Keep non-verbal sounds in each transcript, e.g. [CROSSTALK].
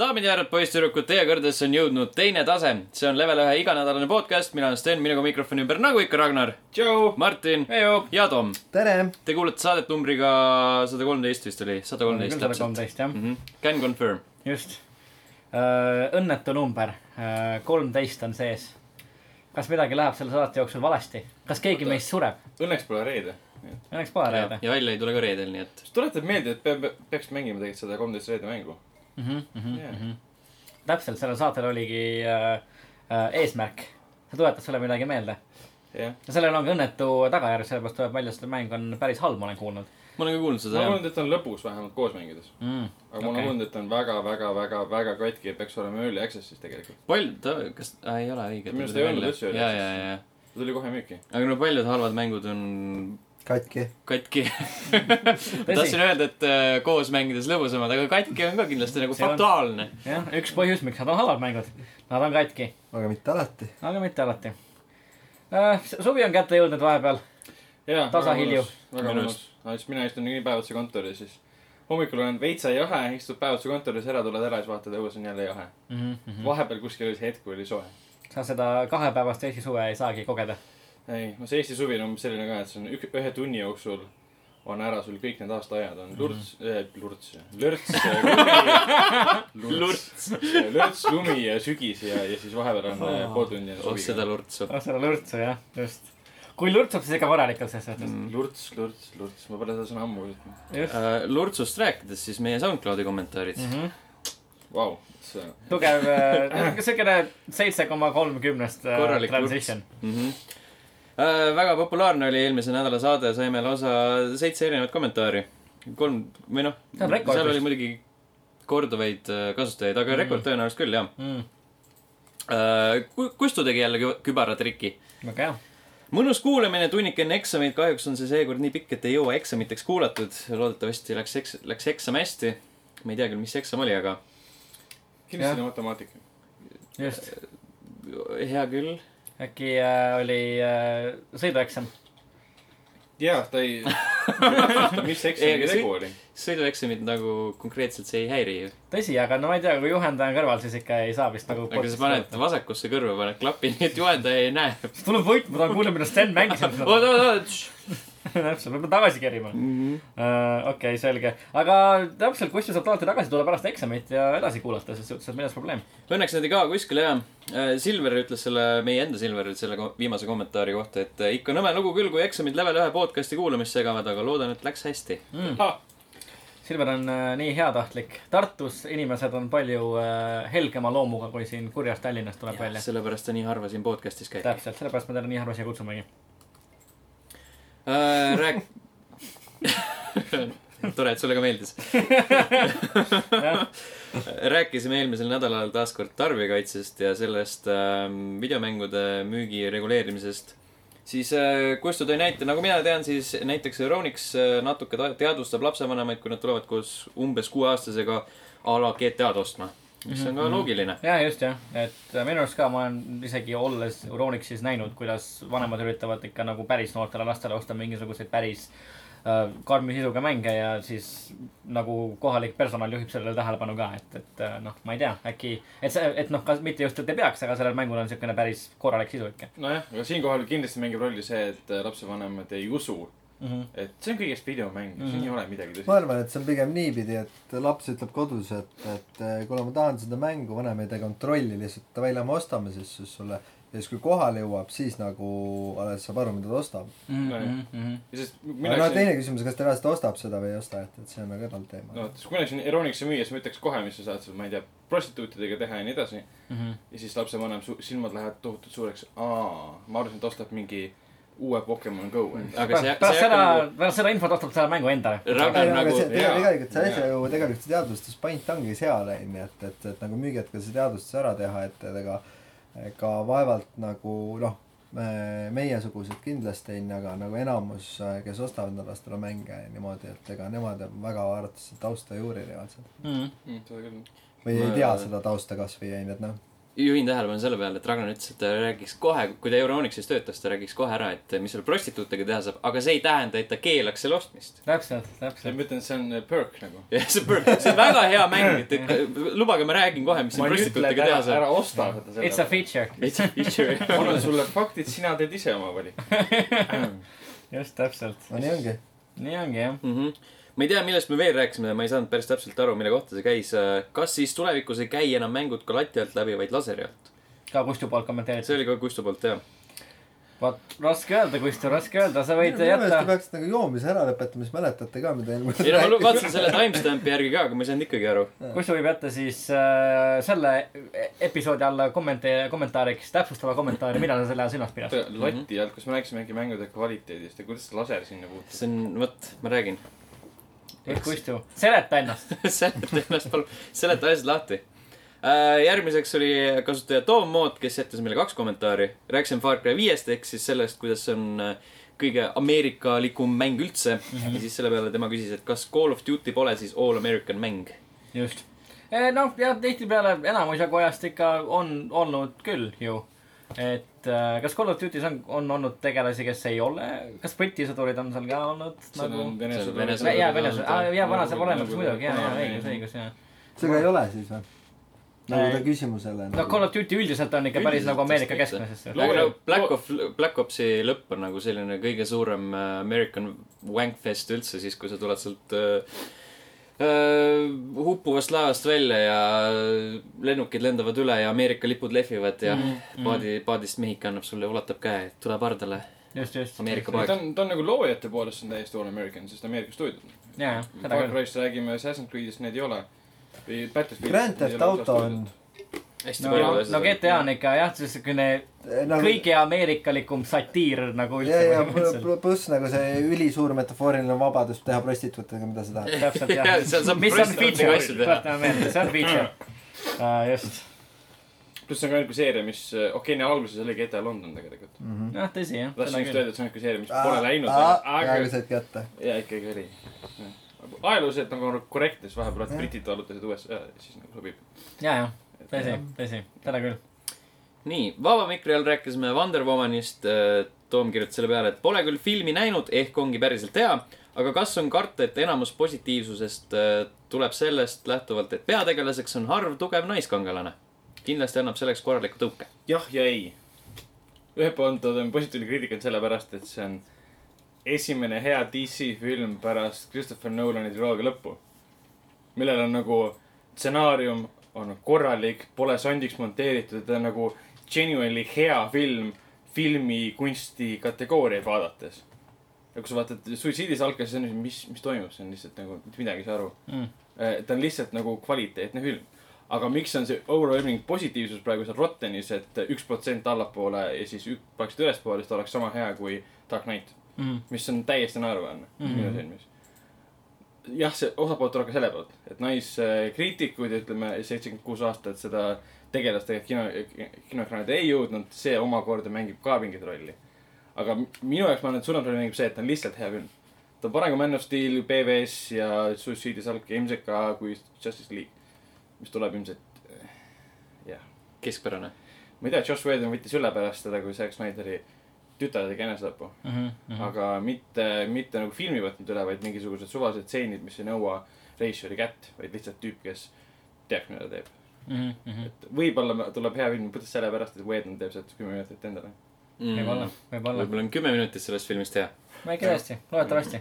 daamid ja härrad, poisssüdrukud, teie kõrgedesse on jõudnud teine tase. see on level ühe iganädalane podcast, mina olen Sten, minuga mikrofoni ümber nagu ikka Ragnar, tšau. Martin ja Tom. tere. Te kuulate saadet numbriga sada kolmteist vist oli, sada kolmteist sada täpselt. kolmteist jah, Can confirm. just. õnnetu number, kolmteist on sees. kas midagi läheb selle saate jooksul valesti, kas keegi Oota. meist sureb? Õnneks pole reede. Õnneks pole ja, reede. ja välja ei tule ka reedel, nii et. tuletab meelde, et peab, peaks mängima tegelikult seda kolmteist reede mängu. Mhm, Jaa. täpselt, sellel saatel oligi äh, äh, eesmärk. see tuletas sulle midagi meelde. jah. ja sellel on ka õnnetu tagajärg, sellepärast tuleb välja, et see mäng on päris halb, ma olen kuulnud ma olen ka kuulnud ma seda olen jah. kuulnud, et ta on lõpus vähemalt koos mängides. mm.. aga ma olen kuulnud, et ta on väga, väga, väga, väga katki ja peaks olema early access'is tegelikult. palju ta, kas äh,, ei ole õige. Minu arust ei olnud üldse ja, early ja, ja, ta tuli kohe müüki. aga no paljud halvad mängud on katki. katki. [LAUGHS] tahtsin öelda, et äh, koos mängides lõbusamad, aga katki on ka kindlasti nagu fataalne. jah, üks põhjus, miks nad on halvad mängud. Nad on katki, aga mitte alati. aga mitte alati äh,. suvi on kätte jõudnud vahepeal. Tasahilju. väga mõnus. siis mina istun nii päevaduse kontoris, siis hommikul olen veitsa jahe, istud päevaduse kontoris ära, tuled ära, siis vaatad, õues on jälle jahe. Mm -hmm. vahepeal kuskil oli see hetk, kui oli soe. sa seda kahepäevast Eesti suve ei saagi kogeda. ei, no see Eesti suvi on umbes selline ka, et see on ük-, ühe tunni jooksul on ära sul kõik need aastaajad on lurts äh,, lurts, lörts, lumi, lurts. lörts, lumi ja sügis ja, ja siis vahepeal on äh, pool tundi on oh seda suvi. lurtsu. oh, seda lürtsu jah, just. kui lürtsub, siis ikka korralikult selles suhtes mm.. lurts, lurts, lurts, ma pole seda sõna ammu kuulnud. just Äh, lurtsust rääkides, siis meie SoundCloudi kommentaarid mm. mm. -hmm. Vau, see, tugev, siukene seitse koma kolm kümnest äh, Korralik transition. -hmm. Äh, väga populaarne oli eelmise nädala saade, saime lausa seitse erinevat kommentaari. kolm või noh, rekord seal oli muidugi korduvaid äh, kasutajaid, aga Mhm. rekord tõenäoliselt küll jah Mm. äh,. Kustu tegi jälle kü- kübaratriki. väga hea. mõnus kuulamine tunnike enne eksameid, kahjuks on see seekord nii pikk, et ei jõua eksamiteks kuulatud. loodetavasti läks eks-, läks eksam hästi. ma ei tea küll, mis eksam oli, aga kindlasti Jah. on matemaatika. just, hea küll. Äkki äh, oli äh, sõidueksam. jaa, ta ei, [LAUGHS] mis see- tegu oli? sõidueksamid nagu konkreetselt see ei häiri ju. tõsi, aga no ma ei tea, kui juhendaja on kõrval, siis ikka ei saa vist nagu. aga sa paned vasakusse kõrva, paned klapi, nii et juhendaja ei näe. tuleb võit, ma tahan kuulda, mida Sten mängis. oot, oot, oot. [LAUGHS] täpselt, ma pean tagasi kerima. okei, selge, aga täpselt, kuskil saab alati tagasi tulla pärast eksamit ja edasi kuulata, selles suhtes, et milles probleem. Õnneks need ei kao kuskile ja. Silver ütles selle, meie enda Silver ütles selle viimase kommentaari kohta, et äh, ikka nõme lugu küll, kui eksamid level ühe podcast'i kuulamist segavad, aga loodan, et läks hästi. Silver on äh, nii heatahtlik. Tartus inimesed on palju äh, helgema loomuga, kui siin kurjast Tallinnast tuleb välja. sellepärast ta nii harva siin podcast'is käib. täpselt, sellepärast me teda nii harva siia kutsumegi. Rääk-. [LAUGHS] tore, et sulle ka meeldis. [LAUGHS] rääkisime eelmisel nädalal taas kord tarbijakaitsest ja sellest ähm, videomängude müügi reguleerimisest. siis äh, Kustu tõi näite, nagu mina tean, siis näiteks Euronix äh, natuke ta- teadvustab lapsevanemaid, kui nad tulevad koos umbes kuueaastasega a la GTA-d ostma. Mis on ka Mhm. loogiline. ja just jah, et äh, minu arust ka ma olen isegi olles Euronixis näinud, kuidas vanemad üritavad ikka nagu päris noortele lastele osta mingisuguseid päris äh, karmi sisuga mänge ja siis nagu kohalik personal juhib sellele tähelepanu ka, et, et äh, noh, ma ei tea, äkki, et see, et noh, kas mitte just, et ei peaks, aga sellel mängul on niisugune päris korralik sisu ikka nojah, aga siinkohal kindlasti mängib rolli see, et lapsevanemad ei usu, mm. -hmm. et see on kõigest videomäng, siin Mhm. ei ole midagi tõsist ma. arvan, et see on pigem niipidi, et laps ütleb kodus, et, et eh, kuule, ma tahan seda mängu, vanem ei tee kontrolli, lihtsalt davai, lähme ostame siis, siis sulle. ja siis, kui kohale jõuab, siis nagu alles saab aru, mida ta ostab. Mm. -hmm. ja sest aga mina no teine küsimus, kas ta reaalselt ostab seda või ei osta, et, et see on nagu eraldi teema no. et kui ma läksin Euronixi müüa, siis ma ütleks kohe, mis sa saad seal, ma ei tea, prostituutidega teha ja nii edasi. Mm -hmm. ja siis lapsevanem silmad lähevad tohutult suureks. aa, ma arvasin, et ostab mingi uue Pokemon Go endale. aga see, pärast seda pärast seda infot ostab selle mängu endale. Nagu tegelikult see asja ju, tegelikult see teadvustuspaint ongi seal, onju, et, et, et nagu müügihetkel see teadvustus ära teha, et, et ega, ega vaevalt nagu noh, meiesugused kindlasti onju, aga nagu enamus, kes ostavad endale lastele mänge niimoodi, et ega nemad väga seda tausta ei uuri reaalselt. Mm -hmm. Mm, seda küll. või ei tea seda tausta kasvõi onju, et noh, juhin tähelepanu selle peale, et Ragnar ütles, et ta räägiks kohe, kui ta Euronixis töötas, ta räägiks kohe ära, et mis seal prostituutidega teha saab, aga see ei tähenda, et ta keelaks selle ostmist. täpselt, ma täpselt. ütlen, see on perk nagu. jah, see on, see on väga hea mäng, et, [LAUGHS] et lubage, ma räägin kohe, mis siin ma ära teha, saab. ära osta seda It's a. feature. It's a feature. ma annan sulle faktid, sina teed ise oma valiku. [LAUGHS] just täpselt. no nii ongi. nii ongi jah. Mhm. Ma ei tea, millest me veel rääkisime, ma ei saanud päris täpselt aru, mille kohta see käis. kas siis tulevikus ei käi enam mängud ka lati alt läbi, vaid laseri alt? ka Kustu poolt kommenteeritud. see oli ka Kustu poolt, jah. vot, raske öelda, Kustu, raske öelda, sa võid minu meelest te jätta. peaksite nagu joomise ära lõpetama, siis mäletate ka, mida eelmine ei no ma vaatasin selle timestamp'i järgi ka, aga ma ei saanud ikkagi aru. Kustu võib jätta siis äh, selle episoodi alla kommentaari, kommentaariks täpsustava kommentaari, mida ta selle silmas pidas. lati alt, kas me rääkisime mingi mängude kvaliteedist ja kuidas laser sinna puutub? see on, vot, ma räägin. Just Kustu, seleta ennast. [LAUGHS] seleta ennast palun, seleta asjad lahti. järgmiseks oli kasutaja Tom Moot, kes jättis meile kaks kommentaari. rääkisime Far Cry viiest ehk siis sellest, kuidas see on äh, kõige ameerikalikum mäng üldse mm. -hmm. ja siis selle peale tema küsis, et kas Call of Duty pole siis all American mäng. just. noh, jah, tihtipeale enamus jagu ajast ikka on olnud küll ju. et äh, kas Call of Duty's on, on olnud tegelasi, kes ei ole, kas Briti sõdurid on seal ka olnud see nagu? Vene see on sõdur. Vene sõdur. jaa, Vene sõdur, jaa, vana saab olemas nagu muidugi, jaa, jaa, õigus, õigus, jaa. seda ei ole siis või? nagu ta küsimusele. no Call of Duty üldiselt on ikka päris nagu Ameerika no Black Ops, Black Opsi lõpp on nagu selline kõige suurem äh, American wankfest üldse, siis kui sa tuled sealt äh, huppuvast laevast välja ja lennukid lendavad üle ja Ameerika lipud lehvivad ja mm, mm. paadi, paadist mehik annab sulle, ulatab käe, et tule pardale. just, just. Ameerika ta poeg. on, ta on nagu loojate poolest on täiesti all American, sest Ameerika stuudiod. jaa, jaa, seda Far küll. Cry'st räägime, Assassin's Creed'ist need ei ole. Grand Theft Auto on. Hästi no palju, asju. no GTA on ikka jah, niisugune nagu kõige ameerikalikum satiir nagu ja, ja üldse põhimõtteliselt. pl- pluss nagu see ülisuur metafooriline vabadus teha prostituutidega, mida sa tahad. täpselt jah [LAUGHS] saab mis on feature, tuletame meelde, see on feature uh,. just, pluss see on ka niisugune seeria, mis, okei okay,, neil alguses oli GTA London tegelikult. jah, tõsi jah, tahtsin just öelda, et see on niisugune seeria, mis pole läinud, aga said kätte. jaa, ikkagi oli. ajalooliselt nagu korrektne, siis vahepeal Jah. britid vallutasid USA, siis nagu sobib. ja, ja, tõsi, tõsi, seda küll. nii, Vaba Mikri all rääkisime Wonder Womanist. Toom kirjutas selle peale, et pole küll filmi näinud, ehk ongi päriselt hea. aga kas on karta, et enamus positiivsusest äh, tuleb sellest lähtuvalt, et peategelaseks on harv tugev naiskangelane? kindlasti annab selleks korraliku tõuke. jah ja ei. ühelt poolt on positiivne kriitika sellepärast, et see on esimene hea DC film pärast Christopher Nolani triloogia lõppu. millel on nagu stsenaarium on korralik, pole sondiks monteeritud, ta on nagu genuinely hea film filmikunsti kategooriaid vaadates. ja kui sa vaatad Suitsiidisalka, siis on, mis, mis toimub, see on lihtsalt nagu mitte midagi ei saa aru Mm. Eh, ta on lihtsalt nagu kvaliteetne film. aga miks on see overwhelming positiivsus praegu seal Rottenis, et üks protsent allapoole ja siis praktiliselt ülespoole, siis ta oleks sama hea kui Dark Knight, Mm. mis on täiesti naeruväärne mm. -hmm. minu silmis. jah, see osapoolt tuleb ka selle poolt, et naiskriitikud, ütleme seitsekümmend kuus aastat seda tegelast tegelikult kino, kinoekraanidel ei jõudnud, see omakorda mängib ka mingit rolli. aga minu jaoks ma arvan, et suurem roll mängib see, et ta on lihtsalt hea film. ta on parem kui Man of Steel, BVS ja Suicide Salk ilmselt ka kui Justice League, mis tuleb ilmselt, keskpärane. ma ei tea, Josh Whedon võttis üle pärast seda, kui Zack Snyderi tütar tegi enesetapu mm. Mhm, -hmm. aga mitte, mitte nagu filmi võtnud üle, vaid mingisugused suvalised stseenid, mis ei nõua režissööri kätt, vaid lihtsalt tüüp, kes teab, mida ta teeb. Mhm, et võib-olla tuleb hea film puhtalt sellepärast, et Whedon teeb sealt kümme minutit endale. võib-olla, võib-olla. võib-olla on kümme minutit sellest filmist hea. väike tõesti, loodetavasti.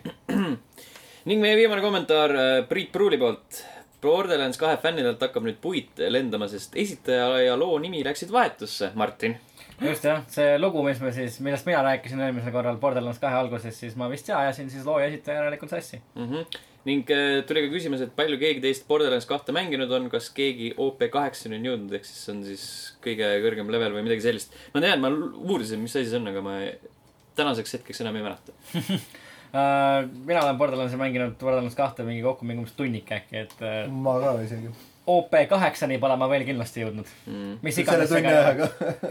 [CLEARS THROAT] ning meie viimane kommentaar äh, Priit Pruuli poolt. Borderlands kahe fännidelt hakkab nüüd puit lendama, sest esitaja ja loo nimi läksid vahetusse, Martin. Just jah, see lugu, mis me siis, millest mina rääkisin eelmisel korral Borderlands kahe alguses, siis ma vist ja ajasin siis loo ja esitaja järelikult sassi. mm. -hmm. ning äh, tuli ka küsimus, et palju keegi teist Borderlands kahte mänginud on, kas keegi OP kaheksani on jõudnud, ehk siis see on siis kõige kõrgem level või midagi sellist. ma tean, ma uurisin, mis asi see on, aga ma tänaseks hetkeks enam ei mäleta. [LAUGHS] Uh, mina olen Borderlandsi mänginud Borderlands kahte mingi kokku mingi umbes tunnik äkki, et uh, ma ka isegi. OP kaheksani pole ma veel kindlasti jõudnud. Mm. mis selle iganes see tunni ajaga.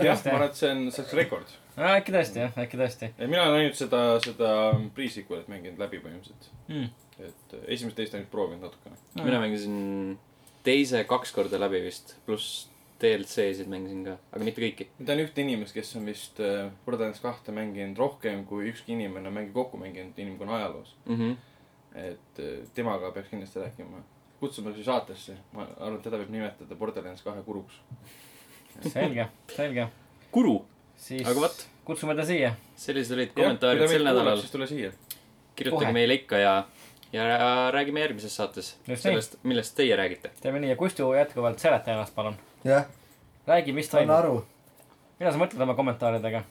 jah, ma arvan, et see on, see oleks rekord. äkki tõesti jah, äkki tõesti mina olen ainult seda, seda pre-sequel'it mänginud läbi põhimõtteliselt. mm.. et äh, esimest teist ainult proovinud natukene. mina mängisin teise kaks korda läbi vist, pluss DLC-sid mängisin ka, aga mitte kõiki. ma tean ühte inimest, kes on vist äh, Borderlands kahte mänginud rohkem kui ükski inimene on mängi kokku mänginud inimkonna ajaloos. Mhm. et äh, temaga peaks kindlasti rääkima. Kutsume siis saatesse, ma arvan, et teda võib nimetada Borderlands kahe kuruks. selge, selge. kuru, siis aga vot, kutsume ta siia. sellised olid kommentaarid sel nädalal. siis tule siia. kirjutage Kohe. meile ikka ja, ja räägime järgmises saates Just sellest, millest teie räägite. teeme nii ja Kustu jätkuvalt seleta ennast, palun. jah, räägi, mis toimub. aru. mida sa mõtled oma kommentaaridega?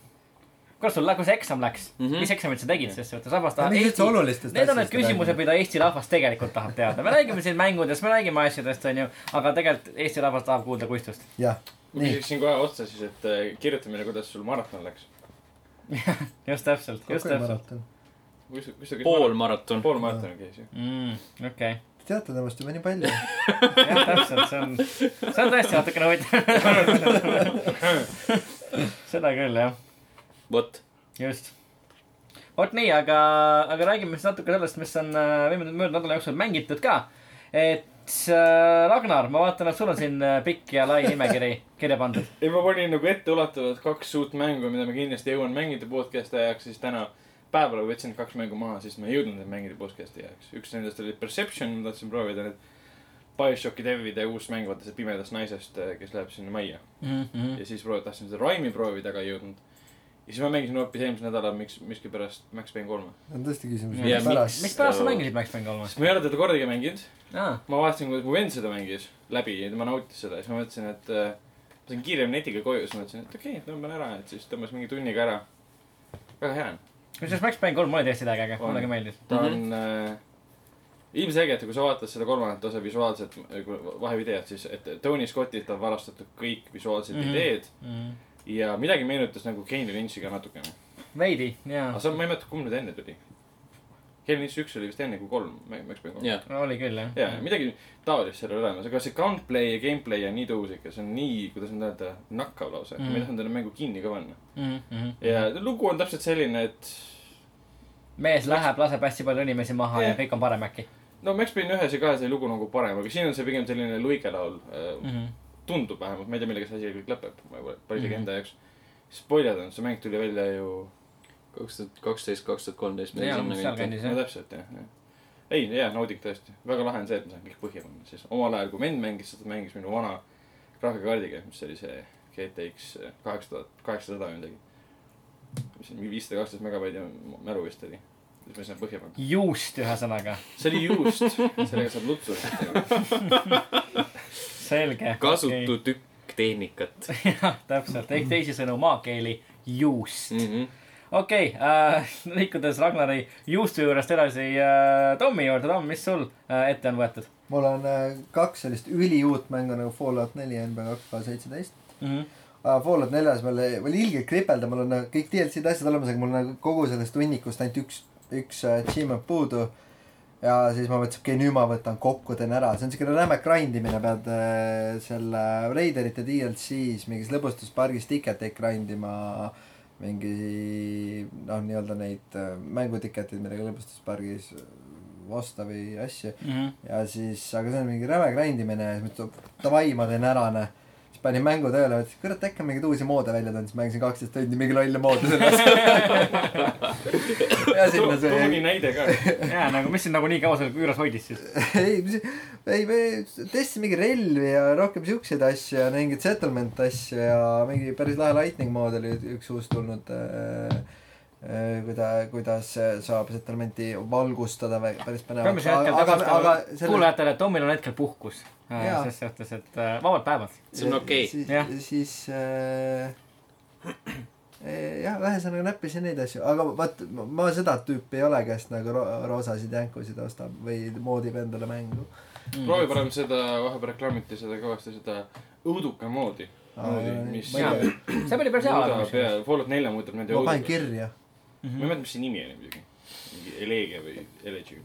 Kuidas sul, kuidas eksam läks mm? -hmm. mis eksamit sa tegid ses suhtes, rahvas tahab olulistest Need on need küsimused, mida Eesti rahvas tegelikult tahab teada. me räägime siin mängudest, me räägime asjadest, onju, aga tegelikult Eesti rahvas tahab kuulda Kustust. jah, ma nii, küsiksin kohe otsa siis, et äh, kirjuta meile, kuidas sul maraton läks. [LAUGHS] just täpselt, just täpselt. kus, kus sa käisid? poolmaraton. pool maratoni käis ju. mm,. okei teate temast juba nii palju. [LAUGHS] jah, täpselt, see on, see on tõesti natukene huvitav. [LAUGHS] seda küll, jah, vot, just. vot nii, aga, aga räägime siis natuke sellest, mis on äh, möödunud nädala jooksul mängitud ka. et äh, Ragnar, ma vaatan, et sul on siin äh, pikk ja lai nimekiri kirja pandud. [LAUGHS] ei, ma panin nagu etteulatuvalt kaks uut mängu, mida ma kindlasti jõuan mängida podcast'i ajaks, siis täna päeval võtsin kaks mängu maha, siis ma ei jõudnud neid mängida podcast'i ajaks. üks nendest oli Perception, ma tahtsin proovida need BioShocki devide uus mäng, vaata see pimedast naisest, kes läheb sinna majja. ja siis proovi-, tahtsin seda Raimi proovida, aga ei jõudnud. Ja siis ma mängisin hoopis eelmisel nädalal miks, miskipärast Max Payne kolme. on tõesti küsimus, Ja mispärast. mispärast sa mängisid Max Payne kolme? sest ma ei ole teda kordagi mänginud. aa, ma vaatasin, kuidas mu vend seda mängis läbi ja tema nautis seda ja siis ma mõtlesin, et äh, ma sain kiiremini netiga koju, siis mõtlesin, et okei okay,, tõmban ära, et siis tõmbas mingi tunniga ära. väga hea on. kusjuures Max Payne kolm oli tõesti väga äge, On. mulle ka meeldis. ta on äh, ilmselgelt, kui sa vaatad seda kolmandat osa visuaalset äh, vahevideot, siis et Tony Scottilt on varastatud kõik visuaalsed mm Mhm. -hmm. ideed ja midagi meenutas nagu Kane Lynch'i ka natukene. veidi, jaa aga. sa, ma ei mäleta, kumb nüüd enne tuli. Kane Lynch üks oli vist enne kui kolm, Max Payne kolm. jah. oli küll, jah. ja, midagi taolist seal olemas, aga see gunplay ja gameplay on nii tõus ikka, see on nii, kuidas nüüd öelda, nakkav lausa mm. -hmm. ma ei tahtnud enne mängu kinni ka panna. Mhm, ja lugu on täpselt selline, et mees läheb, laseb hästi palju inimesi maha ja Jah. kõik on parem äkki no Max Payne ühes ja kahes oli lugu nagu parem, aga siin on see pigem selline luigelaul äh,. mm. -hmm. Tundub vähemalt, ma ei tea, millega see asi kõik lõpeb, ma pole pole isegi Mhm. enda jaoks. spoiler on, see mäng tuli välja ju, kaks tuhat kaksteist, kaks tuhat kolmteist. No täpselt jah, jah. ei, jaa, nauding tõesti, väga lahe on see, et ma saan kõik põhja panna, siis omal ajal, kui vend mängis seda, mängis minu vana graafikakaardiga, mis oli see GTX kaheksa tuhat, kaheksasada või midagi. mis on viissada kaksteist megabaiti mälu vist oli, siis ma ei saanud põhja panna. juust ühesõnaga, see oli juust, sellega saab lutsu. [LAUGHS] [LAUGHS] selge. kasutu tükk tehnikat [LAUGHS] jah, täpselt, ehk teisisõnu maakeeli juust mm. -hmm. okei äh,, liikudes Ragnari juustu juurest edasi äh, Tommi juurde, Tom, mis sul äh, ette on võetud mul on äh, kaks sellist üliuut mängu nagu Fallout neli ja NBA kaks K seitseteist. mm? -hmm. Fallout neljas veel oli ilgelt kripeldav, mul on nagu kõik DLC-d asjad olemas, aga mul on nagu kogu sellest hunnikust ainult üks, üks äh, achievement puudu. Ja siis ma mõtlesin, okei okay,, nüüd ma võtan kokku, teen ära, see on siukene räme grind imine, pead äh, selle Raiderite DLC-s mingis lõbustuspargis tiketeid grind ima. mingi noh, nii-öelda neid äh, mängutiketid, millega lõbustuspargis osta või asju. Mm -hmm. ja siis, aga see on mingi räme grind imine ja siis mõtlesin, et davai, ma teen ära, noh. siis panin mängu tööle, mõtlesin, kurat, äkki on mingeid uusi moode välja tulnud, siis mängisin kaksteist tundi mingi lolle moode selles. ja sinna see, näide ka. [LAUGHS] ja nagu, mis sind nagu nii kaua seal juures hoidis siis? ei, mis, ei, me testisime mingi relvi ja rohkem siukseid asju ja mingeid settlement asju ja mingi päris lahe lightning mood oli üks uus tulnud äh,. kuida-, kuidas saab settlementi valgustada, päris põnev. peame siin hetkel aga, aga selle kuulajatele, et Tomil on hetkel puhkus. Jaa. ses suhtes, et äh, vabad päevad. see on okei. siis Jah., siis äh, jah, ühesõnaga näppisin neid asju, aga vaat ma- seda tüüpi ei ole, kes nagu ro roosasid jänkusid ostab või moodib endale mängu. proovi parem seda, vahepeal reklaamiti seda kõvasti, seda õuduka moodi. [CLEARS THROAT] see oli päris hea Fallout nelja muudab nende ma panen kirja. ma ei mäleta, mis see nimi oli muidugi. mingi Elegia või Elegy.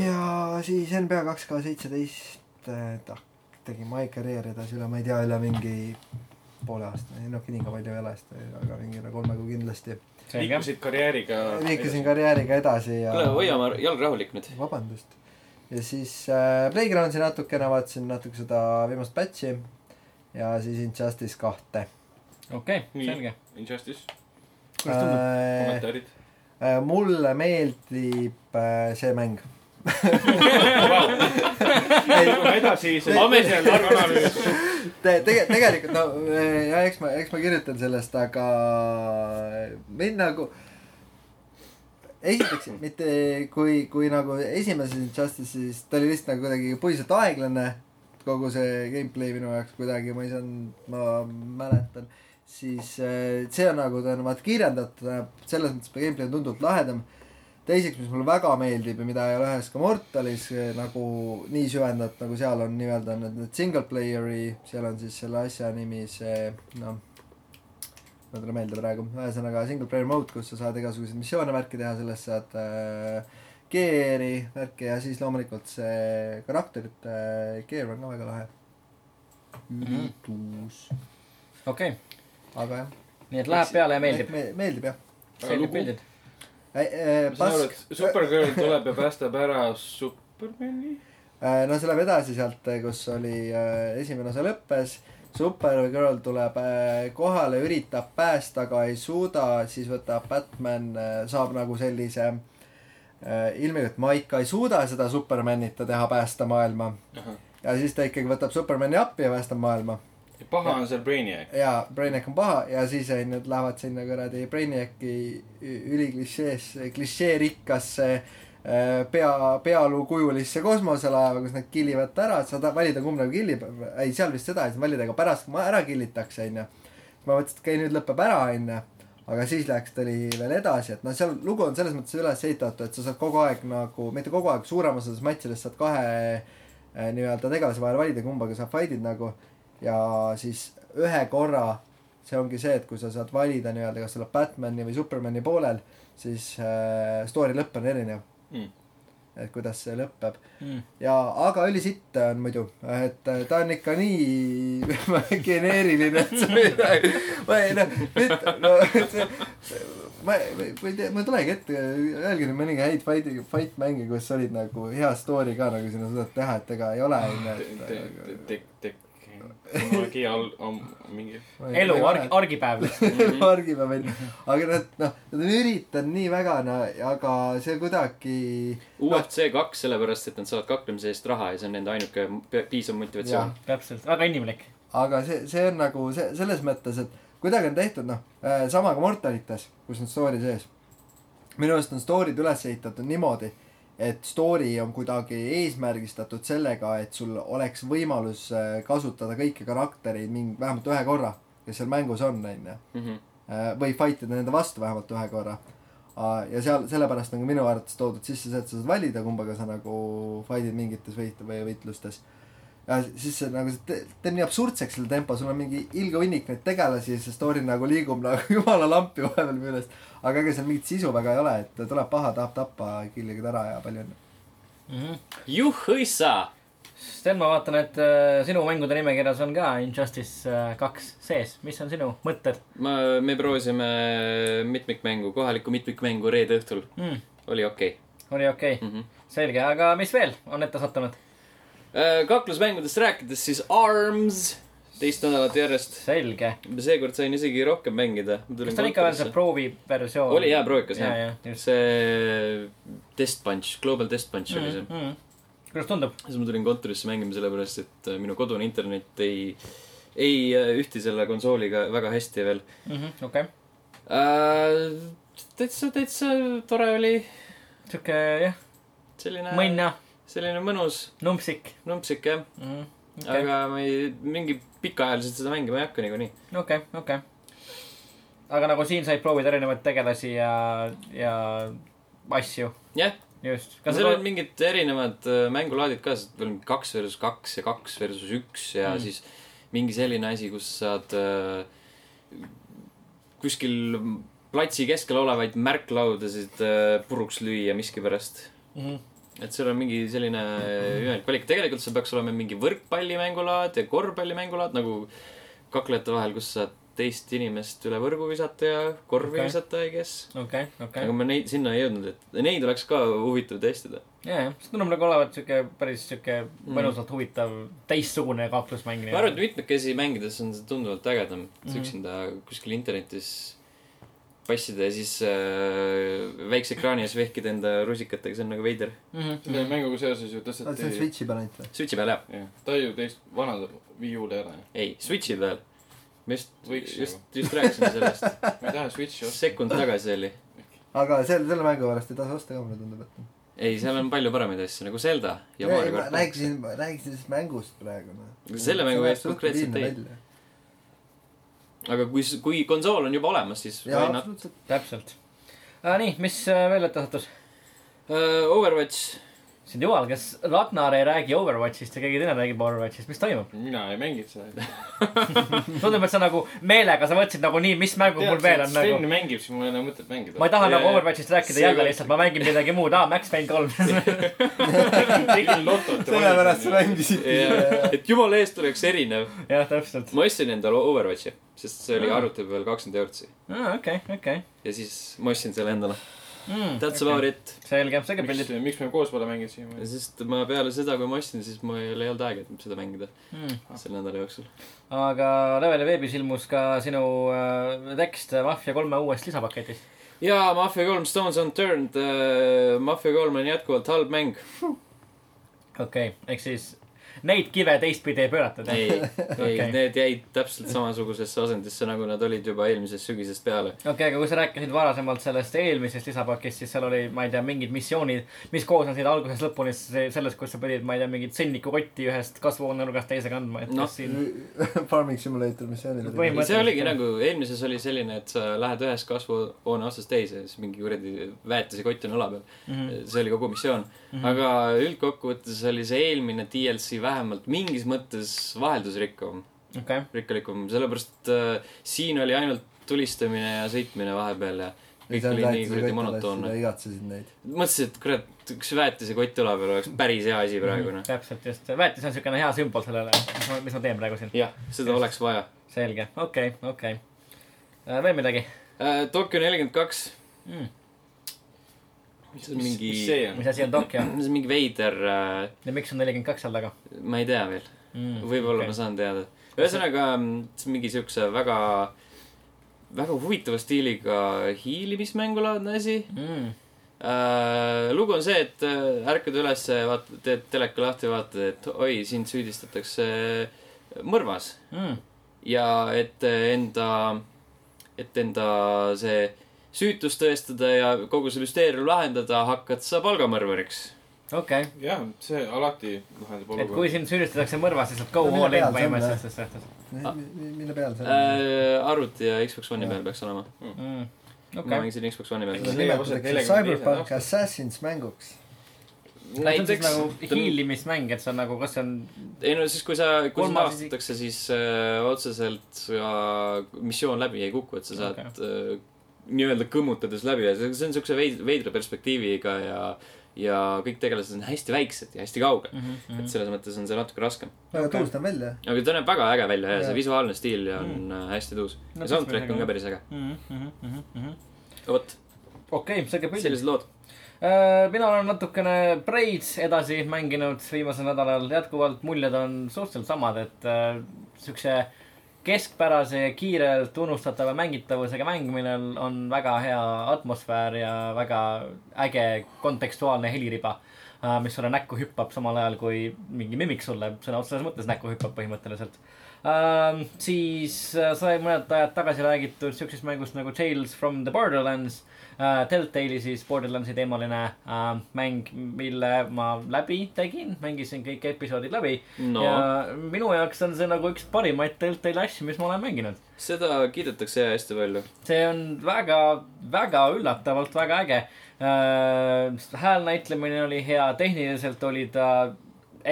ja siis NBA kaks K seitseteist, ta tegi my career edasi üle, ma ei tea, üle mingi poole aasta, noh, nii ka palju ei ole, aga mingi üle kolme kuu kindlasti. liikusid karjääriga. liikusin karjääriga edasi ja kuule, hoiame jalg rahulik nüüd. vabandust. ja siis äh, Playgroundsi natukene vaatasin natuke seda viimast patch'i. ja siis Injustice kahte okei, Nii. selge. Injustice, kuidas tundub? äh,. kommentaarid. mulle meeldib äh, see mäng. edasi, see Ametlik analüüs. Te-, tege-, tegelikult no ja eks ma, eks ma kirjutan sellest, aga mind nagu esiteks mitte kui, kui nagu esimeses Injustice'is ta oli lihtsalt nagu kuidagi puiselt aeglane kogu see gameplay minu jaoks kuidagi ma ei saanud, ma mäletan, siis äh, see on nagu ta on vaata kirjeldatud, selles mõttes gameplay on tunduvalt lahedam. teiseks, mis mulle väga meeldib ja mida ei ole ühes ka Mortalis nagu nii süvendatud, nagu seal on nii-öelda need, need single player'i, seal on siis selle asja nimi see noh, ma ei tule meelde praegu, ühesõnaga single player mode, kus sa saad igasuguseid missioone värki teha, sellest saad äh, gear'i värki ja siis loomulikult see karakterite gear on ka väga lahe. ülitus, okei, aga jah. nii et läheb peale ja meeldib. me,. meeldib jah. Aga lugu? meeldib. Äh, ma saan aru, et Supergirl tuleb ja päästab ära Supermani. Äh, no see läheb edasi sealt, kus oli äh, esimene osa lõppes. Supergirl tuleb äh, kohale, üritab päästa, aga ei suuda, siis võtab Batman, saab nagu sellise äh, ilming, et ma ikka ei suuda seda Supermanita teha, päästa maailma. ja siis ta ikkagi võtab Supermani appi ja päästab maailma. Paha on seal Brainiac. ja Brainiac on paha ja siis on ju, lähevad sinna kuradi Brainiaci ü- üliklišees, klišeerikkasse äh, pea, pealuukujulisse kosmoselaeva, kus nad killivad ta ära, saad valida, kumb nagu killib, ei seal vist seda ei saa valida, aga pärast, kui ma ära killitakse, onju. ma mõtlesin, et okei, nüüd lõpeb ära, onju. aga siis läks, ta oli veel edasi, et noh, seal lugu on selles mõttes üles ehitatud, et sa saad kogu aeg nagu, mitte kogu aeg, suurem osa sellest matšidest saad kahe äh, nii-öelda tegelase vahel valida, kumbaga sa fight'id nagu ja siis ühe korra see ongi see, et kui sa saad valida nii-öelda, kas sa oled Batman'i või Superman'i poolel, siis äh, story lõpp on erinev Mm. et kuidas see lõpeb Mm. ja, aga õlisitt on muidu, et äh, ta on ikka nii [LAUGHS] geneeriline, et see midagi, ma ei noh, nüüd no see, ma, ma ei tea, ma ei tulegi ette, öelge nüüd mõningaid häid fight, fight mänge, kus olid nagu hea story ka nagu sinna suudad teha, et ega ei ole onju, et tek, tek, kunagi all, mingi. elu, argi, argipäev. [LAUGHS] argipäev onju, aga nad noh, nad on üritanud nii väga no aga see kuidagi UFC kaks, sellepärast et nad saavad kaklemise eest raha ja see on nende ainuke piisav motivatsioon. täpselt, väga inimlik. aga see, see on nagu see, selles mõttes, et kuidagi on tehtud noh, sama ka Mortalites, kus on story sees. minu arust on story'd üles ehitatud niimoodi, et story on kuidagi eesmärgistatud sellega, et sul oleks võimalus äh, kasutada kõiki karaktereid mingi, vähemalt ühe korra, kes seal mängus on, onju. Mhm. või fight ida nende vastu vähemalt ühe korra. ja seal, sellepärast on ka minu arvates toodud sisse see, et sa saad valida, kumbaga sa nagu fight'id mingites võit- või võitlustes. Ja siis see nagu, see te- teeb nii absurdseks selle tempo, sul on mingi ilge hunnik neid tegelasi ja see story nagu liigub nagu [LAUGHS] jumala lampi vahepeal meelest. aga ega seal mingit sisu väga ei ole, et tuleb paha, tahab tappa, killige ta ära ja palju õnne. juhhõissa. Sten, ma vaatan, et äh, sinu mängude nimekirjas on ka Injustice äh, kaks sees. mis on sinu mõtted ma, me proovisime mitmikmängu, kohalikku mitmikmängu reede õhtul. mm,? oli okei oli okei okay., okay.. selge, aga mis veel on ette sattunud? Kaklusmängudest rääkides, siis Arms, teist nädalat järjest. selge. seekord sain isegi rohkem mängida. kas ta on ikka veel see proovi versioon? oli jaa, proovikas ja, jah. ja, just see Test Punch, Global Test Punch oli see mm. -hmm. kuidas tundub? siis ma tulin kontorisse mängima sellepärast, et äh, minu kodune internet ei, ei äh, ühti selle konsooliga väga hästi veel okei, äh,. täitsa, täitsa tore oli, sihuke jah, selline, mõnna, selline mõnus numpsik numpsik jah mm. -hmm. okay., aga ma ei, mingi pikaajaliselt seda mängima ei hakka niikuinii. okei, okei. aga nagu siin said proovida erinevaid tegelasi ja, ja asju, jah, just. aga seal on mingid erinevad äh, mängulaadid ka, kaks versus kaks ja kaks versus üks ja mm. siis mingi selline asi, kus saad äh, kuskil platsi keskel olevaid märklaudasid äh, puruks lüüa miskipärast. mm. -hmm. Et seal on mingi selline imelik valik, tegelikult seal peaks olema mingi võrkpallimängulaad ja korvpallimängulaad nagu kaklejate vahel, kus saad teist inimest üle võrgu visata ja korvi okay. visata, I guess. okei, okei aga. ma neid, sinna ei jõudnud, et neid oleks ka huvitav testida. ja, ja, see tundub nagu olevat siuke päris siuke Mm. mõnusalt huvitav teistsugune kaklusmäng. ma arvan, et mitmekesi mängides on see tunduvalt ägedam mm. -hmm. üksinda kuskil internetis passida ja siis äh, väikse ekraani ees vehkida enda rusikatega, see on nagu veider. Mhm. selle mänguga seoses ju aa, see on tõsteti, Switchi peal ainult või? Switchi peal jah, jah, ta ju teist vanad Wii U-l ei ole. ei, Switchi peal. ma just, just, just rääkisin sellest, [LAUGHS] ma ei taha Switchi osta. sekund tagasi oli. aga selle, selle mängu pärast ei tasu osta ka, mulle tundub, et. ei, seal on palju paremaid asju nagu Zelda ja Mario kart. rääkisin, rääkisin sellest mängust praegu, noh. Selle mängu eest konkreetselt ei.. Aga kui, kui konsool on juba olemas, siis not? täpselt nii, mis veel ette sattus? Overwatch, sind jumal, kas Ragnar ei räägi Overwatchist ja keegi teine räägib Overwatchist, mis toimub? mina ei mänginud seda. [LAUGHS] tundub, et sa nagu meelega, sa mõtlesid nagu nii, mis mängud mul veel on Sten nagu. mängib, siis mul ei ole mõtet mängida. ma ei taha Ja- nagu Overwatchist rääkida jälle võib- lihtsalt, ma mängin midagi muud, aa, Max Payne kolm. [LAUGHS] tegin lotot. sellepärast sa. mängisid. et jumala eest oleks erinev. jah, täpselt. ma ostsin endale Overwatchi, sest see oli Aa. arvuti peal kakskümmend eurtsi. aa, okei, okei. ja siis ma ostsin selle endale. Mm, That's about it. selge, selge miks pildid., miks me koos pole mänginud siiamaani? sest ma peale seda, kui ma ostsin, siis mul ei olnud aega, et seda mängida mm.. selle nädala jooksul. aga Leveli veebis ilmus ka sinu äh, tekst Mafia kolme uuest lisapaketis. ja Mafia kolm Stones Unturned uh,, Mafia kolm on jätkuvalt halb mäng. okei okay., ehk siis neid kive teistpidi ei pööratud. ei, ei okay., need jäid täpselt samasugusesse asendisse, nagu nad olid juba eelmisest sügisest peale. okei okay,, aga kui sa rääkisid varasemalt sellest eelmisest lisapakist, siis seal oli, ma ei tea, mingid missioonid, mis koosnesid algusest lõpuni se- sellest, kus sa pidid, ma ei tea, mingit sõnnikukotti ühest kasvuhoonenurgast teise kandma, et kas siin. [LAUGHS] Farming Simulator. Põhimõtteliselt see oligi jah. nagu, eelmises oli selline, et sa lähed ühest kasvuhoone otsast teise ja siis mingi kuradi väetisekott on õla peal. Mhm. see oli kogu missioon. aga üldkokkuvõttes oli see eelmine DLC vähemalt mingis mõttes vaheldusrikkam, okei, rikkalikum, sellepärast äh, siin oli ainult tulistamine ja sõitmine vahepeal ja kõik oli nii kuradi monotoonne. igatsesid neid. mõtlesin, et kurat, üks väetisekott õla peal oleks päris hea asi praegu, noh. täpselt just, väetis on siukene hea sümbol sellele, mis ma, mis ma teen praegu siin. jah, seda oleks vaja. selge, okei, okei. veel midagi Tokyo nelikümmend kaks, mm.? see on mingi, mis see on mis? asi on Tokyo [CLEARS THROAT] see on mingi veider, ja miks on nelikümmend kaks seal taga ma ei tea veel, mm.? võib-olla okay. ma saan teada. ühesõnaga, see on mingi siukse väga, väga huvitava stiiliga hiilimismängulaadne asi mm.. äh,. lugu on see, et äh, ärkad ülesse, vaatad, teed teleka lahti, vaatad, et oi, sind süüdistatakse mõrvas Mm. ja et enda, et enda see süütust tõestada ja kogu see müsteerium lahendada, hakkad sa palgamõrvariks. okei, jah, see alati lahendab et kui olukorda. sind süüdistatakse mõrvas, siis saad go No all in põhimõtteliselt selles suhtes. mille peal see on? Äh, arvuti ja Xbox One'i peal peaks olema. Mm. ma okei, mängisin Xbox One'i peal nimetatakse 42 Cyberpunk. Assassins mänguks. siis nagu hiilimismäng, et see on nagu, kas see on, ei no siis, kui sa, kui sind avastatakse, siis äh, otseselt sa missioon läbi ei kuku, et sa saad okay. äh, nii-öelda kõmmutades läbi ja see see on siukse veid-, veidra perspektiiviga ja, ja kõik tegelased on hästi väiksed ja hästi kaugel mm. Mhm, -hmm. et selles mõttes on see natuke raskem. väga Okei. tuus ta on välja. aga ta näeb väga äge välja ja Jaa. see visuaalne stiil ja on mm. hästi tuus No ja soundtrack on ka päris äge. Mhm, vot, okei, selge pilt. sellised lood. Äh, mina olen natukene Braids edasi mänginud viimasel nädalal, jätkuvalt muljed on suhteliselt samad, et äh, siukse keskpärase ja kiirelt unustatava mängitavusega mäng, millel on väga hea atmosfäär ja väga äge kontekstuaalne heliriba äh,, mis sulle näkku hüppab samal ajal, kui mingi mimik sulle sõna otseses mõttes näkku hüppab põhimõtteliselt äh,. siis äh, sai mõned ajad tagasi räägitud siuksest mängust nagu Tales from the Borderlands äh,. Telltale'i siis Borderlandsi teemaline äh, mäng, mille ma läbi tegin, mängisin kõik episoodid läbi no ja minu jaoks on see nagu üks parimaid Telltale'i asju, mis ma olen mänginud. seda kiidetakse hästi palju. see on väga, väga üllatavalt väga äge äh,. hääl näitlemine oli hea, tehniliselt oli ta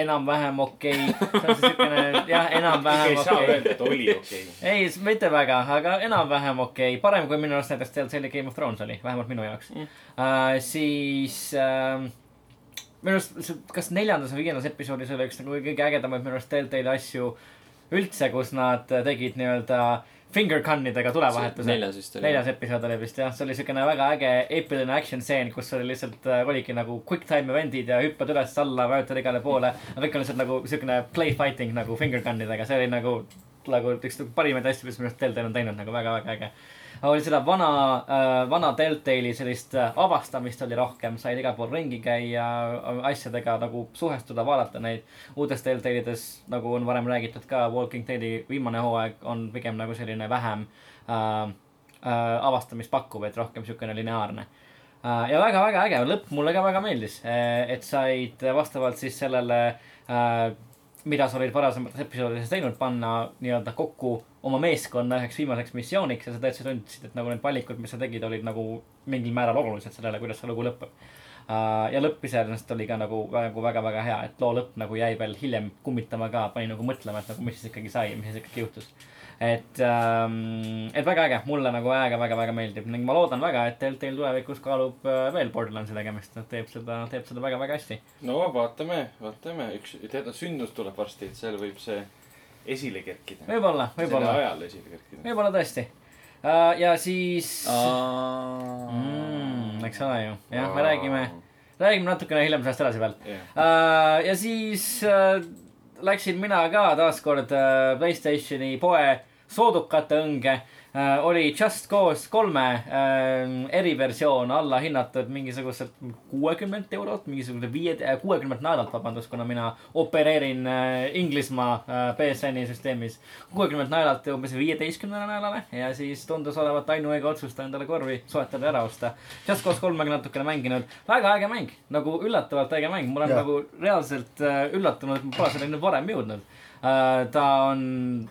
enam-vähem okei okay. [LAUGHS] see on siukene jah, enam-vähem ei saa okei öelda, et oli okei okay.. ei, mitte väga, aga enam-vähem okei okay., parem kui minu arust näiteks Telltale'i Game of Thrones oli, vähemalt minu jaoks Mm. Uh, siis uh, minu arust, kas neljandas või viiendas episoodis oli üks nagu kõige ägedamaid minu arust Telltale'i asju üldse, kus nad tegid nii-öelda finger gun'idega tulevahetuse. neljas vist oli. neljas episood oli vist jah, see oli siukene väga äge eepiline action stseen, kus oli lihtsalt äh, oligi nagu quick time event'id ja hüppad üles-alla, vajutad igale poole. aga kõik on lihtsalt nagu siukene play fighting nagu finger gun idega, see oli nagu, nagu üks nagu parimaid asju, mis minu arust Deltale on teinud nagu väga-väga äge. Oli seda vana äh,, vana Deltali sellist äh, avastamist oli rohkem, said igal pool ringi käia, asjadega nagu suhestuda, vaadata neid. uutes Deltalides, nagu on varem räägitud ka, Walking Deadi viimane hooaeg on pigem nagu selline vähem äh, äh, avastamist pakkuv, et rohkem siukene lineaarne äh,. ja väga-väga äge, lõpp mulle ka väga meeldis, et said vastavalt siis sellele äh,, mida sa olid varasemates episoodides teinud, panna nii-öelda kokku oma meeskonna üheks viimaseks missiooniks ja sa täitsa tundsid, et nagu need valikud, mis sa tegid, olid nagu mingil määral olulised sellele, kuidas see lugu lõpeb uh,. ja lõpp iseenesest oli ka nagu väga, väga-väga hea, et loo lõpp nagu jäi veel hiljem kummitama ka, pani nagu mõtlema, et nagu mis siis ikkagi sai, mis siis ikkagi juhtus et ähm,, et väga äge, mulle nagu väga-väga-väga meeldib ning ma loodan väga, et Deltail tulevikus kaalub äh, veel Borderlandsi tegemist, ta teeb seda, teeb seda väga-väga hästi. no vaatame, vaatame, üks, tead, sündmus tuleb varsti, et seal võib see esile kerkida. võib-olla, selle võib-olla, ajal esile kerkida. võib-olla tõesti uh,. ja siis mm,, eks ole ju, jah, me räägime, räägime natukene hiljem sellest edasi veel jah, uh,. ja siis uh, läksin mina ka taaskord uh, Playstationi poe soodukate õnge uh,. oli Just Cause kolme uh, eriversioon alla hinnatud mingisuguselt kuuekümmet eurot, mingisuguse viie, kuuekümmet naelalt, vabandust, kuna mina opereerin uh, Inglismaa uh, BSN-i süsteemis. kuuekümmet naelalt umbes viieteistkümnele naelale ja siis tundus olevat ainuõige otsus ta endale korvi soetada ja ära osta. Just Cause kolmega natukene mänginud, väga äge mäng, nagu üllatavalt äge mäng, ma olen Jah. nagu reaalselt uh, üllatunud, et ma pole selleni varem jõudnud. Ta on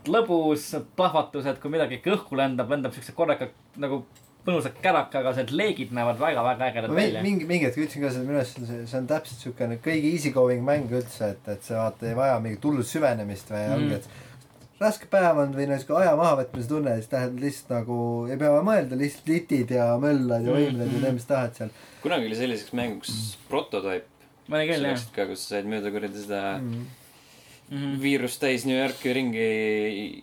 lõbus, plahvatused, kui midagi ikka õhku lendab, lendab siukse korraka nagu mõnusa kärakaga, need leegid näevad väga-väga ägedad mi- välja. mingi, mingi hetk ütlesin ka seda, minu arust see, see on täpselt siukene kõige easy going mäng üldse, et, et see vaata ei vaja mingit hullut süvenemist või Mm. ongi, et raske päev on või no siuke aja mahavõtmise tunne, siis tähendab lihtsalt nagu ei pea mõelda, lihtsalt litid ja möllad ja Mm, võimled ja teed, mis tahad seal kunagi oli selliseks mänguks Prototype. ma olin küll jah ka, kus said mööda kuradi seda mm.. mm. -hmm. viirust täis New Yorki ringi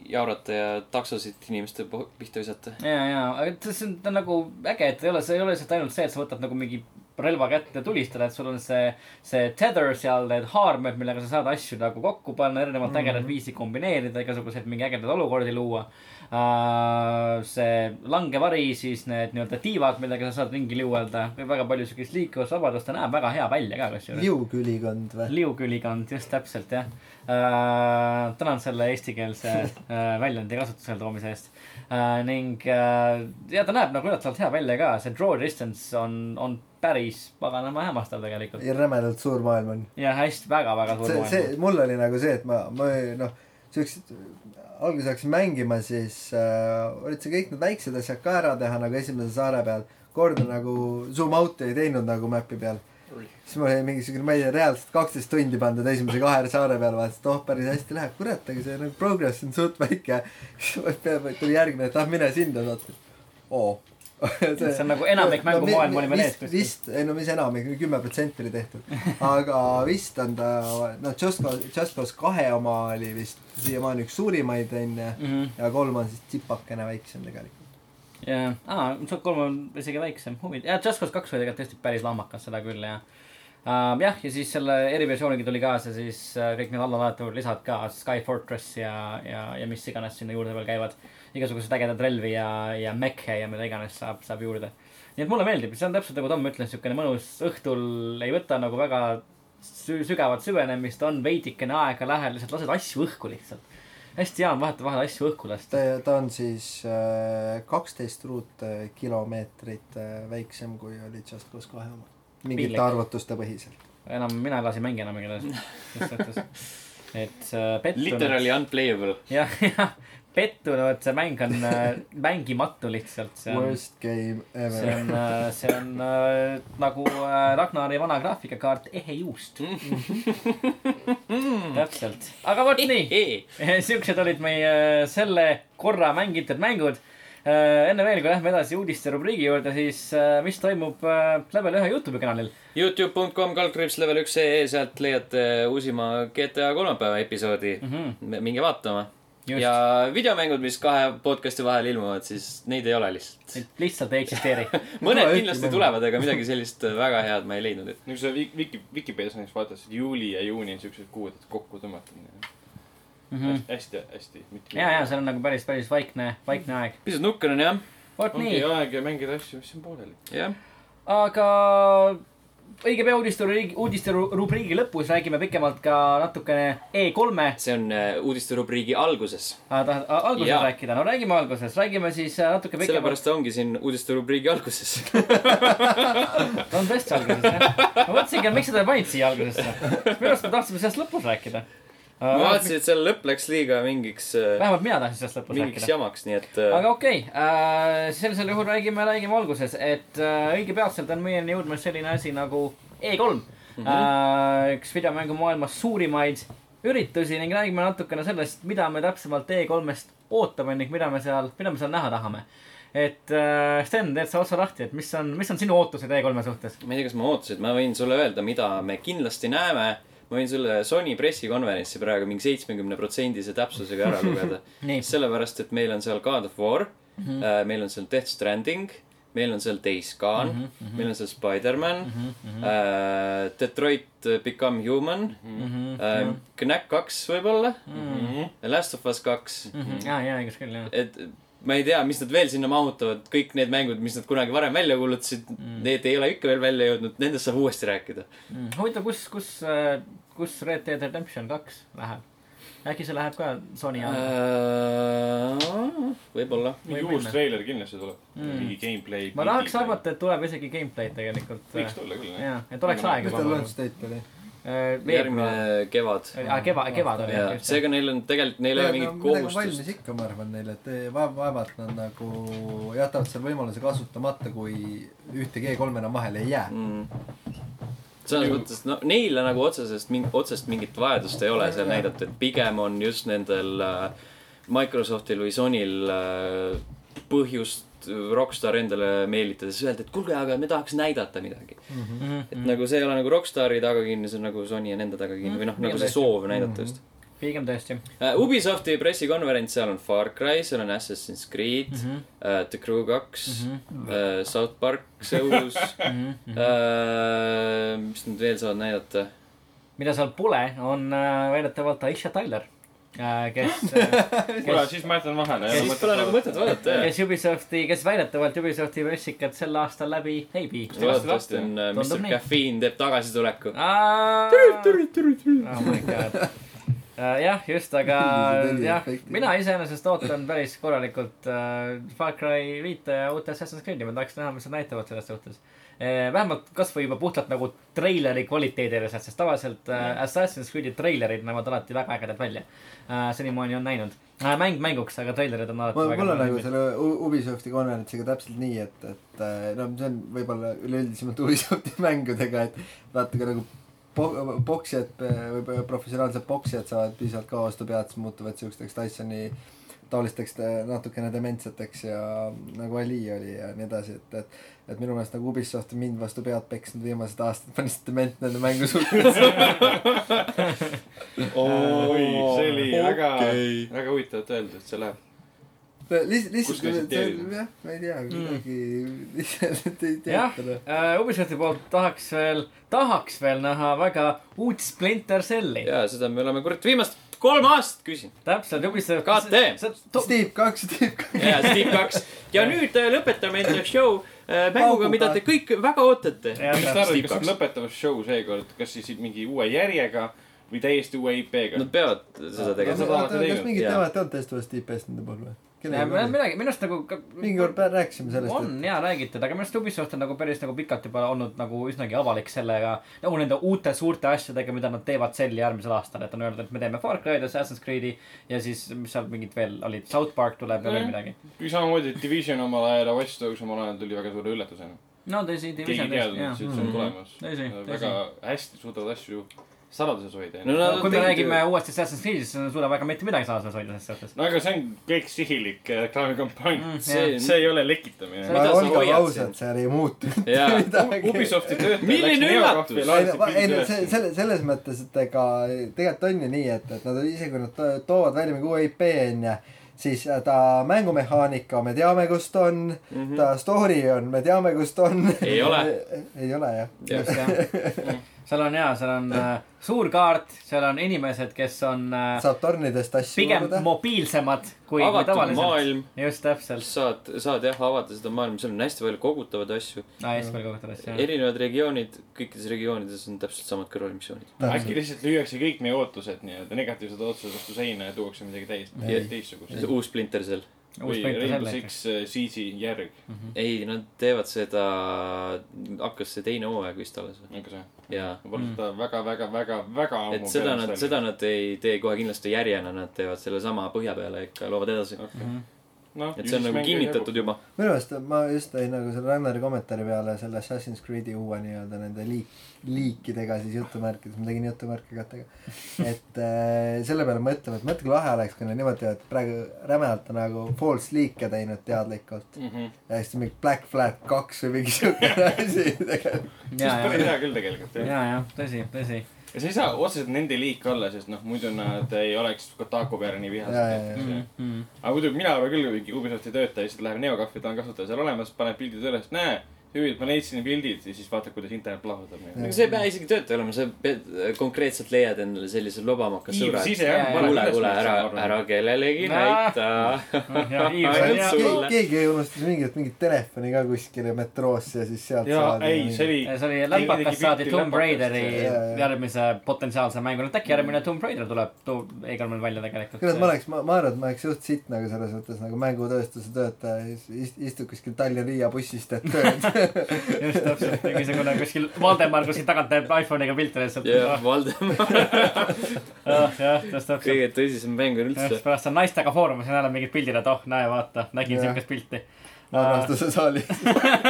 jaurata ja taksosid inimeste pihta visata. ja, ja, aga see on, nagu äge, et ei ole, see ei ole lihtsalt ainult see, et sa võtad nagu mingi relva kätte ja tulistad, et sul on see, see tether seal, need haarmed, millega sa saad asju nagu kokku panna, erinevat mm -hmm. ägedat viisi kombineerida, igasuguseid mingi ägedaid olukordi luua uh,. see langevari, siis need nii-öelda tiivad, millega sa saad ringi liuelda, väga palju siukest liikuvusvabadust, ta näeb väga hea välja ka kusjuures. liugülikond või? liukülikond, just täpselt jah uh,. tänan selle eestikeelse uh, väljendi kasutusele toomise eest uh,. ning uh, ja ta näeb nagu üllatavalt hea välja ka, see draw distance on, on päris paganama hämmastav tegelikult. rämedalt suur maailm on. ja hästi väga-väga suur see, see, maailm. mul oli nagu see, et ma, ma noh, siuksed, alguses hakkasin mängima, siis äh, olid see kõik need väiksed asjad ka ära teha nagu esimese saare peal. kord nagu zoom out'i ei teinud nagu map'i peal. Siis mul oli mingisugune, ma ei tea, reaalselt kaksteist tundi pandud esimese kahe saare peal, vaatasin, et oh, päris hästi läheb, kurat, aga see nagu progress on suht väike. [LAUGHS] siis peale tuli järgmine, et ah, mine sinna, vaatasin. oo. [LAUGHS] See on nagu enamik mängumaailma oli veel ees vist, kuskil. vist, ei no mis enamik, kümme protsenti oli tehtud. aga vist on ta, noh, Just Cause, Just Cause kahe oma oli vist siiamaani üks suurimaid onju. Mhm. ja kolm on siis tsipakene väiksem tegelikult. ja, aa, Shock kolm on isegi väiksem, huvitav, jah, Just Cause kaks oli tegelikult tõesti päris lammakas, seda küll jah uh,. jah, ja siis selle eriversiooniga tuli kaasa siis uh, kõik need allalaetavad lisad ka, Sky Fortress ja, ja, ja mis iganes sinna juurde veel käivad. igasugused ägedad relvi ja, ja mekhe ja mida iganes saab, saab juurde. nii et mulle meeldib, see on täpselt nagu Tom ütles, siukene mõnus õhtul ei võta nagu väga sü- sügavat süvenemist, on veidikene aega lähel, lihtsalt lased asju õhku lihtsalt. Hästi hea on vahetevahel asju õhku lasta. ta, on siis kaksteist ruutkilomeetrit äh, väiksem kui oli Just Cause kahe oma. mingite Piinlik. arvutuste põhiselt. enam mina ei lase mänge enam igatahes, [LAUGHS] selles suhtes. et äh, pettunud. Literally unplayable. jah, jah, pettunud, see mäng on äh, mängimatu lihtsalt, see on, Worst game see ever. on, see on äh, nagu äh, Ragnari vana graafikakaart ehe juust. täpselt, aga vot nii, [LAUGHS] siuksed olid meie selle korra mängitud mängud. enne veel, kui lähme edasi uudiste rubriigi juurde, siis äh, mis toimub äh, Level ühe Youtube'i kanalil? Youtube.com kaldkriips level üks ee, sealt leiate uusima GTA kolmapäeva episoodi mm. -hmm. minge vaatama. Just ja, videomängud, mis kahe podcast'i vahel ilmuvad, siis neid ei ole lihtsalt. Neid lihtsalt ei eksisteeri. [LAUGHS] mõned Tule kindlasti ütleme. tulevad, aga midagi sellist väga head ma ei leidnud, et nagu sa Wiki, Wiki, Vikipeedias näiteks vaatad, et juuli ja juuni on siuksed kuud, et kokku tõmmata. hästi, hästi. ja, ja see on nagu päris, päris vaikne, vaikne aeg. pisut nukker on jah, ongi nii, aeg ja mängida asju, mis on pooleli. jah. aga õige pea uudiste, uudiste ru- rubriigi lõpus räägime pikemalt ka natukene E3-e see on äh, uudiste rubriigi alguses. ah,. tahad alguses Jaa. rääkida? no räägime alguses, räägime siis äh, natuke pikemalt. sellepärast ta ongi siin uudiste rubriigi alguses. [LAUGHS] on tõesti alguses jah. ma mõtlesingi, et miks sa ta panid siia algusesse. minu arust me tahtsime sellest lõpus rääkida. Ma vaatasin, et seal lõpp läks liiga mingiks, vähemalt mina tahtsin sellest lõpus mingiks rääkida. jamaks, nii et äh, aga okei okay,, sellisel juhul räägime, räägime alguses, et äh, õige peatselt on meieni jõudmas selline asi nagu E3 mm. -hmm. üks videomängumaailma suurimaid üritusi ning räägime natukene sellest, mida me täpsemalt E3-st ootame ning mida me seal, mida me seal näha tahame. et äh, Sten, teed sa otsa lahti, et mis on, mis on sinu ootused E3-e suhtes? ma ei tea, kas ma ootasin, ma võin sulle öelda, mida me kindlasti näeme. Ma võin sulle Sony pressikonverentsi praegu mingi seitsmekümne protsendise täpsusega ära lugeda. [LAUGHS] sellepärast, et meil on seal God of War mm. -hmm. meil on seal Death Stranding, meil on seal Days Gone mm, -hmm. meil on seal Spider-man mm, -hmm. uh, Detroit Become Human mm, -hmm. uh, Knack kaks võib-olla Mhm. Last of Us kaks. ja, ja õigus küll, jah. et ma ei tea, mis nad veel sinna mahutavad, kõik need mängud, mis nad kunagi varem välja kuulutasid mm., need ei ole ikka veel välja jõudnud, nendest saab uuesti rääkida. huvitav, kus, kus, kus Red Dead Redemption kaks läheb? äkki see läheb ka Sony alla? Uh, võib-olla. mingi uus treiler kindlasti tuleb Mm.. mingi gameplay. ma tahaks. arvata, et tuleb isegi gameplay'd tegelikult. võiks tulla küll, jah. jaa, et oleks aega mis tal launch date oli? veebruar. järgmine kevad. aa, kevad, kevad oli ja jah, seega neil on tegelikult, neil ei ole mingit valmis kohustust. ikka, ma arvan neile, et vaev-, vaevalt nad nagu jätavad selle võimaluse kasutamata, kui ühtegi E3 enam vahele ei jää. Mm. Selles mõttes, no neile nagu otsesest, otsest mingit vajadust ei ole seal näidata, et pigem on just nendel äh, Microsoftil või Sonyl äh, põhjust Rockstar endale meelitades öelda, et kuulge, aga me tahaks näidata midagi. Mhm. et nagu see ei ole nagu Rockstari taga kinni, see on nagu Sony on enda taga kinni või noh, nagu see soov näidata just. Pigem tõesti. Uh, Ubisofti pressikonverents, seal on Far Cry, seal on Assassin's Creed mm. -hmm. uh, The Crew kaks mm, -hmm. uh, South Park, see uus Mhm, uh,. mis nad veel saavad näidata? mida seal pole, on äh, väidetavalt Aisha Tyler, kes, kuule, siis ma jätan vahele. siis pole nagu mõtet vaadata, jah. kes Ubisofti, kes väidetavalt Ubisofti pressikat sel aastal läbi ei vii. loodetavasti on uh, Mr. Caffeine teeb tagasituleku. oh my god. jah, just, aga [LAUGHS] jah mina iseenesest ootan päris korralikult äh, Far Cry viite ja uute Assassin's Creed'i, ma tahaks näha, mis nad näitavad selles suhtes. vähemalt kasvõi juba puhtalt nagu treileri kvaliteedile, sest tavaliselt äh, Assassin's Creed'i treilerid näevad alati väga ägedad välja äh,. senimaani on näinud äh,. mäng mänguks, aga treilerid on alati mul, väga mul on nagu selle Ubisofti konverentsiga täpselt nii, et, et eh, no see on võib-olla üleüldisemalt Ubisofti [LAUGHS] mängudega, et vaata ka nagu poksijad või professionaalsed poksijad saavad piisavalt kaua vastu pead, siis muutuvad siukesteks Tysoni taolisteks eh, natukene dementseteks ja nagu Ali oli ja nii edasi, et, et et minu meelest nagu Ubisoft on mind vastu pead peksnud viimased aastad, [LAUGHS] ma olen lihtsalt dement nende mängu suhtes. [LAUGHS] oi, see oli väga okei., väga huvitavalt öeldud, et see läheb. lihtsalt, Kus lihtsalt käisid, jah, ma ei tea, kuidagi [LAUGHS] lihtsalt ei jah teata, äh, Ubisofti poolt tahaks veel, tahaks veel näha väga uut Splinter Celli. ja seda me oleme kurat viimast kolm aastat küsinud. täpselt, Ubisoft. KT. Steve kaks, Steve kaks. ja Steve kaks. ja nüüd äh, lõpetame enda show äh, mänguga, mida te kõik väga ootate. Jah, mis te arvate, Steve kas kaks. on lõpetav show seekord, kas siis mingi uue järjega või täiesti uue IP-ga Nad? peavad seda tegema kas mingit Jaa. teemat ei olnud testivast IP-st nende puhul või? midagi, minu arust nagu ka, mingi kord rääkisime sellest, on ja räägitud, aga minu arust Ubisoft on nagu päris nagu pikalt juba olnud nagu üsnagi avalik sellega, nagu nende uute suurte asjadega, mida nad teevad sel järgmisel aastal, et on öeldud, et me teeme Far Cry'd, Assassin's Creed'i ja siis, mis seal mingid veel olid, South Park tuleb ja veel midagi. samamoodi Division omal ajal ja Watch Dogs omal ajal tuli väga suure üllatusena. no tõsi, Division tõesti, et see jah. on tulemas. Tõsi, tõsi. väga hästi suudavad asju saladuses hoida. No nad- kui me räägime ju- uuesti Assassin's Creed'ist, siis ei suuda väga mitte midagi saladuses hoida selles suhtes. no aga see on kõik sihilik äh, reklaamikampaania Mm, mm,. see- see ei ole lekitamine. Olgem ausad seal ei muutunud midagi. Ubisofti töötaja Milline läks üllatus! Ei no no see üles. selle selles mõttes, et ega tegelikult on ju nii, et, et nad isegi kui nad to- toovad välja mingi uue IP onju, siis ta mängumehaanika me teame, kus ta on mm, -hmm. ta story on, me teame, kus ta on. Ei ole. [LAUGHS] ei ole jah. just jah. Seal on jaa, seal on äh, suur kaart, seal on inimesed, kes on äh, saab tornidest asju pigem mobiilsemad kui, kui tavaliselt. maailm, just täpselt. saad, saad jah avada seda maailma, seal on hästi palju kogutavaid asju. aa, just veel kogu asja. erinevad regioonid, kõikides regioonides on täpselt samad kõrvalmissioonid. äkki lihtsalt lüüakse kõik meie ootused nii-öelda negatiivsed ootused vastu seina ja tuuakse midagi täis, Ei. teistsugust. uus Splinter Cell. Rainbow. Six äh, Siege'i järg, ei, nad teevad seda, hakkas see teine hooaeg vist alles või? ka see? jaa. ma polnud seda väga, väga, väga, väga et seda nad, seda nad ei tee kohe kindlasti järjena, nad teevad sellesama põhja peale ikka, loovad edasi. noh, et see on nagu kinnitatud juba. minu meelest ma just tõin nagu selle Ragnari kommentaari peale selle Assassin's Creed'i uue nii-öelda nende liik-, liikidega siis jutumärkides, ma tegin jutumärke katega. et äh, selle peale mõtlema, et mõtle kui lahe oleks, kui nad niimoodi, et praegu rämedalt on nagu false liik'e teinud teadlikult. Mhm. ja siis mingi Black Flag kaks või mingi siukene asi tegelikult. see ja, on päris hea küll tegelikult jah. ja, ja tõsi, tõsi. Ja see ei saa otseselt nende liik olla, sest noh, muidu nad ei oleks Kotaku peale nii vihased. Mm. aga muidu mina arvan küll, kui Ubisofti töötaja lihtsalt läheb Neocafi, ta on kasutaja seal olemas, paneb pildid üles, näe, hüüd, ma leidsin pildid ja siis vaatab, kuidas internet plahvatab. aga see ei pea isegi töötaja olema, sa pead konkreetselt leiad endale sellise lobamaka sõbra. Kuule, kuule, ära, ära kellelegi näita. keegi unustas mingit, mingit telefoni ka kuskile metroosse ja siis sealt jaa, ei, see oli. see oli läpakas saadi Tomb Raideri järgmise potentsiaalse mängu, et äkki järgmine Tomb Raider tuleb, toob Eigelmann välja tegelikult. kurat, ma oleks, ma, ma arvan, et ma oleks suht sitt nagu selles mõttes nagu mängutööstuse töötaja, ist-, istub kuskil Tallinna-Riia bussist, teeb tööd. [LAUGHS] [LAUGHS] just täpselt, mingisugune kuskil Valdemar kuskil tagant teeb iPhone'iga pilte lihtsalt. jah, Valdemar, [LAUGHS] jah, just täpselt. kõige tõsisem mäng üldse just. pärast on naistega foorumis on jälle mingid pildid, et oh, näe, vaata, nägin siukest pilti. armastuse saalis.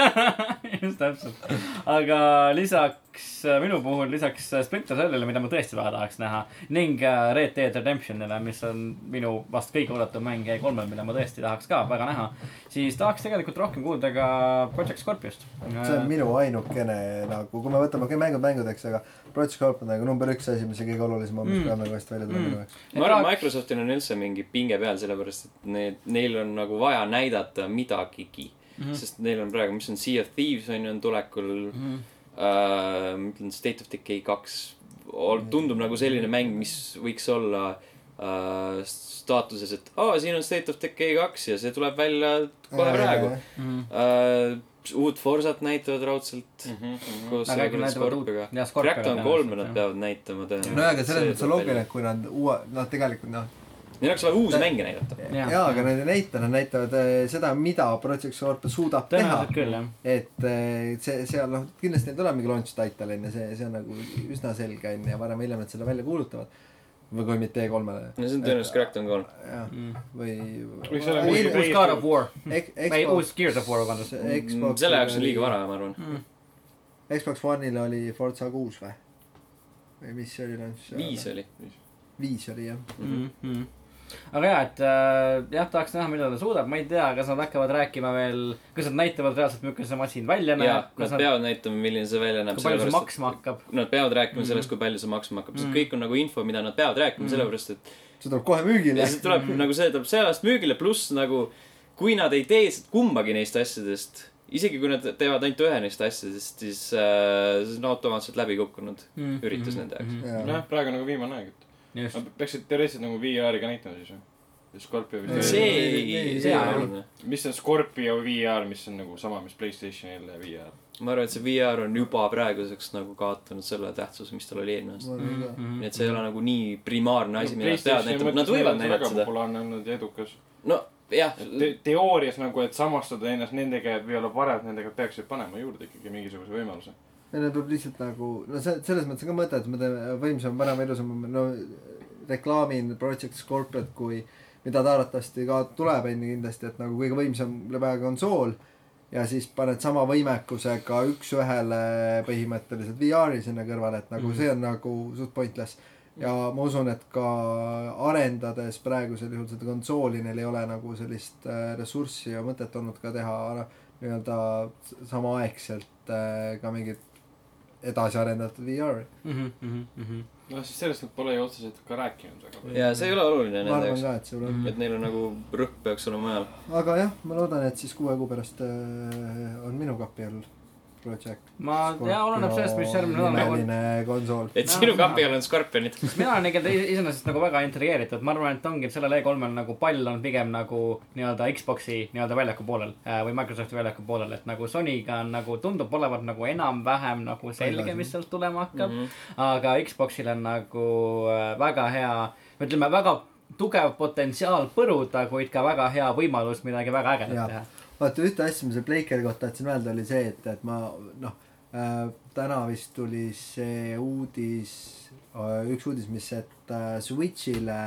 [LAUGHS] just täpselt, aga lisaks äh, minu puhul lisaks äh, Splinter Cellile, mida ma tõesti väga tahaks näha ning äh, Red Dead Redemptionile, mis on minu vast kõige oodatum mäng E3-l, mida ma tõesti tahaks ka väga näha, siis tahaks tegelikult rohkem kuulda ka Project Scorpiost. see on minu ainukene nagu, kui me võtame kõik mängud mängudeks, aga Project Scorp on nagu number üks asi, mis on kõige olulisem on, mis Mm. peab nagu hästi välja tulema Mm. minu jaoks. ma arvan, Microsoftil on üldse mingi pinge peal, sellepärast et need, neil on nagu vaja näidata midagigi mm. -hmm. sest neil on praegu, mis on Sea of Thieves on ju, on tulekul mm. -hmm. Uh, ma ütlen State of Decay kaks, tundub nagu selline mäng, mis võiks olla uh, staatuses, et aa, siin on State of Decay kaks ja see tuleb välja kohe praegu. Uh, uut Forsat näitavad raudselt koos uut- Scorpioga. jah, Scorpioga Crackdown kolme nad peavad näitama tõenäoliselt. nojah, aga selles mõttes on loogiline, et kui nad uue, noh, tegelikult noh, Neil oleks vaja uusi mänge näidata. Jaa. aga nad ei näita, nad näitavad äh, seda, mida Project Scorpio suudab teha tõenäoliselt. jah. et äh, see, seal noh, kindlasti neil tuleb mingi launch title on ju, see, see on nagu üsna selge on ju ja varem või hiljem nad seda välja kuulutavad. või kui mitte E3-le. no see on tõenäoliselt Crackdown kolm. jah, Mm. või. Võiks olla uus, God of War, Xbox ei, uus Gears of War, vabandust. Xbox. selle jaoks on liiga vara, ma arvan. Xbox One'il oli Forza kuus või? või mis see oli launch? viis. oli. viis oli jah. Mhm. Aga jaa, et äh, jah, tahaks näha, millal ta suudab, ma ei tea, kas nad hakkavad rääkima veel, kas nad näitavad reaalselt, milline see masin välja ja näeb, nad nad, peavad näitama, milline see välja näeb. kui palju see maksma hakkab. Nad peavad rääkima sellest, kui palju see maksma hakkab, sest kõik on nagu info, mida nad peavad rääkima, sellepärast et see tuleb kohe müügile ja. see tuleb nagu see tuleb sellest müügile, pluss nagu kui nad ei tee kumbagi neist asjadest, isegi kui nad teevad ainult ühe neist asjadest, siis äh, see on automaatselt läbi kukkunud Mhm. üritus nende jaoks. noh, praegu on nagu viimane aeg, et just, nad peaksid teoreetiliselt nagu VR-i ka näitama siis või? Scorpio vist see see oluline. mis on Scorpio VR, mis on nagu sama, mis Playstationil VR? ma arvan, et see VR on juba praeguseks nagu kaotanud selle tähtsuse, mis tal oli eelmine aasta. Mhm. nii et see ei ole nagu nii primaarne asi, mida nad peavad näitama, nad võivad näidata seda. populaarne olnud ja edukas no jah, Te. teoorias nagu, et samastada ennast nendega, et või olla parem nendega, peaksid panema juurde ikkagi mingisuguse võimaluse. Ja neil peab lihtsalt nagu, no see, selles mõttes on ka mõte, et me teeme võimsam, parem, ilusam, no reklaamin Project Scorpiot kui, mida ta arvatavasti ka tuleb enne kindlasti, et nagu kõige võimsam läbi aja konsool. ja siis paned sama võimekusega üks-ühele põhimõtteliselt VR-i sinna kõrvale, et nagu Mhm. see on nagu suht pointless. ja ma usun, et ka arendades praegusel juhul seda konsooli, neil ei ole nagu sellist äh, ressurssi ja mõtet olnud ka teha noh, nii-öelda samaaegselt äh, ka mingit edasi arendatud VR-i. Mhm, noh, siis sellest nad pole ju otseselt ka rääkinud väga palju. ja see ei ole oluline ma nende arvan jaoks. ka, et see on. et neil on nagu rõhk peaks olema mujal. aga jah, ma loodan, et siis kuue kuu pärast äh, on minu kapi all Project. ma, jaa, oleneb sellest, mis järgmine nädal nagu nimeline konsool. et sinu kapi all on skorpionid. [LAUGHS] mina olen ikka is- iseenesest nagu väga intrigeeritud, ma arvan, et ongi, sellel E3-l nagu pall on pigem nagu nii-öelda Xbox'i nii-öelda väljaku poolel äh, või Microsofti väljaku poolel, et nagu Sonyga on nagu tundub olevat nagu enam-vähem nagu selge, mis sealt tulema hakkab mm. -hmm. aga Xbox'il on nagu äh, väga hea, ütleme väga tugev potentsiaal põruda, kuid ka väga hea võimalus midagi väga ägedat teha. Vaata ühte asja, mis selle Blakeri kohta tahtsin öelda, oli see, et, et ma noh äh,, täna vist tuli see uudis äh,, üks uudis, mis, et äh, Switch'ile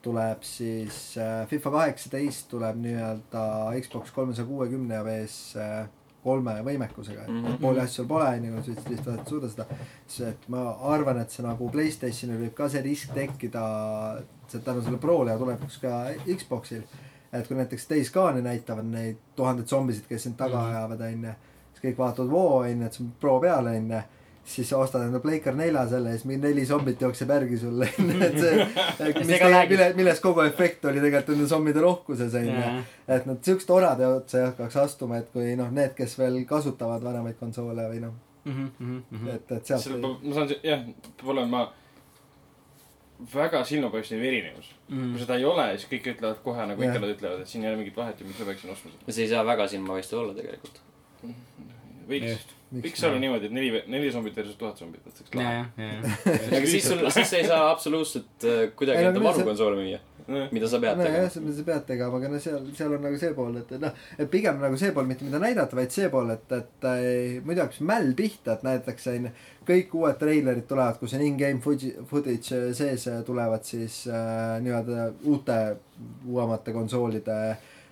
tuleb siis äh, FIFA kaheksateist tuleb nii-öelda Xbox kolmesaja kuuekümne ja PS äh, kolme võimekusega, et Mhm. pooli asju seal pole, onju, Switch lihtsalt ei suuda seda. siis, et ma arvan, et see nagu Playstationil võib ka see risk tekkida, tänu selle Prole tulevikus ka Xboxil et kui näiteks Days Gone'i näitavad neid tuhandeid zombisid, kes sind taga Mhm. ajavad, onju, siis kõik vaatavad, voo, onju, et see on pro peal, onju, siis ostad enda Playcar nelja selle ja siis mingi neli zombit jookseb järgi sulle, onju, et see, [LAUGHS] mis see ka räägib. mille, milles kogu efekt oli tegelikult nende zombide rohkuses, onju. et nad siukest orade otsa ei hakkaks astuma, et kui noh, need, kes veel kasutavad vanemaid konsoole või noh, Mhm, et, et sealt ma saan, jah, peab olema väga silmapaistev erinevus. Mhm. kui seda ei ole, siis kõik ütlevad kohe nagu ikka nad ütlevad, et siin ei ole mingit vahet ja miks ma peaksin ostma seda. see ei saa väga silmapaistev olla tegelikult. võiks, võiks olla niimoodi, et neli, neli zombit versus tuhat zombit, et oleks ja, lahe. ja, ja. aga siis sul, siis sa ei saa absoluutselt äh, kuidagi enda aga varu see- konsoole müüa, mida sa pead nojah, tegema. seda sa pead tegema, aga no seal, seal on nagu see pool, et noh, et pigem nagu see pool, mitte mida näidata, vaid see pool, et, et äh, muidu hakkas mäll pihta, et näidatakse onju, kõik uued treilerid tulevad, kus on in-game footage, äh, sees äh, tulevad siis äh, nii-öelda uute, uuemate konsoolide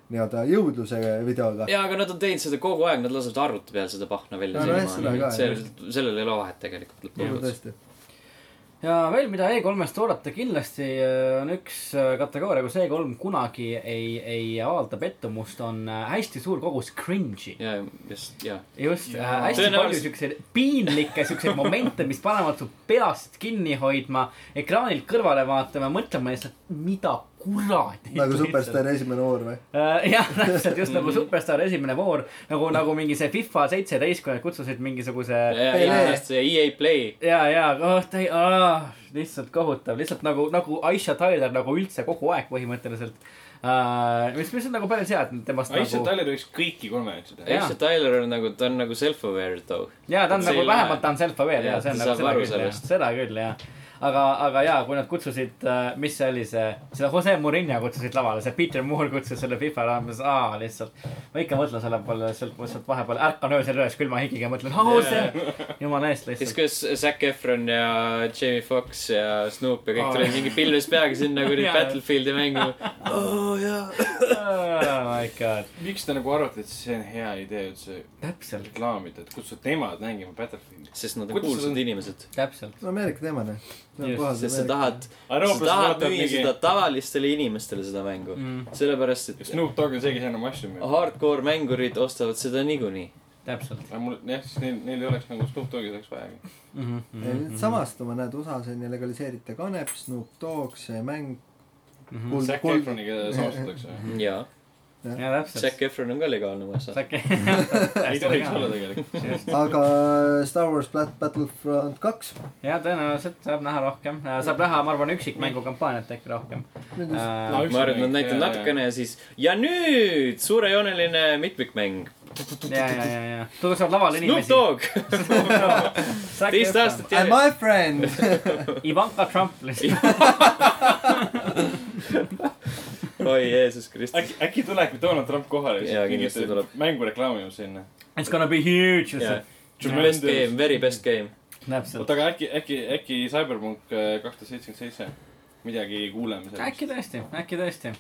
nii-öelda jõudluse videoga. jaa, aga nad on teinud seda kogu aeg, nad lasevad arvuti peal seda pahna välja No seda ka, see, sellel ei ole vahet tegelikult lõppkokkuvõttes. Ja veel, mida E3-st oodata kindlasti äh, on üks äh, kategooria, kus E3 kunagi ei, ei avalda pettumust, on äh, hästi suur kogus cringe'i. ja, just, ja. just, hästi palju Tõenäoliselt- siukseid piinlikke siukseid momente, mis panevad su peast kinni hoidma, ekraanilt kõrvale vaatama, mõtlema lihtsalt, mida kuradi. nagu Superstaari esimene voor või? Äh, jah, täpselt just nagu Superstar esimene voor, nagu, nagu mingi see FIFA seitseteist, kui nad kutsusid mingisuguse ja, Ei, ja ei. see EA Play. ja, ja oh, täi-, lihtsalt kohutav, lihtsalt nagu, nagu Aisha Tyler nagu üldse kogu aeg põhimõtteliselt uh,. mis, mis on nagu päris hea, et temast Aisha nagu, Tyler võiks kõiki konverentse teha. Aisha Tyler on nagu, ta on nagu self-aware too. ja ta on see nagu ei vähemalt ta on self-aware ja Jah, see on ta nagu seda küll jah, seda küll jah. aga, aga jaa, kui nad kutsusid, mis see oli see, seda Jose Murillo kutsusid lavale, see Peter Moore kutsus selle FIFA raames, aa lihtsalt. ma ikka mõtlen selle peale, sealt, sealt vahepeal ärkan öösel üles külma higiga ja mõtlen, aa see, [LAUGHS] jumala eest siis, lihtsalt. kus Zac Efron ja Jamie Foxx ja Snoop ja kõik Aa. tulid mingi pilves peaga sinna kuradi. Battlefieldi mängima. oh jaa. oh my god, miks te nagu arvate, et see on hea idee üldse täpselt, reklaamida, et kutsud nemad mängima Battlefieldi? sest nad on Kuidas kuulsad inimesed. täpselt. no Ameerika teema noh. Sest sa tahad, sa tahad müüa seda tavalistele inimestele seda mängu. Mm, sellepärast, et Snoop Dogg on see, kes enam asju müüb. hardcore mängurid ostavad seda niikuinii. täpselt aga mul, jah, siis neil, neil ei oleks nagu Snoop Doggi oleks vajagi. mm. -hmm, mm -hmm. samastuma, näed, USA-s on ju legaliseeriti kanep, Snoop Dogg, see mäng. mm -hmm. Kuld- Zac Efroniga samastatakse. [LAUGHS] jaa. Zac Efron on ka legaalne USA. [LAUGHS] ei tohiks olla. tegelikult. aga Star Wars Bat- Battlefront kaks. ja tõenäoliselt saab näha rohkem, saab näha, ma arvan, üksikmängu kampaaniat äkki rohkem. No, üks- ma arvan, et nad näitavad natukene ja siis ja nüüd suurejooneline mitmikmäng. ja, ja, ja, ja tulevad lavale Snoop inimesi. Dogg, [LAUGHS] teist aastat And järjest. my friend. Ivanka Trump lihtsalt. [LAUGHS] oi Jeesus Kristus. äkki, äkki tulebki Donald Trump kohale Jaa, kindlasti tuleb. mängu reklaamima sinna. It's gonna be huge Yeah. Best game, very best game. oota, aga äkki, äkki, äkki Cyberpunk äh, kaks tuhat seitsekümmend seitse, midagi kuuleme sellest. äkki tõesti, äkki tõesti.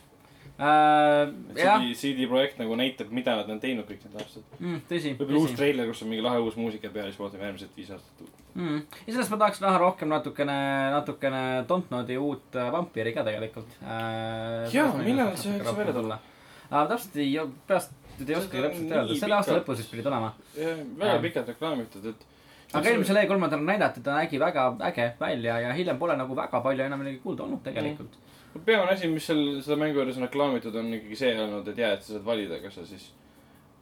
äh,. jah, CD, CD Projekt nagu näitab, mida nad on teinud kõik need aastad. Mm, tõsi, võib-olla uus treiler, kus on mingi lahe uus muusika peal, siis vaatame järgmised viis aastat. mm.. iseenesest ma tahaks näha rohkem natukene, natukene Dontnodi uut äh, vampiiri ka tegelikult äh,. Jaa, millal see võiks välja tulla? äh,? täpselt ei, peast ei oskagi täpselt öelda, selle aasta lõpus vist pidi tulema. väga Ähm. pikalt reklaamitud, et. aga eelmisel E3-l näidati, ta nägi väga äge välja ja hiljem pole nagu väga palju enam midagi kuulda olnud tegelikult. peamine asi, mis seal seda mängu juures on reklaamitud, on ikkagi see olnud, et jaa, et sa saad valida, kas sa siis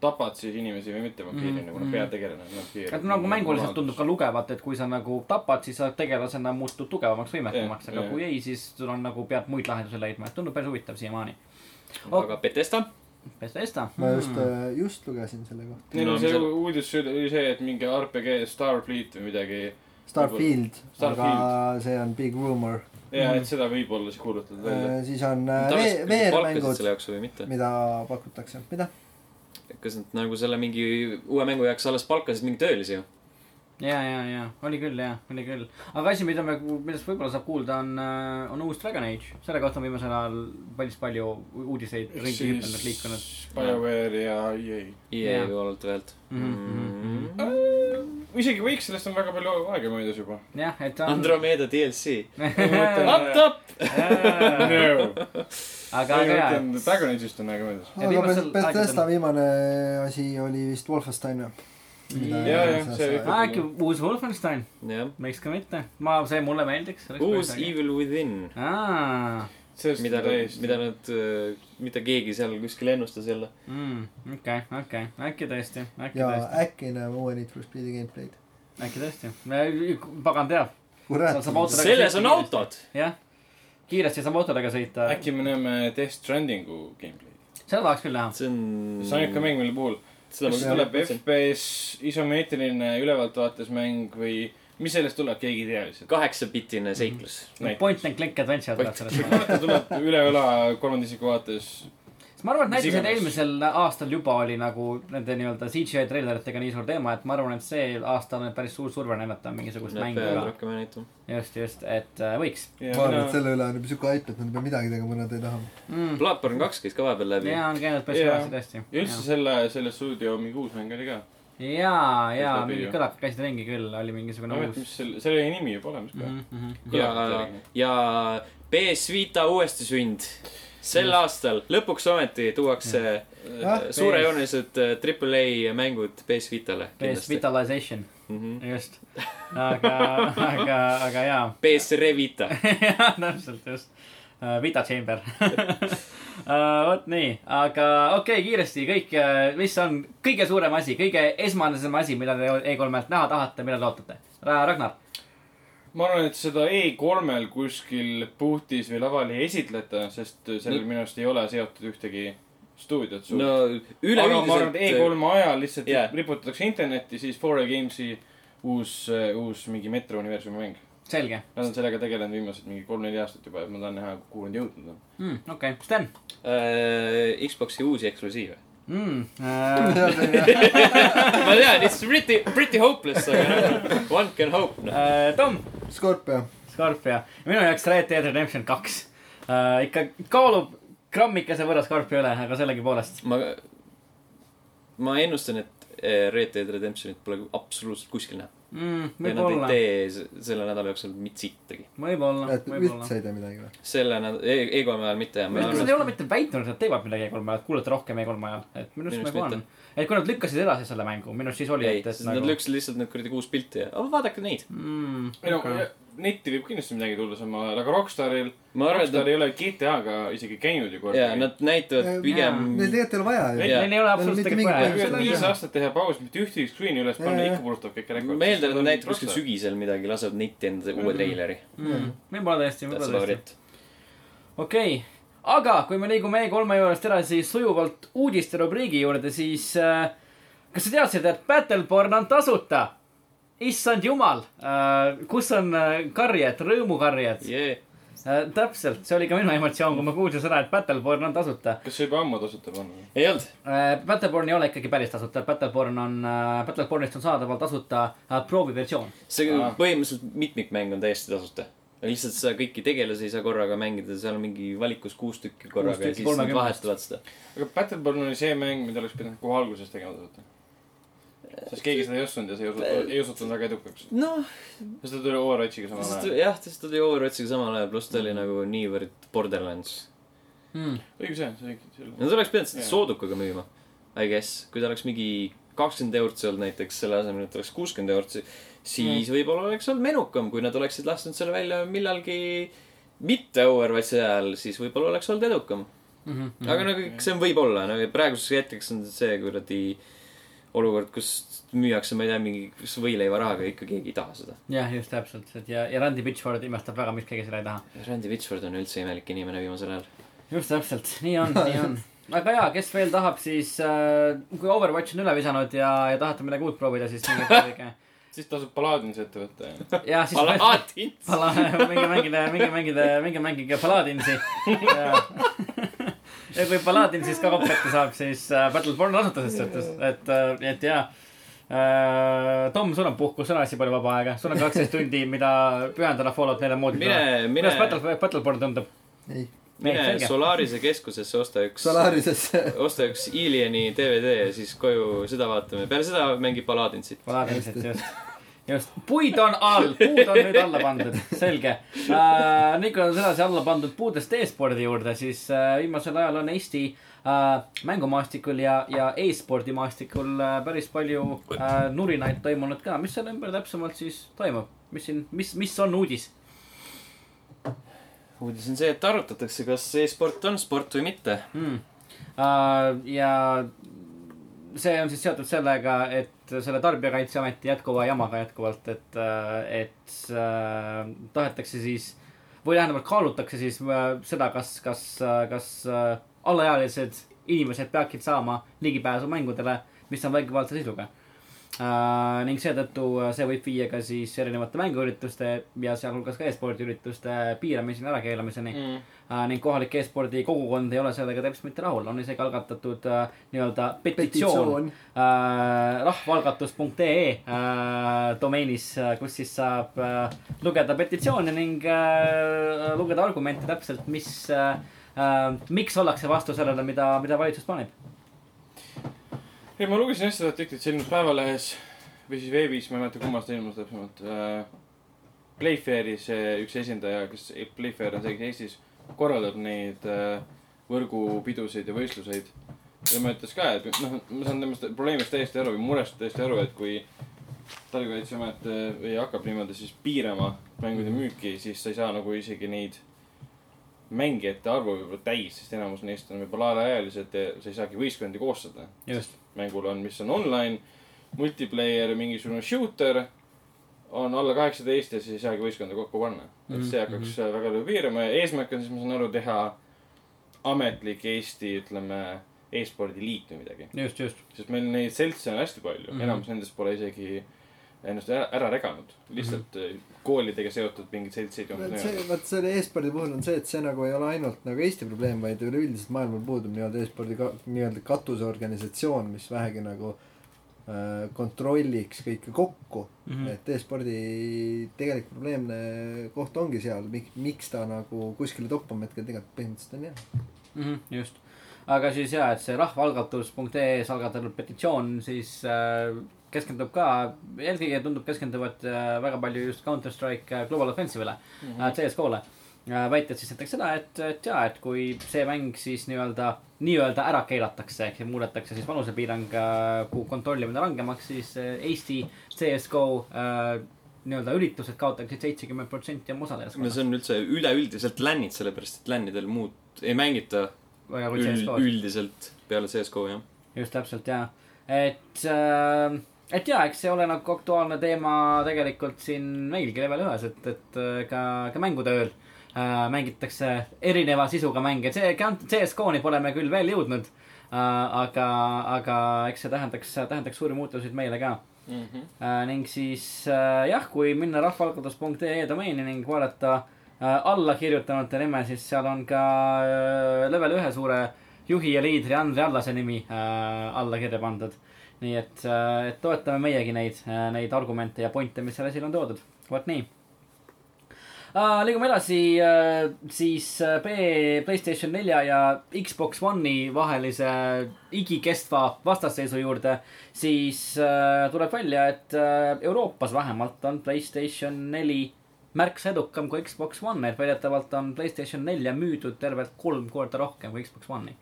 tapad siis inimesi või mitte vampiirina Mhm, mm, -hmm. kuna peategelane on vampiir. et nagu mänguliselt tundub ka lugevat, et kui sa nagu tapad, siis sa tegelasena muutud tugevamaks, võimekamaks, aga jah. kui ei, siis sul on nagu pead muid lahendusi leidma, et tundub päris huvitav siiamaani. aga Betesta, Bethesda. ma just, just lugesin selle kohta. Neil No on see uudis oli see, et mingi RPG Starfleet või midagi. Starfield, Starfield. aga see on big rumor. ja Mhm. et seda võib-olla siis kuulutatud välja. siis on äh, VR-mängud mida pakutakse, mida? Kas nad nagu selle mingi uue mängu jaoks alles palkasid mingi töölisi ju? ja, ja, ja oli küll, ja oli küll. aga asi, mida me, millest võib-olla saab kuulda, on, on uus Dragon Age. selle kohta on viimasel ajal päris palju uudiseid ringi hüpanud, liikunud. BioWare ja EA. EA Jaa. poolelt pealt Mhm, isegi võiks, sellest on väga palju aega möödas juba. jah, et ta on. Andromeda DLC. Up Up top. no. aga, aga jaa, Dragon Age'ist on aega möödas. Aga Bethesda viimane asi oli vist Wolfenstein või? Aa, äkki uus Wolfenstein, jah. miks ka mitte. ma, see mulle meeldiks. uus Evil Within, mida mida nad, mida keegi seal kuskil ennustas jälle. mm, okei, okei, äkki tõesti, äkki ja tõesti, äkki näeme uue Need for Speedi gameplay'd. äkki tõesti. pagan teab, selles on kiiresti. autod. jah. kiiresti saab autodega sõita. äkki me näeme Death Strandingu gameplay'd. seda tahaks küll näha. see on. see on ikka mäng, mille puhul, seda kas tuleb. FPS, isomeetriline ülevaltvaates mäng või mis sellest tuleb, keegi ei tea lihtsalt. kaheksapitine seiklus. näiteks. Point and click adventure tuleb sellest. tuleb üle õla kolmanda isiku vaates. Sest ma arvan, et näiteks, eelmisel aastal juba oli nagu nende nii-öelda CGI treileritega nii suur teema, et ma arvan, et see aasta on päris suur surve näidata mingisugust mängu ka. just, just, et äh, võiks ma arvan, et selle üle on juba siuke hype, et nad ei pea midagi tegema, nad ei taha. mm.. Bloodborne kaks käis ka vahepeal läbi. ja on käinud päris Jaa. kõvasti tõesti. ja üldse selle, selle stuudio mingi uus mäng oli ka. ja, ja läbi mingid kõlakad käisid ringi küll, oli mingisugune uus. mis selle, selle nimi juba olemas ka. Mm -hmm. ja, ja PS Vita uuestisünd. Sel aastal lõpuks ometi tuuakse Ah, äh, suurejoonelised äh, Triple A mängud PS Vitale PS. Vitalization, Mm -hmm. just. aga, aga, aga jaa. PS Revita. jah, täpselt just uh,. Vita Chamber [LAUGHS] vot nii, aga okei okay,, kiiresti kõik, mis on kõige suurem asi, kõige esmasem asi, mida te E3-lt näha tahate, millal ootate? Ragnar. Ma arvan, et seda E3-l kuskil puhtis või laval ei esitleta, sest sellel No. minu arust ei ole seotud ühtegi stuudiot suurt no aga ma arvan, et üleüldiselt. E3 ajal lihtsalt yeah. riputatakse internetti, siis 4A Games'i uus, uus mingi Metro universumi mäng. selge Nad on sellega tegelenud viimased mingi kolm-neli aastat juba ja ma tahan näha, kuhu nad jõudnud on. mm,. okei okay., Sten äh, Xbox'i uusi eksklusiive. [LAUGHS] mm,. Ma tean, it's pretty, pretty hopeless, aga one can hope, noh. uh, Tom, Scorpio. Scorpio. minu jaoks Red Dead Redemption kaks uh,. ikka kaalub grammikese võrra Scorpio üle, aga sellegipoolest. ma, ma ennustan, et Red Dead Redemptionit pole absoluutselt kuskil näha. mm,. ja nad ei võib-olla, tee selle nädala jooksul mitte sittagi. võib-olla, et võib-olla. üldse ei tee midagi või? selle nädala, E3 ajal mitte jah. minu arust nad ei ole mitte väitnud, et nad teevad midagi E3 ajal, kuulete rohkem E3 ajal, et minu arust nagu on et kui nad lükkasid edasi selle mängu, minu arust siis oli, ei, et, et nad nagu. lükkasid lihtsalt need kuradi kuus pilti ja, oh vaadake neid. mm,. ei no Okay. Netti võib kindlasti midagi tulla samal ajal, aga Rockstaril, ma arvan, et Rockstar nad, ei ole GTA-ga isegi käinud ju jaa, kordagi. nad näitavad Jaa. pigem Neil tegelikult ei ole vaja ju. Jaa. Neil ei ole absoluutselt tegelikult mingit vaja viis aastat teha pausi, mitte ühtegi screen'i üles panna, Jaa. ikka purustavad kõik rekordi. ma eeldan, et näitavad kuskil. sügisel midagi, lasevad netti enda uue Mm. treileri. mm,. võib-olla tõesti, võib-olla tõesti. okei aga kui me liigume E3-e juurest edasi sujuvalt uudiste rubriigi juurde, siis äh, kas sa teadsid, et Battleborn on tasuta? Issand jumal äh,, kus on äh, karjed, rõõmukarjed jee, äh,? täpselt, see oli ka minu emotsioon, kui ma kuulsin seda, et Battleborn on tasuta kas see juba ammu tasuta panna? ei olnud. Battleborn ei ole ikkagi päris tasuta, Battleborn on Battlebornist on saadaval tasuta prooviversioon. see Aa. põhimõtteliselt mitmikmäng on täiesti tasuta. aga lihtsalt sa kõiki tegelasi ei saa korraga mängida, seal on mingi valikus kuus tükki korraga ja tükki siis nad 30-st. vahetavad seda. aga Battleborn oli see mäng, mida oleks pidanud kohe alguses tegema vaata. Sest keegi seda ei uskunud ja see ei osutunud, ei osutunud väga edukaks. noh, sest ta tuli Overwatchiga samal ajal. jah, sest ta tuli Overwatchiga samal ajal, pluss ta oli nagu niivõrd Borderlands. mm.. õige see, see oli. no ta oleks pidanud seda Jah. soodukaga müüma, I guess, kui ta oleks mingi kakskümmend eurot olnud näiteks, selle asemel, et oleks kuuskümmend eurot, siis võib-olla oleks olnud menukam, kui nad oleksid lasknud selle välja millalgi mitte Overwatchi ajal, siis võib-olla oleks olnud edukam. Mm -hmm. aga nagu see on võib-olla, nagu praeguseks hetkeks on see kuradi olukord, kus müüakse, ma ei tea, mingi kas võileivarahaga, ikka keegi ei taha seda. jah, just täpselt, et ja, ja Randy Pitchford imestab väga, miks keegi seda ei taha. Randy Pitchford on üldse imelik inimene viimasel ajal. just täpselt, nii on, [LAUGHS] nii on. aga jaa, kes veel tahab, siis äh, kui Overwatch on üle visanud ja, ja tahate midagi uut proovida, siis minge proovige. [LAUGHS] siis tasub Paladins ette võtta. ja siis. Paladins. Pala-, minge mängige, minge mängige, minge mängige Paladinsi. [LAUGHS] ja kui Paladinsis ka kopp ette saab, siis äh, Battleborn asutusest ütles, et, et jaa äh,. Tom, sul on puhkus, sul on hästi palju vaba aega, sul on kaksteist tundi, mida pühendada Fallout nelja moodi. mine, mine kuidas, Battle, Battleborn tundub? ei, mine. Solarise keskusesse, osta üks, Solarisesse. [LAUGHS] osta üks Alieni DVD ja siis koju seda vaatame. peale seda mängi Paladinsit. Paladinsit, just. just, puid on all, puud on nüüd alla pandud, selge nii kui on sedasi alla pandud puudest e-spordi juurde, siis uh, viimasel ajal on Eesti uh, mängumaastikul ja, ja e-spordi maastikul uh, päris palju uh, nurinaid toimunud ka. mis selle ümber täpsemalt siis toimub? mis siin, mis, mis on uudis? uudis on see, et arutatakse, kas e-sport on sport või mitte. mm.. Uh, ja see on siis seotud sellega, et selle Tarbijakaitseameti jätkuva jamaga jätkuvalt, et, et äh, tahetakse siis või tähendab, kaalutakse siis äh, seda, kas, kas, kas äh, alaealised inimesed peaksid saama ligipääsu mängudele, mis on vägivaldse sisuga äh,. ning seetõttu äh, see võib viia ka siis erinevate mänguürituste ja sealhulgas ka e-spordiürituste piiramiseni, ärakeelamiseni mm.. Uh, ning kohalik e-spordi kogukond ei ole sellega täpselt mitte rahul, on isegi algatatud uh, nii-öelda petitsioon, petitsioon. uh, rahvaalgatus.ee uh, domeenis uh,, kus siis saab uh, lugeda petitsioone ning uh, lugeda argumente täpselt, mis uh,, uh, miks ollakse vastu sellele, mida, mida valitsus paneb. ei, ma lugesin hästi seda artiklit, see ilmus Päevalehes või siis veebis, ma ei mäleta, kummast ta ilmus täpsemalt äh,. Playfairi see üks esindaja, kes, Playfair on see, kes Eestis korraldab neid äh, võrgupidusid ja võistluseid. tema ütles ka, et noh, ma saan temast probleemist täiesti aru või murest täiesti aru, et kui tarbijakaitseamet äh, hakkab niimoodi siis piirama mängude müüki, siis sa ei saa nagu isegi neid mängijate arvu võib-olla täis, sest enamus neist on võib-olla alaealised ja sa ei saagi võistkondi koostada. just, mängul on, mis on online, multiplayer, mingisugune shooter on alla kaheksateist ja siis ei saagi võistkonda kokku panna et see hakkaks mm -hmm. väga palju piirama ja eesmärk on siis, ma saan aru, teha ametlik Eesti, ütleme, e-spordi liit või midagi. just, just. sest meil neid seltse on hästi palju mm, Mhm. -hmm. enamus nendest pole isegi ennast ära, ära reganud. lihtsalt mm -hmm. koolidega seotud mingeid seltseid on vot see, vot selle e-spordi puhul on see, et see nagu ei ole ainult nagu Eesti probleem, vaid üleüldiselt maailmal puudub nii-öelda e-spordi ka, nii-öelda katuseorganisatsioon, mis vähegi nagu äh, kontrolliks kõike kokku mm. -hmm. et e-spordi tegelik probleemne koht ongi seal, miks ta nagu kuskile toppama hetkel tegelikult põhimõtteliselt on jäänud. mm. -hmm, just, aga siis ja, et see rahvaalgatus.ee-s algatatud petitsioon siis äh, keskendub ka, eelkõige tundub keskenduvat äh, väga palju just Counter Strike äh, Global Offensive'ile mm -hmm. äh,, CS-GO-le väites siis näiteks seda, et, et ja, et kui see mäng siis nii-öelda, nii-öelda ära keelatakse ehk muudetakse siis vanusepiirang kuhu kontrollimine rangemaks, siis Eesti CS-GO äh, nii-öelda üritused kaotaksid seitsekümmend protsenti oma no osalejaskonnast. see on üldse üleüldiselt lännid, sellepärast et lännidel muud ei mängita üld, üldiselt peale CSGO jah. just täpselt ja, et äh,, et ja, eks see ole nagu aktuaalne teema tegelikult siin meilgi level ühes, et, et äh, ka, ka mängude ööl äh, mängitakse erineva sisuga mänge, see CS-GO-ni pole me küll veel jõudnud äh,. aga, aga eks see tähendaks, tähendaks suuri muutuseid meile ka mm. -hmm. äh, ning siis äh, jah, kui minna rahvaalgatus.ee domeeni ning vaadata äh, allakirjutanute nime, siis seal on ka äh, level ühe suure juhi ja liidri Andri Allase nimi äh, alla kirja pandud. Nii et äh,, et toetame meiegi neid äh,, neid argumente ja pointe, mis seal esile on toodud, vot nii uh,. liigume edasi uh, siis B, Playstation nelja ja Xbox One'i vahelise igikestva vastasseisu juurde. siis uh, tuleb välja, et uh, Euroopas vähemalt on Playstation neli märksa edukam kui Xbox One, et väidetavalt on Playstation nelja müüdud tervelt kolm korda rohkem kui Xbox One'i.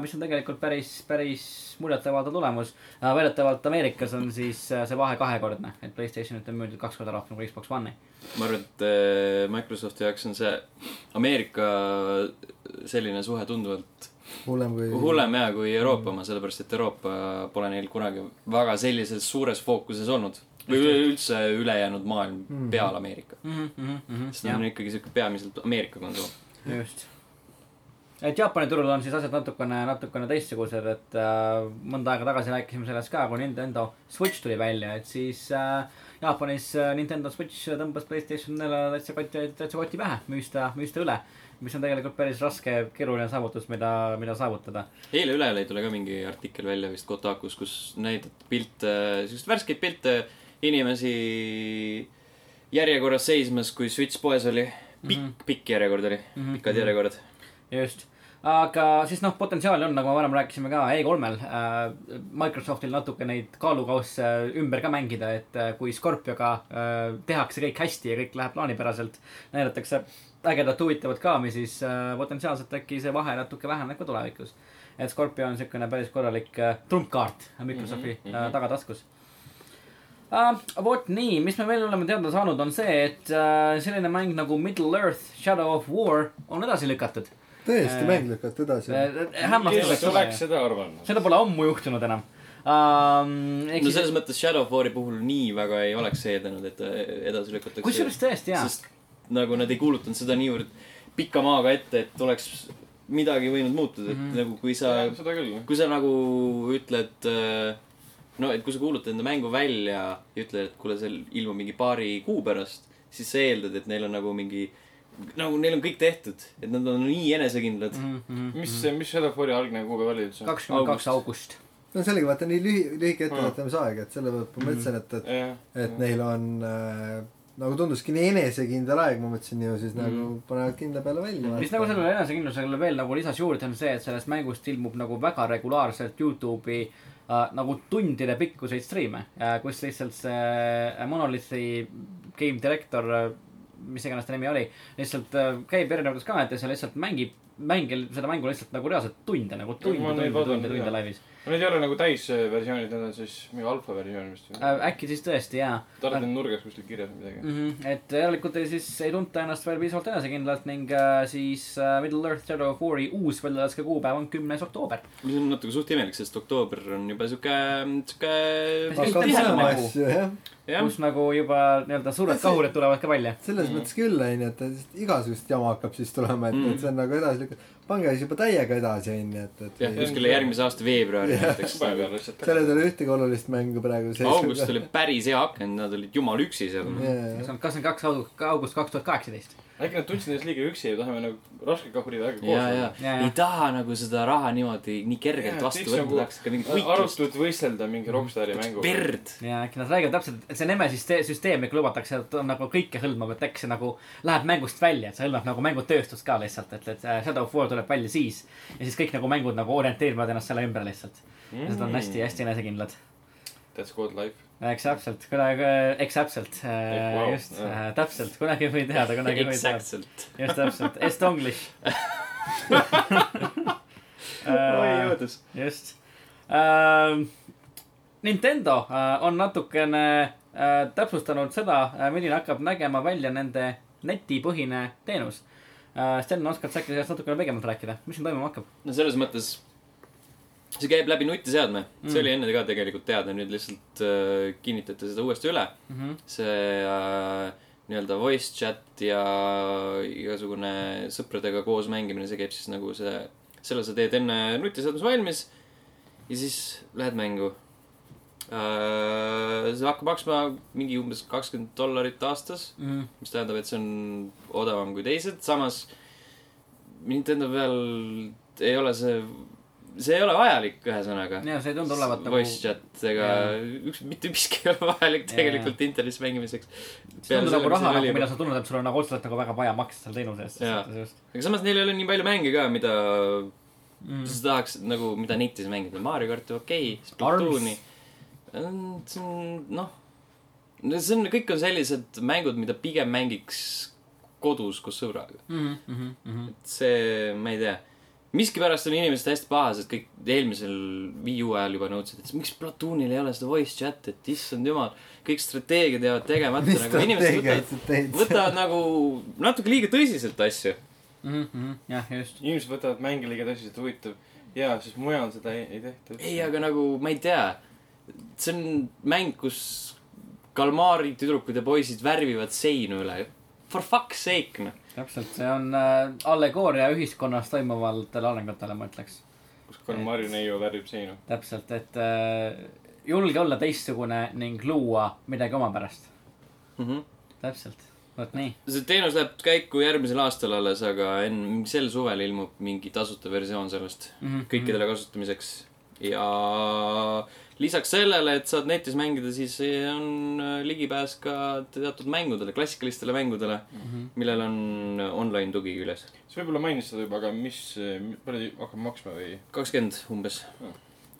Mis on tegelikult päris, päris muljetavaldav tulemus uh,. väidetavalt Ameerikas on siis uh, see vahe kahekordne, et Playstationit on müüdud kaks korda rohkem kui Xbox One'i. ma arvan, et äh, Microsofti jaoks on see Ameerika selline suhe tunduvalt hullem kui. hullem ja kui Euroopa oma, sellepärast et Euroopa pole neil kunagi väga sellises suures fookuses olnud. või üleüldse ülejäänud maailm Mhm. peale Ameerika. mm. -hmm, mm -hmm, sest nad on ikkagi siuke peamiselt Ameerika konsool. just. Et Jaapani turul on siis asjad natukene, natukene teistsugused, et äh, mõnda aega tagasi rääkisime sellest ka, kui Nintendo Switch tuli välja, et siis äh, Jaapanis äh, Nintendo Switch tõmbas Playstationile täitsa kotti, täitsa koti pähe, müüs ta, müüs ta üle. mis on tegelikult päris raske, keeruline saavutus, mida, mida saavutada. eile-üleeile tuli ka mingi artikkel välja vist Kotakus, kus näidati pilte, siukseid värskeid pilte inimesi järjekorras seismas, kui Switch poes oli. pikk mm. -hmm. pikk järjekord oli mm, -hmm. pikad järjekorrad. just, aga siis noh, potentsiaali on, nagu me varem rääkisime ka E3-l äh,. Microsoftil natuke neid kaalukausse ümber ka mängida, et äh, kui Scorpioga äh, tehakse kõik hästi ja kõik läheb plaanipäraselt, näidatakse ägedat huvitavat kaami, siis äh, potentsiaalselt äkki see vahe natuke väheneb ka tulevikus. et Scorpio on siukene päris korralik äh, trumpkaart Microsofti mm Mhm, -hmm, mhm. äh, tagataskus uh,. vot nii, mis me veel oleme teada saanud, on see, et uh, selline mäng nagu Middle Earth Shadow of War on edasi lükatud tõesti Äh, mäng lükati edasi. äh,. hämmastavalt kes oleks seda arvanud? seda pole ammu juhtunud enam um,. no selles mõttes Shadow of War'i puhul nii väga ei oleks eeldanud, et edasi lükatakse. kusjuures tõesti jaa, sest nagu nad ei kuulutanud seda niivõrd pika maaga ette, et oleks midagi võinud muutuda, et mm. -hmm. nagu kui sa, kui sa nagu ütled, no et kui sa kuulutad enda mängu välja ja ütled, et kuule, see ilmub mingi paari kuu pärast, siis sa eeldad, et neil on nagu mingi, nagu neil on kõik tehtud, et nad on nii enesekindlad mm. Mhm, mis, mis Shadow of War'i algne kuupäev oli üldse? kakskümmend kaks august. no sellega vaata nii lühi, lühike ettevalmisaeg, et selle pealt ma mõtlesin, et, et, jah, et neil on äh, nagu tunduski nii enesekindel aeg, ma mõtlesin ju siis nagu panevad kindla peale välja. mis nagu sellele enesekindlusele veel nagu lisas juurde, on see, et sellest mängust ilmub nagu väga regulaarselt Youtube'i äh, nagu tundide pikkuseid striime äh,, kus lihtsalt see äh, Monolithi'i game director äh,, mis iganes ta nimi oli, lihtsalt äh, käib erinevates kanalites ja lihtsalt mängib, mängib seda mängu lihtsalt nagu reaalselt tunde, nagu tunde, ma tunde, tunde, tunde laivis Need ei ole nagu täisversioonid, need on siis mingi alfa versioon vist või? äh,. äkki siis tõesti jaa ta arvab, et nurgas kuskil kirjas või midagi. mm. -hmm. et järelikult ei siis ei tunta ennast veel piisavalt enesekindlalt ning äh, siis äh, Middle Earth Shadow of War'i uus väljalaske kuupäev on kümnes oktoober. mis on natuke suht imelik, sest oktoober on juba siuke, siuke. Nagu. jah. jah, kus nagu juba nii-öelda suured kahurid tulevad ka välja. selles Mhm. mõttes küll, onju, et igasugust jama hakkab siis tulema, et, Mhm. et see on nagu edasi lükatud. pange siis juba täiega edasi, onju, et, jah, et. kuskile järgmise aasta veebruari näiteks. seal ei tule ühtegi olulist mängu praegu august oli päris hea aken, nad olid jumala üksi seal. see on kakskümmend kaks august kaks tuhat kaheksateist. Äkki nad tundsid ennast liiga üksi ja tahame nagu rasked kahurid aega koos ja, ja olla., Ja, ja. ei taha nagu seda raha niimoodi nii kergelt Jaa, vastu võtta, tahaks ikka mingit võitlust, arutult võistelda mingi Rockstari mänguga. verd. ja äkki nad räägivad täpselt, et see Nemesis te- süsteem, ikka lubatakse, et on nagu kõike hõlmav, et äkki see nagu läheb mängust välja, et see hõlmab nagu mängutööstust ka lihtsalt, et, et äh, Shadow of War tuleb välja siis. ja siis kõik nagu mängud nagu orienteerivad ennast selle ümber lihtsalt. ja Mm. nad on hästi-hästi enesekindlad. That's called life. Eks täpselt, kunagi, eks täpselt, wow, just äh, täpselt, kunagi ei või teada, kunagi ei või teada. Just täpselt, [LAUGHS] Estonglish. [LAUGHS] oi õudus. just ähm,. Nintendo äh, on natukene äh, täpsustanud seda äh,, milline hakkab nägema välja nende netipõhine teenus äh,. Sten, oskad sa äkki sellest natukene pikemalt rääkida, mis siin toimuma hakkab? no selles mõttes, see käib läbi nutiseadme, see Mm. oli enne ka tegelikult teada, nüüd lihtsalt äh, kinnitati seda uuesti üle. Mm -hmm. see äh, nii-öelda voice chat ja igasugune sõpradega koos mängimine, see käib siis nagu see, selle sa teed enne nutiseadmes valmis ja siis lähed mängu äh,. see hakkab maksma mingi umbes kakskümmend dollarit aastas, Mm mis tähendab, et see on odavam kui teised, samas Nintendo peal ei ole see see ei ole vajalik, ühesõnaga. ja see ei tundu olevat nagu, voice chat ega üks, mitte miski ei ole vajalik tegelikult internetis mängimiseks. see tundub nagu raha nagu, mida sa tunned, et sul on nagu otseselt nagu väga vaja maksta selle teenuse eest aga samas neil ei ole nii palju mänge ka, mida Mm. sa tahaks nagu, mida netis mängida. Mario karti okei okay,, Splatooni. see on noh, see on, kõik on sellised mängud, mida pigem mängiks kodus koos sõbraga. Mhm, see, ma ei tea. Miskipärast on inimesed hästi pahased, kõik eelmisel Wii U ajal juba nõudsid, et miks Platoonil ei ole seda voice chat'i, et issand jumal, kõik strateegiad jäävad tegemata, mis nagu inimesed strateegiaid võtavad, sa teed? võtavad nagu natuke liiga tõsiselt asju. Mhm, jah, just. inimesed võtavad mänge liiga tõsiselt, huvitav. jaa, sest mujal seda ei, ei tehta. ei, aga nagu ma ei tea, see on mäng, kus kalmaari tüdrukud ja poisid värvivad seinu üle. For fuck's sake, noh. täpselt, see on äh, allegooria ühiskonnas toimuvatele arengutele, ma ütleks. kus Karl-Marju neiu värvib seinu. täpselt, et äh, julge olla teistsugune ning luua midagi omapärast. Mm täpselt, vot nii. see teenus läheb käiku järgmisel aastal alles, aga enne, sel suvel ilmub mingi tasuta versioon sellest Mhm. kõikidele kasutamiseks. ja lisaks sellele, et saad netis mängida, siis on äh, ligipääs ka teatud mängudele, klassikalistele mängudele, Mhm. millel on online tugi küljes. sa võib-olla mainisid seda juba, aga mis, palju ta hakkab maksma või kakskümmend umbes,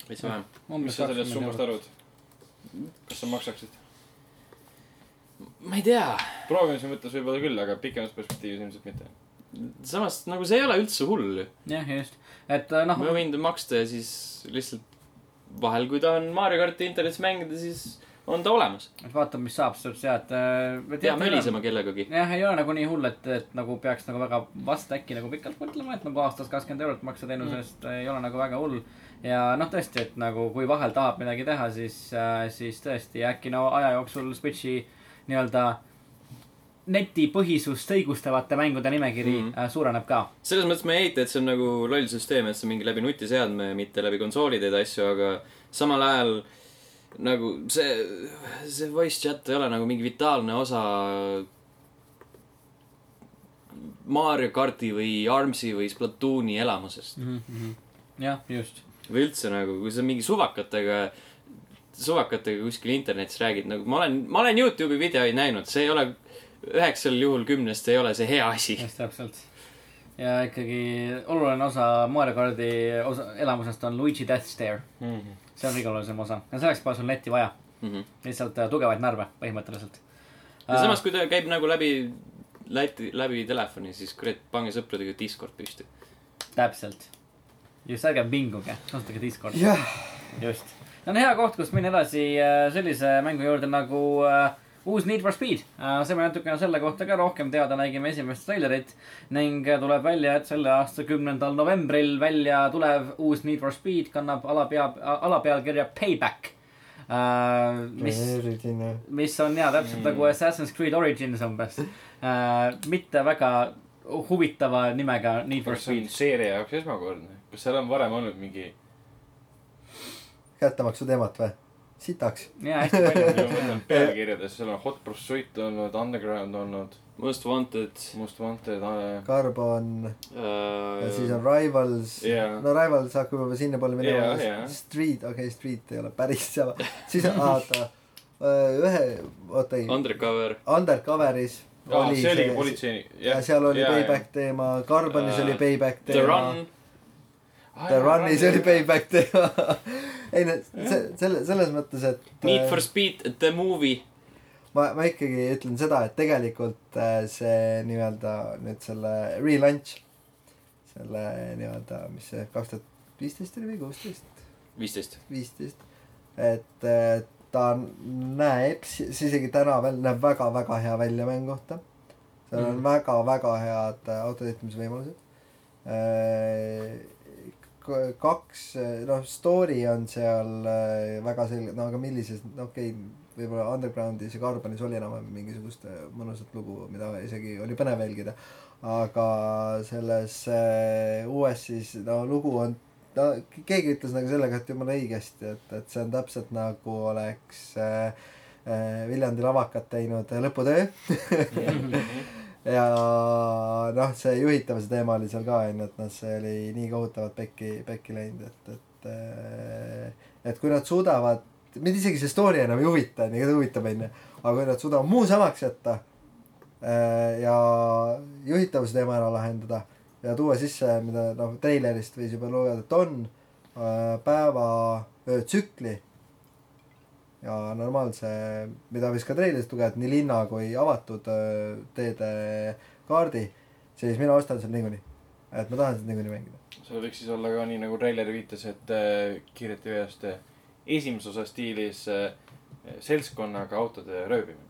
veits vähem. mis sa sellest summast arvad? kas sa maksaksid? ma ei tea, proovimise mõttes võib-olla küll, aga pikemas perspektiivis ilmselt mitte. samas nagu see ei ole üldse hull jah, just, et äh, noh ma, võin ta maksta ja siis lihtsalt vahel, kui tahan Mario karti internetis mängida, siis on ta olemas. et vaatame, mis saab, sest et äh, me pea mölisema kellegagi. jah, ei ole nagu nii hull, et, et nagu peaks nagu väga vast äkki nagu pikalt mõtlema, et nagu aastas kakskümmend eurot maksta teenuse eest mm. ei ole nagu väga hull. ja noh, tõesti, et nagu kui vahel tahab midagi teha, siis äh,, siis tõesti äkki no aja jooksul Switchi nii-öelda netipõhisust õigustavate mängude nimekiri mm. Äh, suureneb ka. selles mõttes ma ei eita, et see on nagu loll süsteem, et sa mingi läbi nutiseadme, mitte läbi konsooli teed asju, aga samal ajal nagu see, see voice chat ei ole nagu mingi vitaalne osa Mario karti või Armsi või Splatooni elamusest. jah, just. või üldse nagu, kui sa mingi suvakatega, suvakatega kuskil internetis räägid, nagu ma olen, ma olen Youtube'i videoid näinud, see ei ole, üheksal juhul kümnest ei ole see hea asi. just täpselt. ja ikkagi oluline osa Mario kardi osa, elamusest on Luigi Death Stare. see on kõige olulisem osa ja selleks pole sul netti vaja. lihtsalt äh, tugevaid närve põhimõtteliselt. ja samas, kui ta käib nagu läbi, läbi, läbi telefoni, siis kurat, pange sõpradega Discord püsti. täpselt. just, ärge vinguge, kasutage Discordi. jah, just. see on hea koht, kus minna edasi äh, sellise mängu juurde nagu äh, uus Need for Speed äh,. saime natukene selle kohta ka rohkem teada, nägime esimest treilerit ning äh, tuleb välja, et selle aasta kümnendal novembril välja tulev uus Need for Speed kannab alapea, alapealkirja Payback äh,. mis, mis on jaa, täpselt mm. nagu Assassin's Creed Origins umbes äh,. mitte väga huvitava nimega Need for Speed. seeria jaoks esmakordne? kas seal on varem olnud mingi, kättemaksu teemat või? sitaks. jaa, hästi ma palju. mõtlen pealkirjades, seal on Hot Pursuit olnud, Underground olnud, Most Wanted Most Wanted äh,, Carbon ja siis äh, on Rivals Jaa. no Rivals hakkab juba sinnapoole minema Jaa, jaa. Street, okei okay,, Street ei ole päris sama. siis on, oota, ühe, oota ei, Undercover. Undercoveris aa, oli see oligi politseinik. ja seal oli payback teema, Carbonis Äh, oli payback The teema Run. The Runis oli payback teema. [LAUGHS] ei no see, selle, selles mõttes, et. Need for Speed, The Movie. ma, ma ikkagi ütlen seda, et tegelikult äh, see nii-öelda nüüd selle relaunch, selle nii-öelda, mis see kaks tuhat viisteist oli või kuusteist, viisteist. viisteist, et äh, ta näeb, siis isegi täna veel näeb väga-väga hea välja mängu kohta. seal on väga-väga head äh, autojuhtimisvõimalused. kaks, noh, story on seal äh, väga selge, no aga millises, no okei okay,, võib-olla Undergroundis ja Carbonis oli enam-vähem mingisugust äh, mõnusat lugu, mida isegi oli põnev jälgida. aga selles äh, uues siis, no lugu on, no keegi ütles nagu sellega, et jumala õigesti, et, et see on täpselt nagu oleks äh, Viljandi lavakad teinud lõputöö [LAUGHS] ja noh, see juhitavuse teema oli seal ka onju, et noh, see oli nii kohutavalt pekki, pekki läinud, et, et äh, et kui nad suudavad, mind isegi see story enam ei huvita, nii ta huvitab onju, aga kui nad suudavad muu samaks jätta äh, ja juhitavuse teema ära lahendada ja tuua sisse, mida noh, treilerist võis juba lugeda, et on äh, päeva öötsükli ja normaalse, mida võis ka treilerist lugeda, nii linna kui avatud öö, teede kaardi, siis mina ostan selle niikuinii. et ma tahan seda niikuinii mängida. see võiks siis olla ka nii nagu treiler viitas, et äh, veast äh, esimese osa stiilis äh, seltskonnaga autode röövimine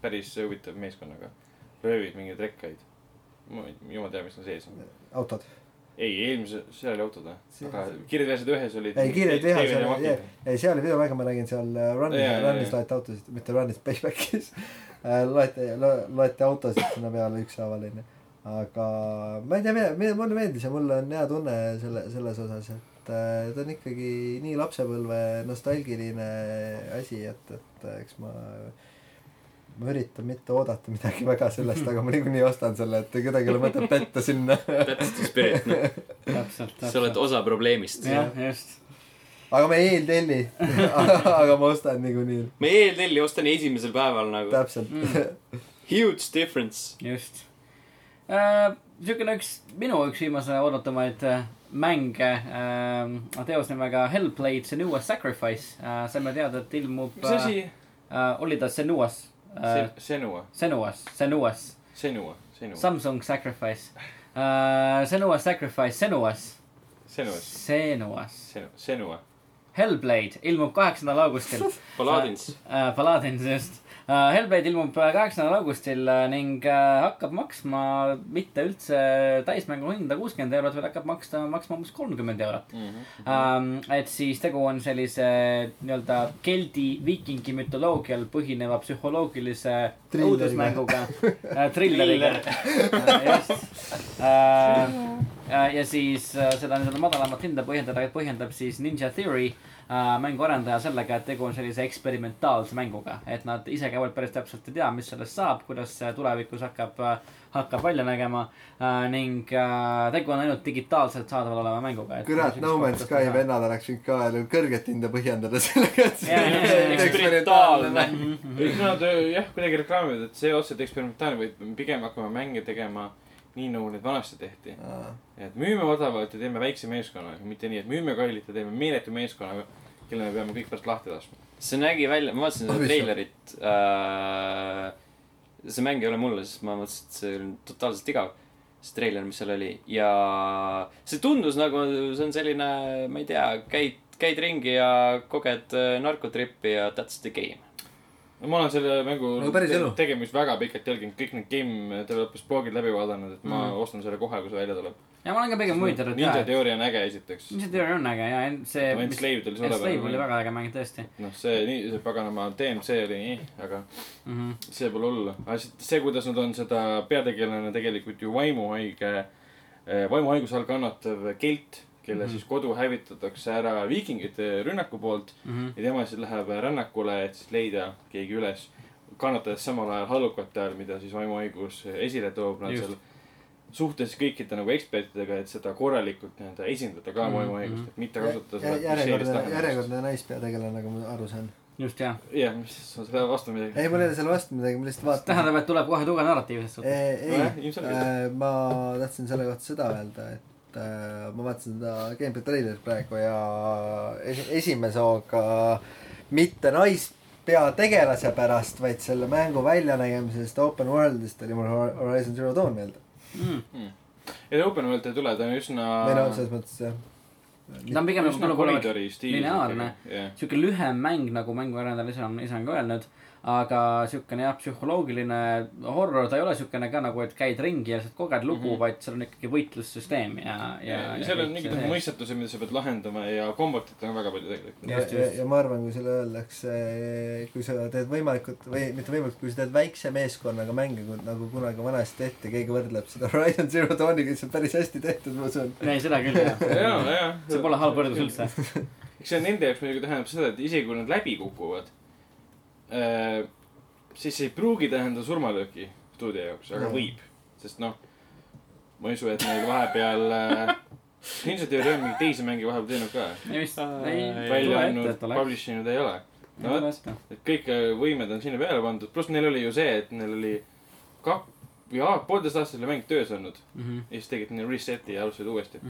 päris huvitav meeskonnaga. röövid mingeid rekkaid. ma jumal teab, mis seal sees on. autod. ei, eelmise, seal oli autod või aga Kiired veased ühes olid. ei, kiired vihas oli, ei seal oli videomänge, ma nägin seal [LAUGHS] äh, Run'is Run'is loeti autosid, mitte Run'is, Paybackis. loeti, loeti autosid sinna peale ükshaaval onju. aga ma ei tea, mulle meeldis ja mul on hea tunne selle, selles osas, et äh, ta on ikkagi nii lapsepõlve nostalgiline asi, et, et äh, eks ma ma üritan mitte oodata midagi väga sellest, aga ma niikuinii ostan selle, et kedagi ei ole mõtet petta sinna. That's the spirit, noh. täpselt, sa oled täpselt. osa probleemist. jah, just. aga ma ei eeltelli, [LAUGHS] aga ma ostan niikuinii, ma ei eeltelli, ostan esimesel päeval nagu. täpselt Mm. Huge difference. just äh,. niisugune üks, minu üks viimase oodatumaid äh, mänge äh,, teos nimega Hellblade Senua Sacrifice äh,. saime teada, et ilmub. mis asi? äh,? oli ta Senuas äh,? Senua, Senuas, Senuas, Senua, Senua, Samsung Sacrifice äh,. Senua Sacrifice, Senuas, Senuas, Senuas. Senu-, Senua. Hellblade ilmub kaheksandal augustil [LAUGHS] Paladins. äh,. Paladins just. Hellblade ilmub kaheksandal augustil äh, ning äh, hakkab maksma mitte üldse täismängu hinda kuuskümmend eurot, vaid hakkab maksta, maksma umbes kolmkümmend eurot. Mhm. ähm,. et siis tegu on sellise nii-öelda keldi viikingi mütoloogial põhineva psühholoogilise õudusmänguga äh,, trilleriga äh,, just äh,. äh, ja siis äh, seda nii-öelda madalamat hinda põhjendada, põhjendab siis Ninja Theory äh, mänguarendaja sellega, et tegu on sellise eksperimentaalse mänguga, et nad ise ka veel päris täpselt ei tea, mis sellest saab, kuidas see tulevikus hakkab äh,, hakkab välja nägema äh, ning äh, tegu on ainult digitaalselt saadaval oleva mänguga. kurat, No Man's Sky. vennad oleks võinud ka veel kõrget hinda põhjendada sellega, et Jaa, jaa, jaa, jaa. Eksperimentaalne. kõik nad öö, jah, kuidagi reklaamivad, et see otseselt eksperimentaalne, vaid pigem hakkame mänge tegema nii, nagu neid vanasti tehti. et müüme odavalt ja teeme väikse meeskonnaga, mitte nii, et müüme kallilt ja teeme meeletu meeskonnaga, kelle me peame kõik pärast lahti laskma. see nägi välja, ma vaatasin seda treilerit äh,. see mäng ei ole mulle, sest ma mõtlesin, et see on totaalselt igav. see treiler, mis seal oli ja see tundus nagu see on selline, ma ei tea, käid, käid ringi ja koged äh, narkotrippi ja that's the game. No ma olen selle mängu No elu. tegemist väga pikalt jälginud, kõik need game developers blogid läbi vaadanud, et ma Mhm. ostan selle kohe, kui see välja tuleb. ja ma olen ka pigem huvitatud Ninja teooria on äge esiteks. Ninja Theory on äge ja see. Enslaved oli Enslaved oli suurepärane. väga äge mäng tõesti noh, see, nii, see paganama DMC oli nii, aga mm. -hmm. see pole hullu. aga see- see, kuidas nad on seda peategelane tegelikult ju vaimuhaige, vaimuhaiguse all kannatav kelt, kelle mm. -hmm. siis kodu hävitatakse ära viikingite rünnaku poolt Mm -hmm. ja tema siis läheb rännakule, et siis leida keegi üles. kannatades samal ajal hallukate all, mida siis vaimuhaigus esile toob, nad seal suhtles kõikide nagu ekspertidega, et seda korralikult nii-öelda esindada ka Mhm, vaimuhaigust, mhm. et mitte kasutada seda. järjekordne, järjekordne naispeategelane, nagu ma aru saan. just jah. jah, mis on selle vastu midagi. ei, mul ei ole selle vastu midagi, ma lihtsalt vaatan. tähendab, et tuleb kohe tugev narratiiv selles suhtes. ei Nojah,, ilmselgelt. ma tahtsin selle kohta seda öelda, et äh, ma vaatasin seda gameplay treilerit praegu ja esi- esimese hooga mitte naispeategelase pärast, vaid selle mängu väljanägemisest open world'ist oli mul Hor- Horizon Zero Dawn meelde. Mm. ja Open World ei tule, ta on üsna. või noh, selles mõttes jah. ta on pigem nagu lineaarne. jah, sihuke lühem mäng, nagu mänguarendajal ise on, ise on ka öelnud. Aga siukene jah, psühholoogiline horror, ta ei ole siukene ka nagu, et käid ringi ja lihtsalt koged lugu mm. -hmm. vaid seal on ikkagi võitlussüsteem ja, ja. ja seal on mingid nagu mõistatused, mida sa pead lahendama ja kombotit on väga palju tegelikult. ja, ja, ja ma arvan, kui sulle öeldakse, kui sa teed võimalikult või mitte võimalikult, kui sa teed väikse meeskonnaga mänge, nagu kunagi vanasti tehti, keegi võrdleb seda Horizon Zero Dawniga, siis see on päris hästi tehtud, ma usun. ei, seda küll jah. ja, ja. see pole halb võrdlus üldse. eks see nende jaoks muidugi tähendab seda, et isegi kui nad läbi kukuvad, siis see ei pruugi tähendada surmalööki. stuudio jaoks, aga Mm. võib, sest noh, ma ei usu, et neil vahepeal äh,, ilmselt ei ole mingeid teisi mänge vahepeal teinud ka, ei vist, Aa, ei ei. välja andnud publish inud ei ole. no vot, et kõik äh, võimed on sinna peale pandud, pluss neil oli ju see, et neil oli kak- või aa- poolteist aastat oli mäng töös olnud Mhm, ja siis tegid neil reset'i ja alustasid uuesti.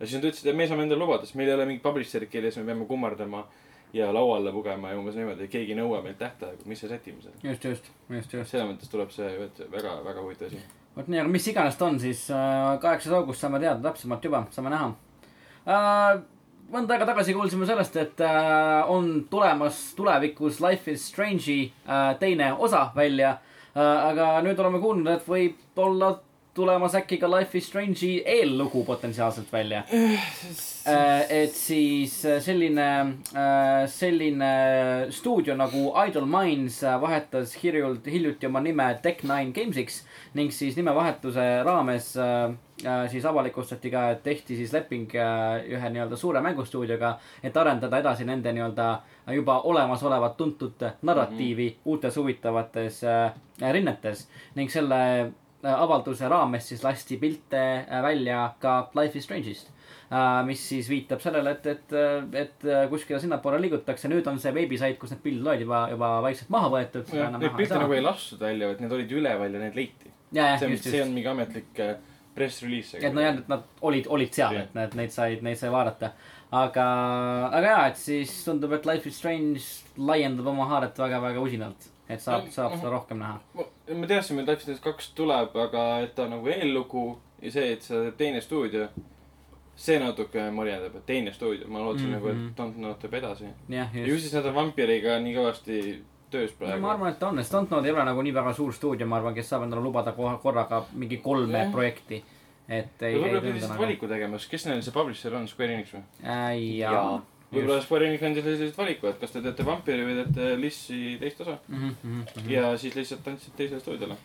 ja siis nad ütlesid, et me saame endale lubada, sest meil ei ole mingit publisher'it, kelle ees me peame kummardama ja laua alla pugema ja umbes niimoodi, keegi ei nõua meilt tähtaegu, mis me sätime selle. just, just, just, just. selles mõttes tuleb see väga, väga huvitav asi. vot nii, aga mis iganes ta on, siis äh, kaheksas august saame teada täpsemalt juba, saame näha äh,. mõnda aega tagasi kuulsime sellest, et äh, on tulemas tulevikus Life is Strange'i äh, teine osa välja äh,. aga nüüd oleme kuulnud, et võib olla tulemas äkki ka Life is Strange'i eellugu potentsiaalselt välja. et siis äh, selline, selline stuudio nagu Idle Minds äh, vahetas hiljult, hiljuti oma nime Tech9 Gamesiks ning siis nimevahetuse raames äh, äh, siis avalikustati ka, et tehti siis leping äh, ühe nii-öelda suure mängustuudioga, et arendada edasi nende nii-öelda juba olemasolevat tuntud narratiivi mm -hmm. uutes huvitavates äh, rinnetes ning selle äh, avalduse raames siis lasti pilte äh, välja ka Life is Strange'ist äh, mis siis viitab sellele, et, et, et äh, kuskile sinnapoole liigutakse, nüüd on see veebisait, kus need pildid olid juba, juba vaikselt maha võetud. Neid pilte nagu ei lastud välja, vaid need olid üleval ja need leiti. see see on mingi ametlik äh, press release. et no jah, et nad olid, olid seal, et need, neid sai, neid sai vaadata. aga, aga jaa, et siis tundub, et Life is Strange laiendab oma haaret väga-väga usinalt. Et saab, saab seda rohkem näha. me teadsime, et Life is Strange kaks tuleb, aga et ta on nagu eellugu ja see, et teeb teine stuudio, see natuke morjendab, et teine stuudio, ma lootsin mm Mhm. -hmm. nagu, et Dontnod teeb edasi. ju just. siis nad on vampiriga nii kõvasti töös praegu ma. arvan, et on, sest Dontnod ei ole nagu nii väga suur stuudio, ma arvan, kes saab endale lubada kohe korraga mingi kolme Jah. projekti. et ei, ei lihtsalt nagu. valiku tegema, sest kes neil see publisher on, Square Enix või? jaa. Võib-olla Square Enix andis lihtsalt valiku, et kas te teete vampiri või teete Lissi teist osa. Mhm, ja siis lihtsalt andsid teisele stuudiole.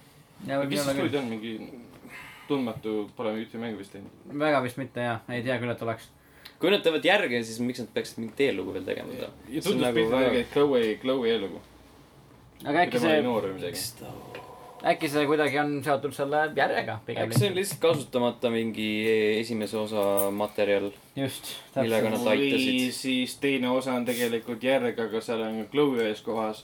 ja kes see stuudio on, mingi tundmatu, pole ühtegi mängu vist teinud. väga vist mitte jah, ei tea küll, et oleks. kui nad teevad järge, siis miks nad peaksid mingit eellugu veel tegema? ja tunduspilt oli tegelikult Chloe, Chloe eellugu. aga äkki see, noor või midagi. Äkki see kuidagi on seotud selle järjega pigem äkki see on lihtsalt kasutamata mingi esimese osa materjal. just, Millega nad või aitasid. siis teine osa on tegelikult järg, aga seal on Chloe ühes kohas.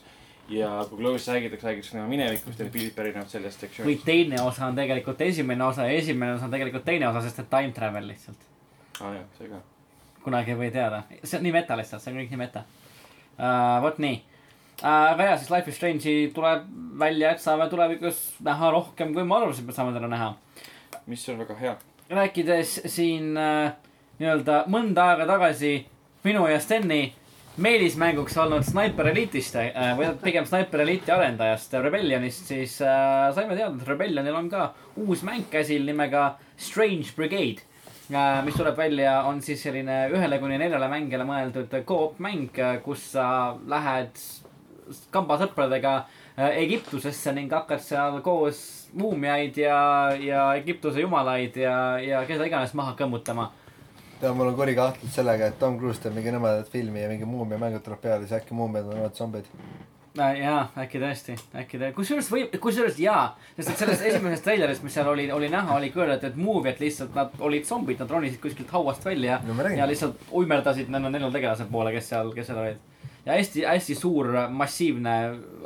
ja kui Chloe'st räägitakse, räägitakse tema minevikust ja need pildid pärinevad sellest või sektsioonist. teine osa on tegelikult esimene osa ja esimene osa on tegelikult teine osa, sest et time travel lihtsalt. aa ah, jah, see ka. kunagi ei või teada, see on nii meta lihtsalt, see on kõik nii meta uh,. vot nii aga jaa, siis Life is Strange'i tuleb välja, et saame tulevikus näha rohkem, kui me arvasime, et saame täna näha. mis on väga hea. rääkides siin äh, nii-öelda mõnda aega tagasi minu ja Steni meelismänguks olnud Sniper Elite'ist äh, või pigem Sniper Elite'i arendajast Rebellionist, siis äh, saime teada, et Rebellionil on ka uus mäng käsil nimega Strange Brigade äh,. mis tuleb välja, on siis selline ühele kuni neljale mängijale mõeldud co-op mäng, kus sa lähed kambasõpradega äh, Egiptusesse ning hakkad seal koos muumiaid ja, ja Egiptuse jumalaid ja, ja keda iganes maha kõmmutama. tead, mul on kuri kahtlus sellega, et Tom Cruise teeb mingi nõmedat filmi ja mingi muumiamängud tuleb peale, siis äkki muumiad on vaat zombid. Äh, jaa, äkki tõesti, äkki tõesti, kusjuures võib, kusjuures jaa, sest et sellest esimesest treilerist, mis seal oli, oli näha, oli ka öeldud, et muuviad lihtsalt, nad olid zombid, nad ronisid kuskilt hauast välja no ja lihtsalt uimerdasid nende neljal tegelase poole, kes seal, kes seal olid. Ja hästi, hästi suur, massiivne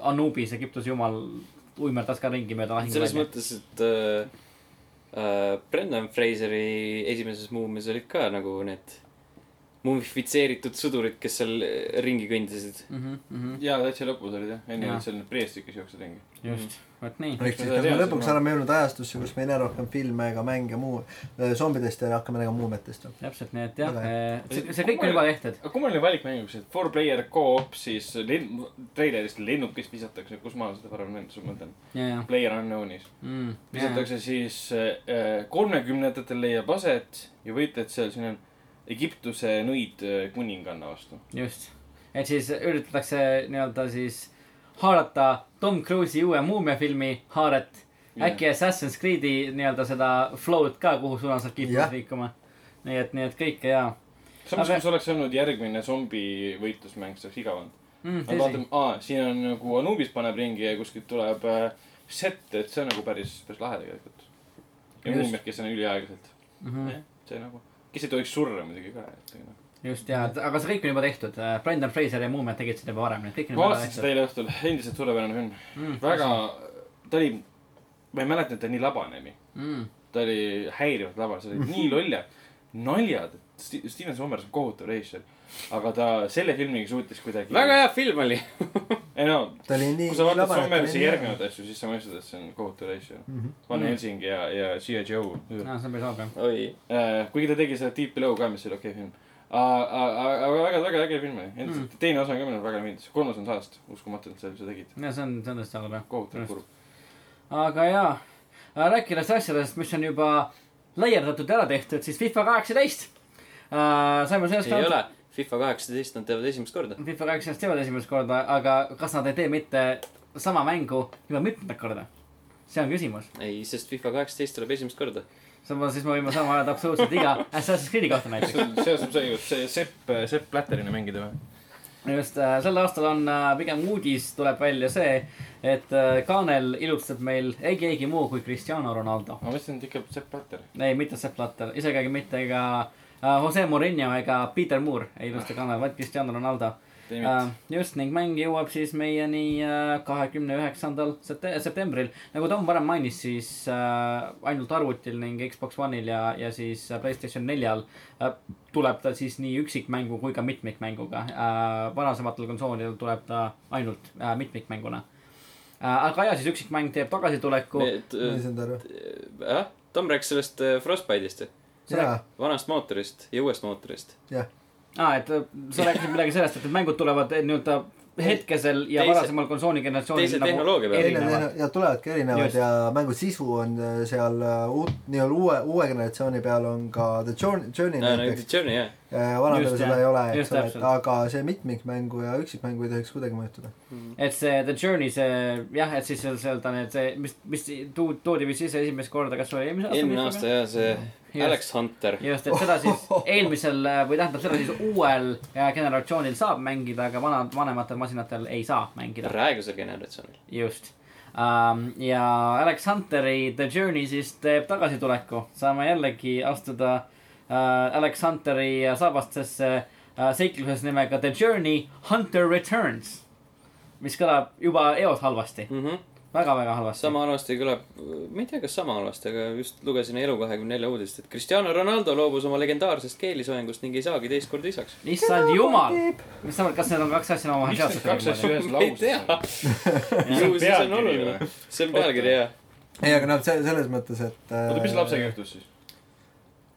Anubis, Egiptuse jumal, uimerdas ka ringi mööda selles lahingu mõttes, et äh, äh, Brendan Fraseri esimeses muumis olid ka nagu need mumifitseeritud sõdurid, kes seal ringi kõndisid. mm. -hmm, ja täitsa lõpus olid jah, enne olid seal need preestrid, kes jooksid ringi. just, vot nii. ehk siis, kas me lõpuks oleme jõudnud ajastusse, kus me ei näe rohkem filme ega mänge muu, zombidest ja hakkame nägema muumetest või? täpselt nii, et jah Väga, see, see kõik on juba tehtud. aga kui meil oli valik mänguks, et four player co-op, siis lenn-, treilerist lennukist visatakse, kus ma seda varem näinud, sul mõtlen. ja, ja Player Unknown'is. mm,. visatakse siis kolmekümnendatel leiab aset ja võitled seal, siin on Egiptuse nõid äh, kuninganna vastu. just, et siis üritatakse nii-öelda siis haarata Tom Cruise'i uue muumiafilmi haaret. äkki Assassin's Creed'i nii-öelda seda flow'd ka, kuhu suunas nad kipuvad Jah. liikuma. nii et, nii et kõike ja samas Aga-, kui see oleks olnud järgmine zombi võitlusmäng, see oleks igav olnud. mm,. aga vaatame, aa, siin on nagu Anubis paneb ringi ja kuskilt tuleb äh, set, et see on nagu päris, päris lahe tegelikult. ja muumiad, kes on üliaeglaselt, Mhm. see nagu, kes ei tohiks surra muidugi ka, et nagu. Just ja, aga see kõik on juba tehtud. Brendan Fraser ja Muumiad tegid seda juba varem, nii et kõik on juba vaatasin seda tehtud eile õhtul, endiselt suurepärane film mm,. väga, ta oli, ma ei mäleta, et ta nii labanemi. mm.. ta oli häirivalt labas, see oli nii [LAUGHS] lollad naljad. Steven Sommers on kohutav režissöör, aga ta selle filmiga suutis kuidagi. väga hea film oli. [LAUGHS] ei no, ta oli nii. kui sa vaatad Sommersi järgnevaid asju, siis sa mõistad, et see on kohutav režissöör. Mhm. Van Helsing ja, ja G.I. Joe. no see on päris halb jah. oi, kuigi ta tegi seda Deep Below ka, mis oli okei film. Aga väga, väga äge film oli. endiselt teine osa ka mulle väga meeldis. kolmas on saast, uskumatu, et sa seda tegid. ja see on, see on tõesti halb jah. kohutavalt kurb. aga jaa, rääkides asjadest, mis on juba laiendatud ja ära tehtud, siis FIFA kaheksateist. saime sellest ei ole. FIFA kaheksateist nad teevad esimest korda. FIFA kaheksateist teevad esimest korda, aga kas nad ei tee mitte sama mängu juba mitmendat korda? see on küsimus. ei, sest FIFA kaheksateist tuleb esimest korda. Samas siis me võime sama öelda absoluutselt iga [LAUGHS] Assassin's Creed'i kohta näiteks. selles on see see Sepp, Sepp Blätterina mängida või? just äh, sel aastal on äh, pigem uudis tuleb välja see, et äh, kaanel ilustab meil ei keegi muu kui Cristiano Ronaldo. ma mõtlesin, et ikka Sepp Blätter. ei, mitte Sepp Blatter, isegi mitte ka äh, Jose Mourinho ega Peter Moore ei ilusta kaanel, vaid Cristiano Ronaldo. Uh, just ning mäng jõuab siis meieni kahekümne üheksandal septembril. nagu Tom varem mainis, siis uh, ainult arvutil ning Xbox One'il ja, ja siis äh, Playstation neljal tuleb ta siis nii üksikmängu kui ka mitmikmänguga varasematel konsoolidel tuleb ta ainult mitmikmänguna aga ja siis üksikmäng teeb tagasituleku. jah, Tom rääkis sellest äh, Frostbite'ist, jaa, vanast mootorist ja uuest mootorist. jah. aa, et äh, sa rääkisid midagi sellest, et need mängud tulevad eh, nii-öelda hetkesel ja Teise- varasemal konsooli generatsioonil teise tehnoloogia peal. teine, erinevad. ja tulevadki erinevad Just. ja mängu sisu on äh, seal äh, uut, nii-öelda uue, uue generatsiooni peal on ka The Journey, Journey nagu näiteks. The Journey jah. vanadel Just, seda ei ole, eks ole, aga see mitmikmängu ja üksikmängu ei tohiks kuidagi mõjutada. et see The Journey, see jah, et siis seal, seal ta need, see, mis, mis tu- toodi vist sisse esimest korda, kas oli eelmise aasta? eelmine aasta jah, see Just. Alex Hunter. just, et seda siis eelmisel või tähendab seda siis uuel äh, generatsioonil saab mängida, aga vanad, vanematel masinatel ei saa mängida. praegusel generatsioonil. just um,. ja Alex Hunteri The Journey siis teeb tagasituleku, saame jällegi astuda uh, Alex Hunteri saabastesse uh, seikluses nimega The Journey Hunter Returns. mis kõlab juba eos halvasti, väga-väga halvasti. sama halvasti kõlab, ma ei tea, kas sama halvasti, aga just lugesin Elu24 uudist, et Cristiano Ronaldo loobus oma legendaarsest keelisoengust ning ei saagi teist korda isaks. issand jumal, mis sa arvad, kas need on kaks asja omavahel need kaks asja seotud? ühes ma ei lauses [LAUGHS] ju siis on oluline see on pealkiri jah. ei, aga noh, see selles mõttes, et. oota, mis lapsega juhtus siis?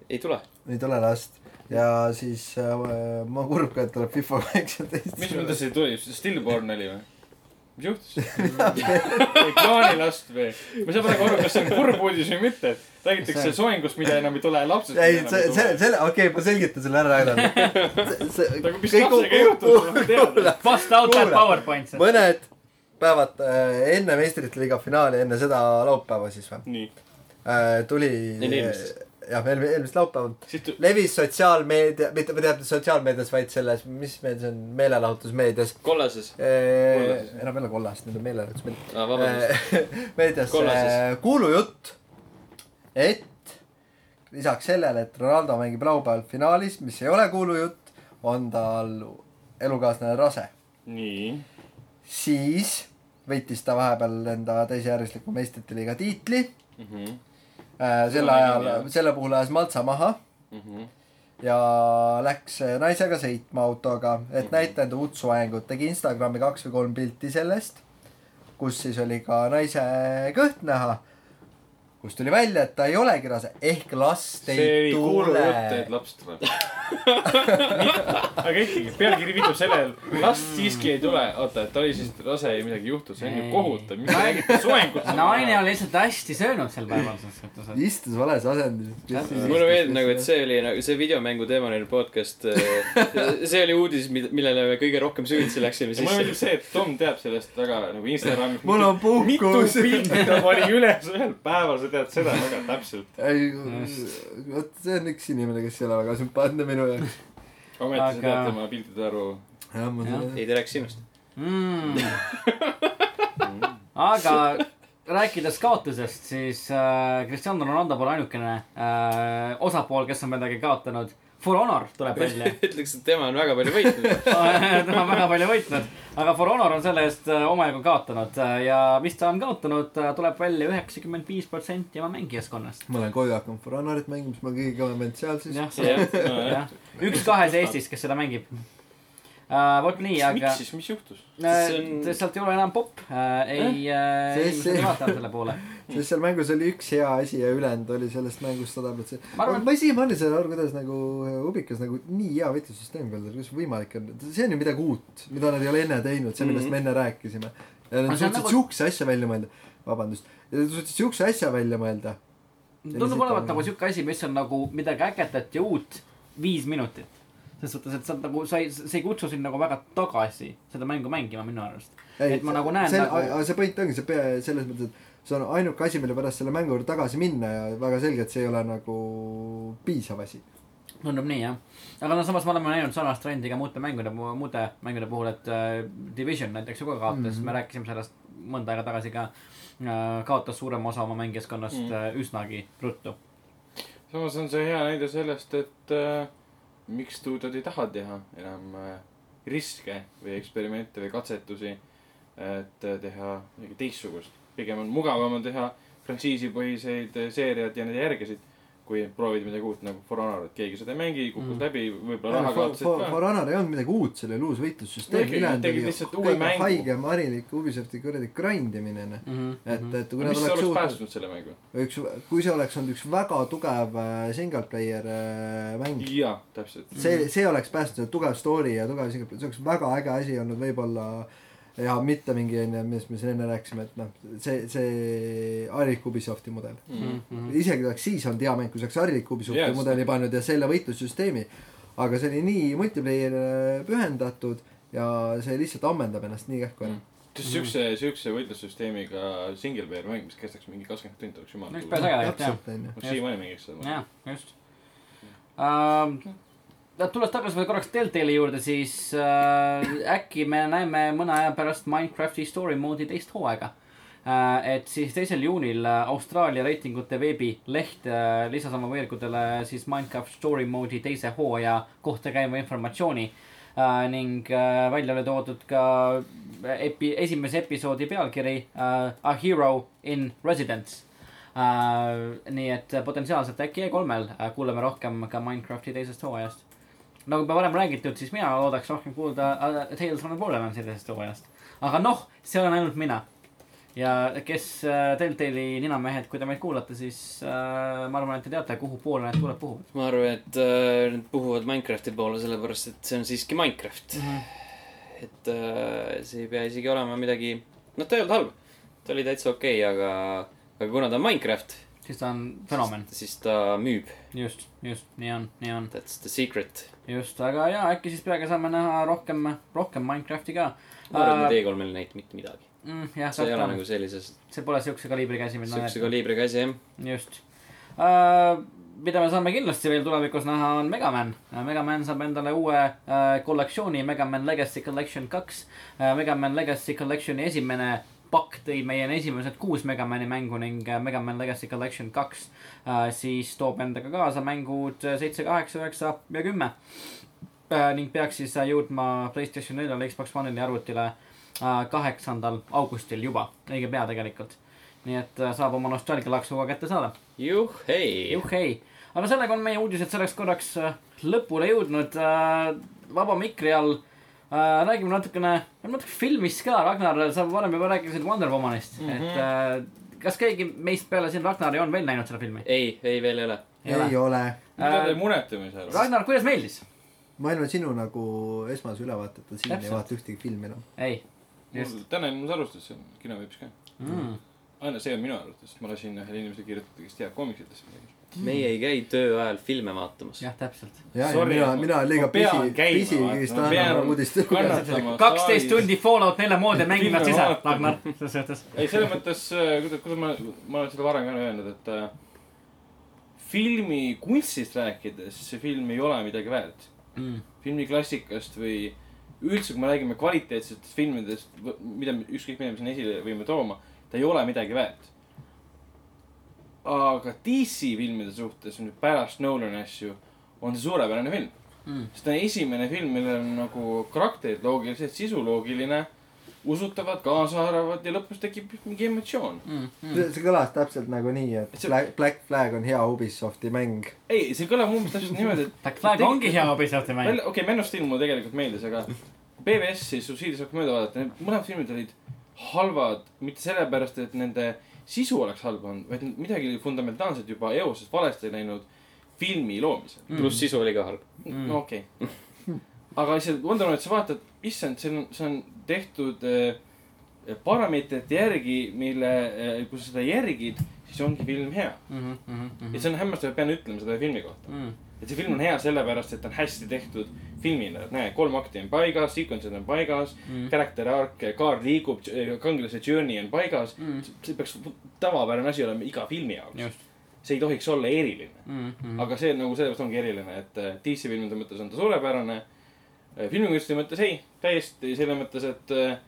ei tule. ei tule last ja siis äh, ma kurb ka, et tuleb FIFA kaheksateist. mis mõttes ei tuli, stillborn oli või? Mis juhtus? ei plaani last või? ma ei saa praegu aru, kas see on kurb uudis või mitte. räägitakse See- soengust, mida enam ei tule, lapsest. ei, see, see, selle, okei okay,, ma selgitan selle ära, Ragnar. aga mis lapsega juhtus, ma tean. Bust out that. PowerPoint. mõned päevad äh, enne meistrite liiga finaali, enne seda laupäeva siis või nii, äh,, tuli. Enne eelmist. jah, eelmist, eelmist laupäeva levis sotsiaalmeedia, mitte, mitte sotsiaalmeedias, vaid selles, mis meil see on, meelelahutusmeedias. kollases. enam ei ole kollast, nüüd on meelelahutusmeedia. aa, vabandust. [LAUGHS] meedias Kollases. kuulujutt, et lisaks sellele, et Ronaldo mängib laupäeval finaalis, mis ei ole kuulujutt, on tal elukaaslane rase. nii, siis võitis ta vahepeal enda täisjärjesliku meistrite liiga tiitli. Mhm, selle nägin, ajal selle puhul ajas Maltsa maha. Mhm. ja läks naisega sõitma autoga, et näita enda uut soengut, tegi Instagrami kaks või kolm pilti sellest, kus siis oli ka naise kõht näha. Kust tuli välja, et ta ei olegi rase, ehk last see ei tule kuulujutt, et. laps tuleb. [LAUGHS] aga ikkagi, pealkiri viitab sellele, last siiski ei tule. oota, et ta oli siis rase ja midagi juhtus, see on ju Ei. kohutav, mis te räägite soengust? naine on lihtsalt hästi söönud sel päeval, selles suhtes, et istus vales asendis. mulle meeldib nagu, et see oli nagu see videomängu teemaline podcast. [LAUGHS] see oli uudis, millele me kõige rohkem süvitsi läksime ja mulle meeldib sisse. see, et Tom teab sellest väga nagu Instagramis. Mul on puhkus. mitu pilti ta pani üles ühel päeval, tead seda väga täpselt. ei, vot see on üks inimene, kes ei ole väga sümpaatne minu jaoks. ometi sa Aga- tead tema piltide arvu. ei, ta rääkis sinust. mm. [LAUGHS] aga rääkides kaotusest, siis äh, Cristiano Ronaldo pole ainukene äh, osapool, kes on midagi kaotanud. For Honor tuleb [LAUGHS] välja. ütleks, et tema on väga palju võitnud. [LAUGHS] tema on väga palju võitnud, aga For Honor on selle eest äh, omajagu kaotanud äh, ja mis ta on kaotanud, tuleb välja üheksakümmend viis protsenti oma mängijaskonnast. ma olen koju hakanud For Honorit mängima, siis ma kõige kõvem vend seal siis. jah, jah, [LAUGHS] jah, üks kahes Eestis, kes seda mängib uh,. vot nii, aga miks siis, mis juhtus? See on- sealt ei ole enam popp uh,, ei uh,, See- inimesed see- ei vaadanud selle poole. [LAUGHS] sest seal mängus oli üks hea asi ja ülejäänud oli sellest mängust sada protsenti. Ma arvan- ma siiamaani ei saa aru, kuidas nagu Ubikas nagu nii hea võitlussüsteem peal, kuidas võimalik on, see on ju midagi uut, mida nad ei ole enne teinud, see, millest Mhm. me enne rääkisime. ja nad suutsid nagu- siukse asja välja mõelda, vabandust, nad suutsid siukse asja välja mõelda. tundub olevat nagu siuke asi, mis on nagu midagi ägedat ja uut viis minutit. Selles suhtes, et sa nagu, sa ei, see ei kutsu sind nagu väga tagasi seda mängu mängima minu arust. Et ma nagu näen see, nagu- see point ongi see pea selles mõttes, et see on ainuke asi, mille pärast selle mängu juurde tagasi minna ja väga selgelt see ei ole nagu piisav asi. tundub nii jah, aga no samas me oleme näinud sarnast trendi ka muude mängude, muude mängude puhul, et äh, Division näiteks ju ka kaotas mm. -hmm. me rääkisime sellest mõnda aega tagasi ka äh,. kaotas suurema osa oma mängijaskonnast mm Mm. -hmm. äh, üsnagi ruttu. samas on see hea näide sellest, et äh, miks stuudiod ei taha teha enam äh, riske või eksperimente või katsetusi, et äh, teha midagi teistsugust. pigem on mugavam on teha frantsiisipõhiseid äh, seeriaid ja neid järgesid, kui proovida midagi uut nagu For Honor, et keegi seda ei mängi, kukkus Mm. mm. läbi, võib-olla raha kaotasid For ka. Honor ei olnud midagi uut, seal oli uus võitlussüsteem, ülejäänud oli lihtsalt uue kõige mängu. haigem harilik Ubisofti kuradi grind imine, noh. Mhm. et, et kui nad oleks suutnud, päästnud selle mängu? üks, kui see oleks olnud üks väga tugev äh, single player äh, mäng, jaa, täpselt. see, see oleks päästnud, tugev story ja tugev single player, see oleks väga äge asi olnud võib-olla ja mitte mingi onju, millest me siin enne rääkisime, et noh, see, see harilik Ubisofti mudel. Mhm. isegi kui oleks siis olnud hea mäng, kui oleks harilik Ubisofti Yes. mudeli pannud ja selle võitlussüsteemi, aga see oli nii multiplayer pühendatud ja see lihtsalt ammendab ennast nii kähku ära. siukse, siukse võitlussüsteemiga single player mäng, mis kestaks mingi kakskümmend tundi, oleks jumala Üks päev äge. jah. täpselt onju. ma siiamaani mängiks seda. jah, just uh,. tulles tagasi veel korraks Deltali juurde, siis äh, äkki me näeme mõne aja pärast Minecrafti story mode'i teist hooaega äh,. et siis teisel juunil äh, Austraalia reitingute veebileht äh, lisas oma veergudele siis Minecraft story mode'i teise hooaja kohta käiva informatsiooni äh,. ning äh, välja oli toodud ka epi-, esimese episoodi pealkiri äh, A hero in residence Uh, nii et potentsiaalselt äkki E3-l uh, kuuleme rohkem ka Minecrafti teisest hooajast. Nagu juba varem räägitud, siis mina loodaks rohkem kuulda Tales from the Borderlandsi teisest hooajast. aga noh, see olen ainult mina. ja kes uh, Telltale'i ninamehed, kui te meid kuulate, siis uh, ma arvan, et te teate, kuhu poole need tuuled puhuvad ma arvan, et äh, nad puhuvad Minecrafti poole, sellepärast et see on siiski Minecraft. mm. -hmm. et äh, see ei pea isegi olema midagi, noh, ta ei olnud halb. ta oli täitsa okei okay,, aga, aga kuna ta on Minecraft, siis ta on fenomen, siis ta müüb. just, just nii on, nii on, That's the secret. just, aga ja äkki siis peagi saame näha rohkem, rohkem Minecrafti ka ma arvan, et E3-l ei näinud mitte midagi. mm,. see ei ole nagu sellises, see pole siukse kaliibriga asi, mida siukse kaliibriga asi jah. just uh,. mida me saame kindlasti veel tulevikus näha, on Megaman uh,. Megaman saab endale uue uh, kollektsiooni, Megaman Legacy Collection kaks uh,. Megaman Legacy Collectioni esimene pakk tõi meieni esimesed kuus Megamani mängu ning uh, Megaman Legacy Collection kaks uh, siis toob endaga kaasa mängud uh, seitse, kaheksa, üheksa ja kümme ning peaks siis jõudma Playstation neljale, Xbox One'ile ja arvutile kaheksandal augustil juba, õige pea tegelikult nii et äh, saab oma nostalgialaksuga kätte saada. juhhei. juhhei, aga sellega on meie uudised selleks korraks äh, lõpule jõudnud. vaba mikri all äh, räägime natukene, natuke filmist ka, Ragnar, sa varem juba rääkisid Wonder Womanist mm. -hmm. et äh, kas keegi meist peale siin Ragnari on veel näinud seda filmi? ei, ei veel ei ole. ei ole. mida te Äh, munete või seal? Ragnar, kuidas meeldis? ma ilma sinu nagu esmase ülevaateta siin Täpselt. ei vaata ühtegi filmi enam. ei just. mul täna ilmus arvustus seal kinoveebis ka. mm.. aina, see on minu arvates, ma lasin ühel inimesel kirjutada, kes teab komiksitest midagi. Meie ei käi töö ajal filme vaatamas. jah, täpselt. mina, mina olen liiga pisi, käima, pisi vaata, kõigist ma pean annama uudist kaksteist tundi Fallout nelja moodi mänginud Filme ise. Ragnar, selles suhtes. ei, selles mõttes, kuidas, kuidas ma, ma olen seda varem ka öelnud, et äh, filmi kunstist rääkides see film ei ole midagi väärt. Mm. filmi klassikast või üldse, kui me räägime kvaliteetsetest filmidest, mida ükskõik mida me siin esile võime tooma, ta ei ole midagi väärt. Aga DC filmide suhtes nüüd pärast Nolani asju on see suurepärane film Mm. sest ta on esimene film, millel on nagu karakterid loogilised, sisu loogiline, usutavad, kaasaaravad ja lõpus tekib mingi emotsioon. Mm. see see kõlas täpselt nagu nii, et See- Black, Black Flag on hea Ubisofti mäng. ei, see kõlab umbes täpselt niimoodi, et Black Flag ongi hea Ubisofti mäng. okei okay,, Man of Steel mulle tegelikult meeldis, aga BBS-i subsiidias hakkab mööda vaadata, need mõlemad filmid olid halvad, mitte sellepärast, et nende sisu oleks halb olnud, vaid midagi oli fundamentaalselt juba eoses valesti läinud filmi loomisel. pluss sisu oli ka halb. Mm. no okei okay.. aga lihtsalt Wonder Womanit sa vaatad, issand, see on, see on tehtud äh, parameetrite järgi, mille äh,, kui sa seda järgid, siis ongi film hea. ja see on hämmastav, et pean ütlema seda filmi kohta. Mm. et see film on hea sellepärast, et ta on hästi tehtud filmina, et näe, kolm akti on paigas, sequence'id on paigas mm., character arc, kaar liigub, kangelase journey on paigas Mm. see peaks tavapärane asi olema iga filmi jaoks. see ei tohiks olla eriline. Mm. aga see nagu sellepärast ongi eriline, et äh, DC filmide mõttes on ta suurepärane. filmikunsti mõttes ei, täiesti selle mõttes, et äh,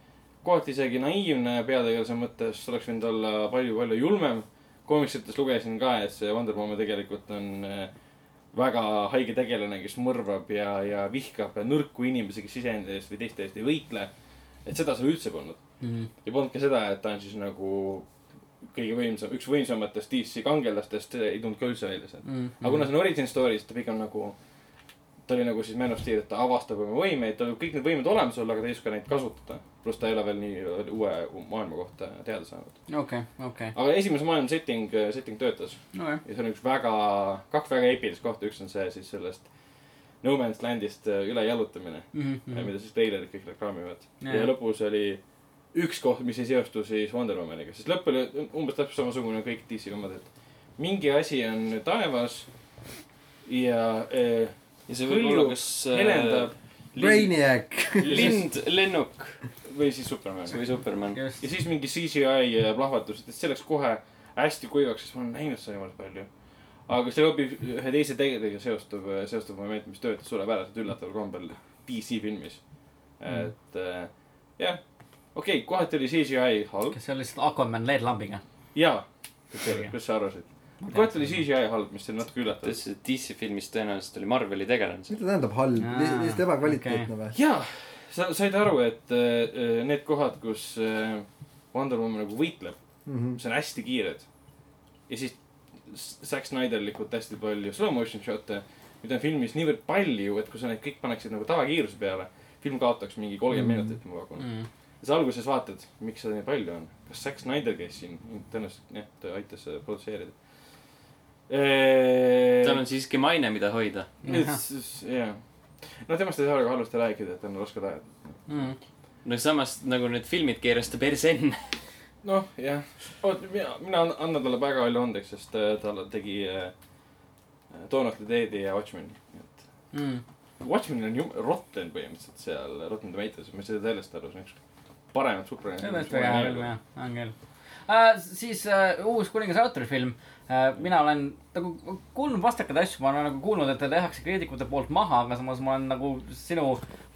kohati isegi naiivne peategelase mõttes oleks võinud olla palju-palju julmem. koomiksites lugesin ka, et see Wonder Woman tegelikult on äh, väga haige tegelane, kes mõrvab ja, ja vihkab nõrku inimesi, kes iseenda eest või teiste eest ei võitle. et seda seal üldse polnud. Mm. ja polnud ka seda, et ta on siis nagu kõige võimsam, üks võimsamatest DC kangelastest, ei tulnud ka üldse välja sealt. Mm. aga kuna see on origin story, siis ta pigem nagu, ta oli nagu siis Man of Steel, et ta avastab oma võimeid, tal olid kõik need võimed olemas olla, aga ta ei oska neid kasutada. pluss ta ei ole veel nii uue maailma kohta teada saanud. okei, okei, aga esimese maailma setting, setting töötas okei. ja see on üks väga, kaks väga eepilist kohta, üks on see siis sellest No Man's Landist äh, üle jalutamine mm, -hmm. mida siis treilerid kõik reklaamivad Jaa. ja.. lõpus oli üks koht, mis ei seostu siis Wonder Womaniga, sest lõpp oli umbes täpselt samasugune kõik DC omad, et mingi asi on taevas ja äh, ja see võib olla kas helendab [LAUGHS] lind Brainiac. lind, lennuk või siis Superman. või Superman. just ja. siis mingi CGI plahvatus, et see läks kohe hästi kuivaks, sest ma olen näinud seda niivõrd palju. aga see hoopis ühe teise tegelasega seostuv, seostuv moment, mis töötas suurepäraselt üllataval kombel DC filmis. et äh, jah, okei okay,, kohati oli CGI halb kas see oli lihtsalt Aquaman LED-lambiga? ja, kuidas sa arvasid? Kohati oli CGI halb, mis oli natuke üllatav. ütles, et DC filmis tõenäoliselt oli Marveli tegelane. mida tähendab halb, lihtsalt ebakvaliteetne või? jaa, sa said aru, et äh, need kohad, kus äh, Wonder Woman nagu võitleb, Mhm. mis on hästi kiired. ja siis Zack Snyderlikult hästi palju slow motion shot'e, mida on filmis niivõrd palju, et kui sa need kõik paneksid nagu tavakiiruse peale, film kaotaks mingi kolmkümmend Mm. minutit, ma pakun mm.. Mm. ja sa alguses vaatad, miks seda nii palju on. kas Zack Snyder käis siin, tõenäoliselt jah, ta aitas seda produtseerida. Tal on siiski maine, mida hoida. jah, no temast ei saa väga halvasti rääkida, et tal on rasked ajad. Mm. no samas nagu need filmid keeras ta perse enne. noh, jah, oot, mina, mina annan talle väga palju andeks, sest äh, ta tegi äh, Dawn of the Dead'i ja Watchmeni, et. Mm. Watchmenil on ju rotten põhimõtteliselt seal Rotten Tomatoes, ma ei saa sellest aru, see on üks paremat superhero. see on tõesti väga hea film jah, on küll uh,. siis uh, uus Kuningas Arturi film uh,. Mina olen nagu kuulnud vastakaid asju, ma olen nagu kuulnud, et ta tehakse kriitikute poolt maha, aga samas ma olen nagu sinu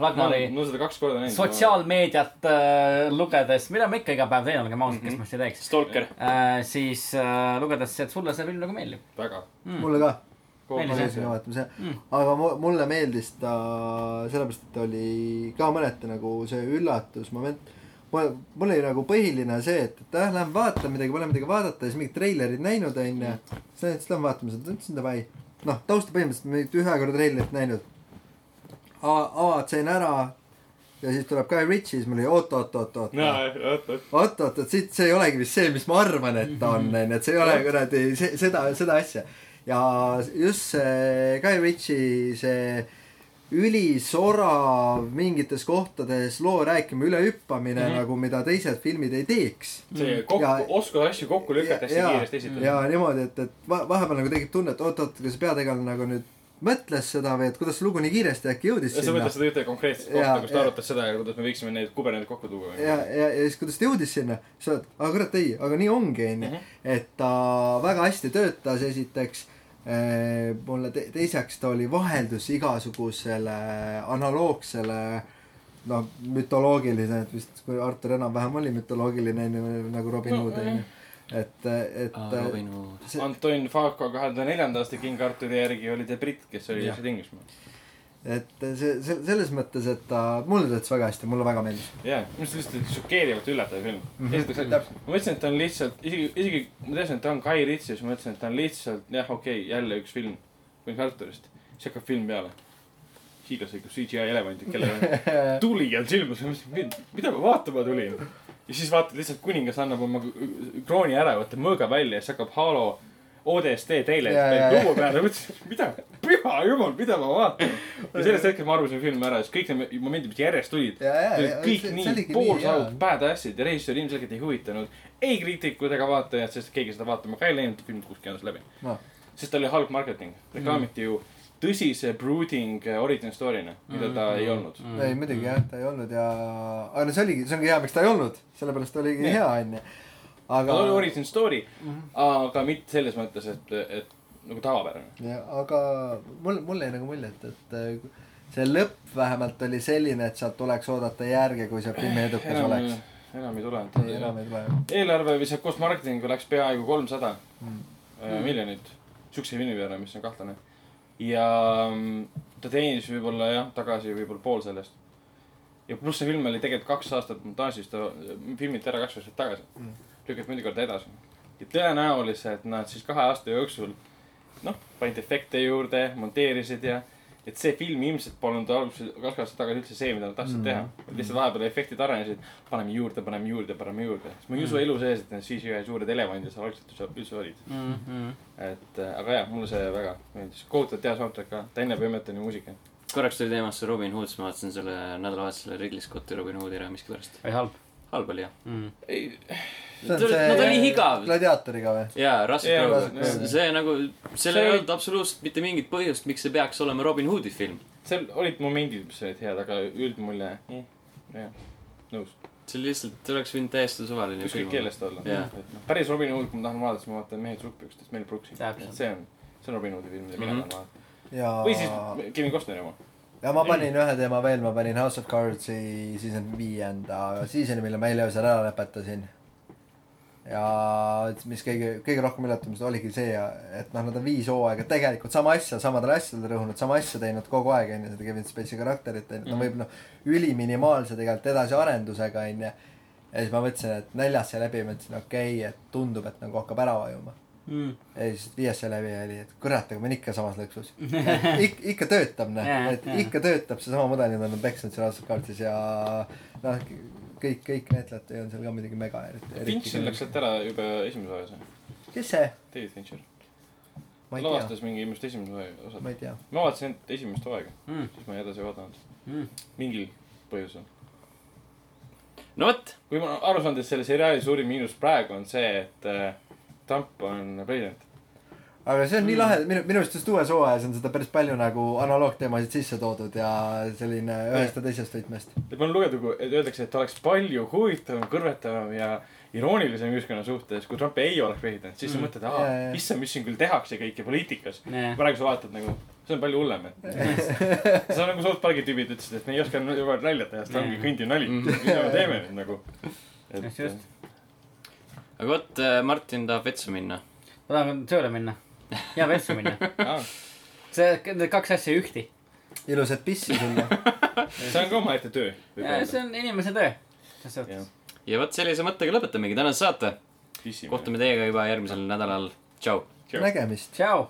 Ragnari no seda kaks korda näinud. sotsiaalmeediat uh, lugedes, mida ma ikka iga päev teen, olgem ausad, kes ma seda teeks Stalker. uh,. siis uh, lugedes, et sulle see film nagu meeldib väga. mm.. mulle ka, Mm. aga mu- mulle meeldis ta sellepärast, et ta oli ka mõneti nagu see üllatusmoment. mul, oli nagu põhiline see, et, et jah, lähen vaatan midagi, pole midagi vaadata siis mingid treilerid näinud onju. siis lähen, siis lähen vaatama seda, ütlesin davai. noh, tausta põhimõtteliselt mingit ühe korra treilerit näinud. avad sain ära ja siis tuleb Guy Ritchie, siis mul oli oot, oot, oot, oot. oot, oot. oot, oot, siit, see ei olegi vist see, mis ma arvan, et ta on, onju, et see ei ole kuradi seda, seda asja. ja just see Guy Ritchie see ülisorav mingites kohtades loo rääkima ülehüppamine mm Mhm. -hmm. nagu, mida teised filmid ei teeks. see kokku Ja-, oskad asju kokku lükata hästi Ja- kiiresti esitada. ja niimoodi, et, et va- vahepeal nagu tekib tunne, et oot-oot, kas peategelane nagu nüüd mõtles seda või et kuidas see lugu nii kiiresti äkki jõudis sa sinna mõtled seda ühte konkreetset Ja- kohta, kus ta ja- arutas seda, kuidas me võiksime neid kuberneid kokku tuua. ja, ja, ja siis kuidas ta jõudis sinna, sa oled, aga kurat ei, aga nii ongi, onju. Mhm. et ta väga hästi töötas, esiteks. Mulle te teiseks ta oli vaheldus igasugusele analoogsele noh, mütoloogiline, et vist kui Artur enam-vähem oli mütoloogiline onju nagu Robin No, Hood onju. et, et äh, Robin Hood. see, Anton Falco kahe tuhande neljanda aasta King Arturi järgi oli ta britt, kes oli lihtsalt Inglismaa. Et see, see selles mõttes, et ta, mulle töötas väga hästi, mulle väga meeldis. jaa, minu arust lihtsalt šokeerivalt üllatav film mm. -hmm. ma mõtlesin, et ta on lihtsalt, isegi, isegi ma teadsin, et ta on Guy Ritchie, siis ma mõtlesin, et ta on lihtsalt jah, okei okay,, jälle üks film King Arturist. siis hakkab film peale. hiiglas lõikab CGI elevandid, kellel [LAUGHS] on tuli on silmas, ma mõtlesin, mida ma vaatama tulin. ja siis vaatad lihtsalt kuningas annab oma krooni ära, võtab mõõga välja ja siis hakkab Halo ODST jaa, luua peale, mõtlesin, mida, püha jumal, mida ma vaatan. ja sellest hetkest ma arvasin filmi ära, siis kõik need momendid, mis järjest tulid, ja kõik see- nii poolsaud badass'id ja režissöör ilmselgelt ei huvitanud ei kriitikud ega vaatajad, sest keegi seda vaatama ka ei läinud, film kukkus käes läbi No.. sest ta oli halb marketing, reklaamiti ju tõsise brooding eh, origin story'na, mida ta ei olnud. ei muidugi jah, ta ei olnud ja, aga no see oligi, see ongi hea, miks ta ei olnud, sellepärast oligi Nii. hea onju. Aga ta oli, origin story, aga mitte selles mõttes, et, et nagu tavapärane. aga mul, mulle jäi nagu mulje, et, et äh, see lõpp vähemalt oli selline, et sealt tuleks oodata järge, kui see filmi edukas enam oleks., enam ei tule. enam ei tule. eelarve vist koos marketinguga läks peaaegu kolmsada Mm. mm. miljonit siukse filmi peale, mis on kahtlane. ja mm, ta teenis võib-olla jah, tagasi võib-olla pool sellest. ja pluss see film oli tegelikult kaks aastat montaažis, ta filmiti ära kaks aastat tagasi Mm. Lükati mõni kord edasi. ja tõenäoliselt nad siis kahe aasta jooksul noh, panid efekte juurde, monteerisid ja et see film ilmselt polnud alguses kaks aastat tagasi üldse see, mida nad tahtsid Mm. mm. teha. lihtsalt vahepeal efektid arenesid, paneme juurde, paneme juurde, paneme juurde. ma ei usu elu sees, et need CGI suured elevandid seal algselt üldse- olid. Mhm. et äh, aga jah, mulle see väga meeldis. kohutavalt hea soundtrack ka, Tänne Pimmetoni muusika. korraks tuli teemasse Robin Hood, siis ma vaatasin selle nädalavahetusel Ridley Scotti Robin Hoodi ära miskipärast. oli halb halb oli jah. mm.. ei, no ta oli igav. gladiaatoriga või? jaa, Russell Crowe.. see nagu, sellel See ei olnud absoluutselt mitte mingit põhjust, miks see peaks olema Robin Hoodi film. seal olid momendid, mis olid head, aga üldmulje, jah, nõus. see lihtsalt, see oleks võinud täiesti suvaline ükskõik keelest olla. Et noh, päris Robin Hood, kui ma tahan vaadata, siis ma vaatan Mehed sukkpükstest, Mel Brooksi. See on, see on Robin Hoodi film, mida mina Mhm. tahan vaadata. ja, või siis Kevin Costneri oma. Ja ma panin ühe teema veel, ma panin House of Cards'i season viienda season'i, mille ma eile öösel ära lõpetasin. ja mis kõige, kõige rohkem üllatamist oligi see, et noh, nad on viis hooaega tegelikult sama asja, samadele asjadele rõhunud, sama asja teinud kogu aeg onju, seda Kevin Spacey karakterit onju, ta Mhm. võib noh, üliminimaalse tegelikult edasiarendusega onju. ja siis ma mõtlesin, et neljas sai läbi, mõtlesin okei okay,, et tundub, et nagu hakkab ära vajuma. Mm. ja siis viies sai läbi oli, et kurat, aga ma olen ikka samas lõksus. [LAUGHS] Ik-, ikka töötab, noh Jaa,, et ikka töötab seesama mudel, mida nad on peksnud seal of Cardsis ja noh, kõik, kõik näitlejad on seal ka muidugi mega. Fincher läks sealt ära juba esimeses osas. kes see? David Fincher. ei lavastas mingi arust esimese osa ma. ei tea. ma vaatasin ainult esimest hooaega, Mm. siis ma ei edasi vaadanud. Mm. mingil põhjusel. no vot, kui ma aru saanud, et selle seriaali suurim miinus praegu on see, et äh, Trump on president. aga see on Mm. nii lahe, minu, minu arust just uues hooajas on seda päris palju nagu analoogteemasid sisse toodud ja selline ühest ja teisest võtmest. ma olen lugenud, et öeldakse, et oleks palju huvitavam, kõrvetavam ja iroonilisem ühiskonna suhtes, kui Trump ei oleks president, siis sa Mm. mõtled, aa issand, mis siin küll tehakse kõike poliitikas. Yeah. praegu sa vaatad nagu, see on palju hullem, et see [LAUGHS] on nagu South Park'i tüübid ütlesid, et me ei oska juba naljata ja seda ongi Mm. kõndiv nali, mida me teeme nüüd nagu. Just, just. Aga vot, Martin tahab vetsu minna. ma tahan tööle minna ja vetsu minna. [LAUGHS] aa, see, need kaks asja ühti. ilusat pissi sulle. [LAUGHS] see on ka omaette töö. see on inimese töö. ja vot sellise mõttega lõpetamegi tänase saate. kohtume. teiega juba järgmisel nädalal. tšau. nägemist. tšau.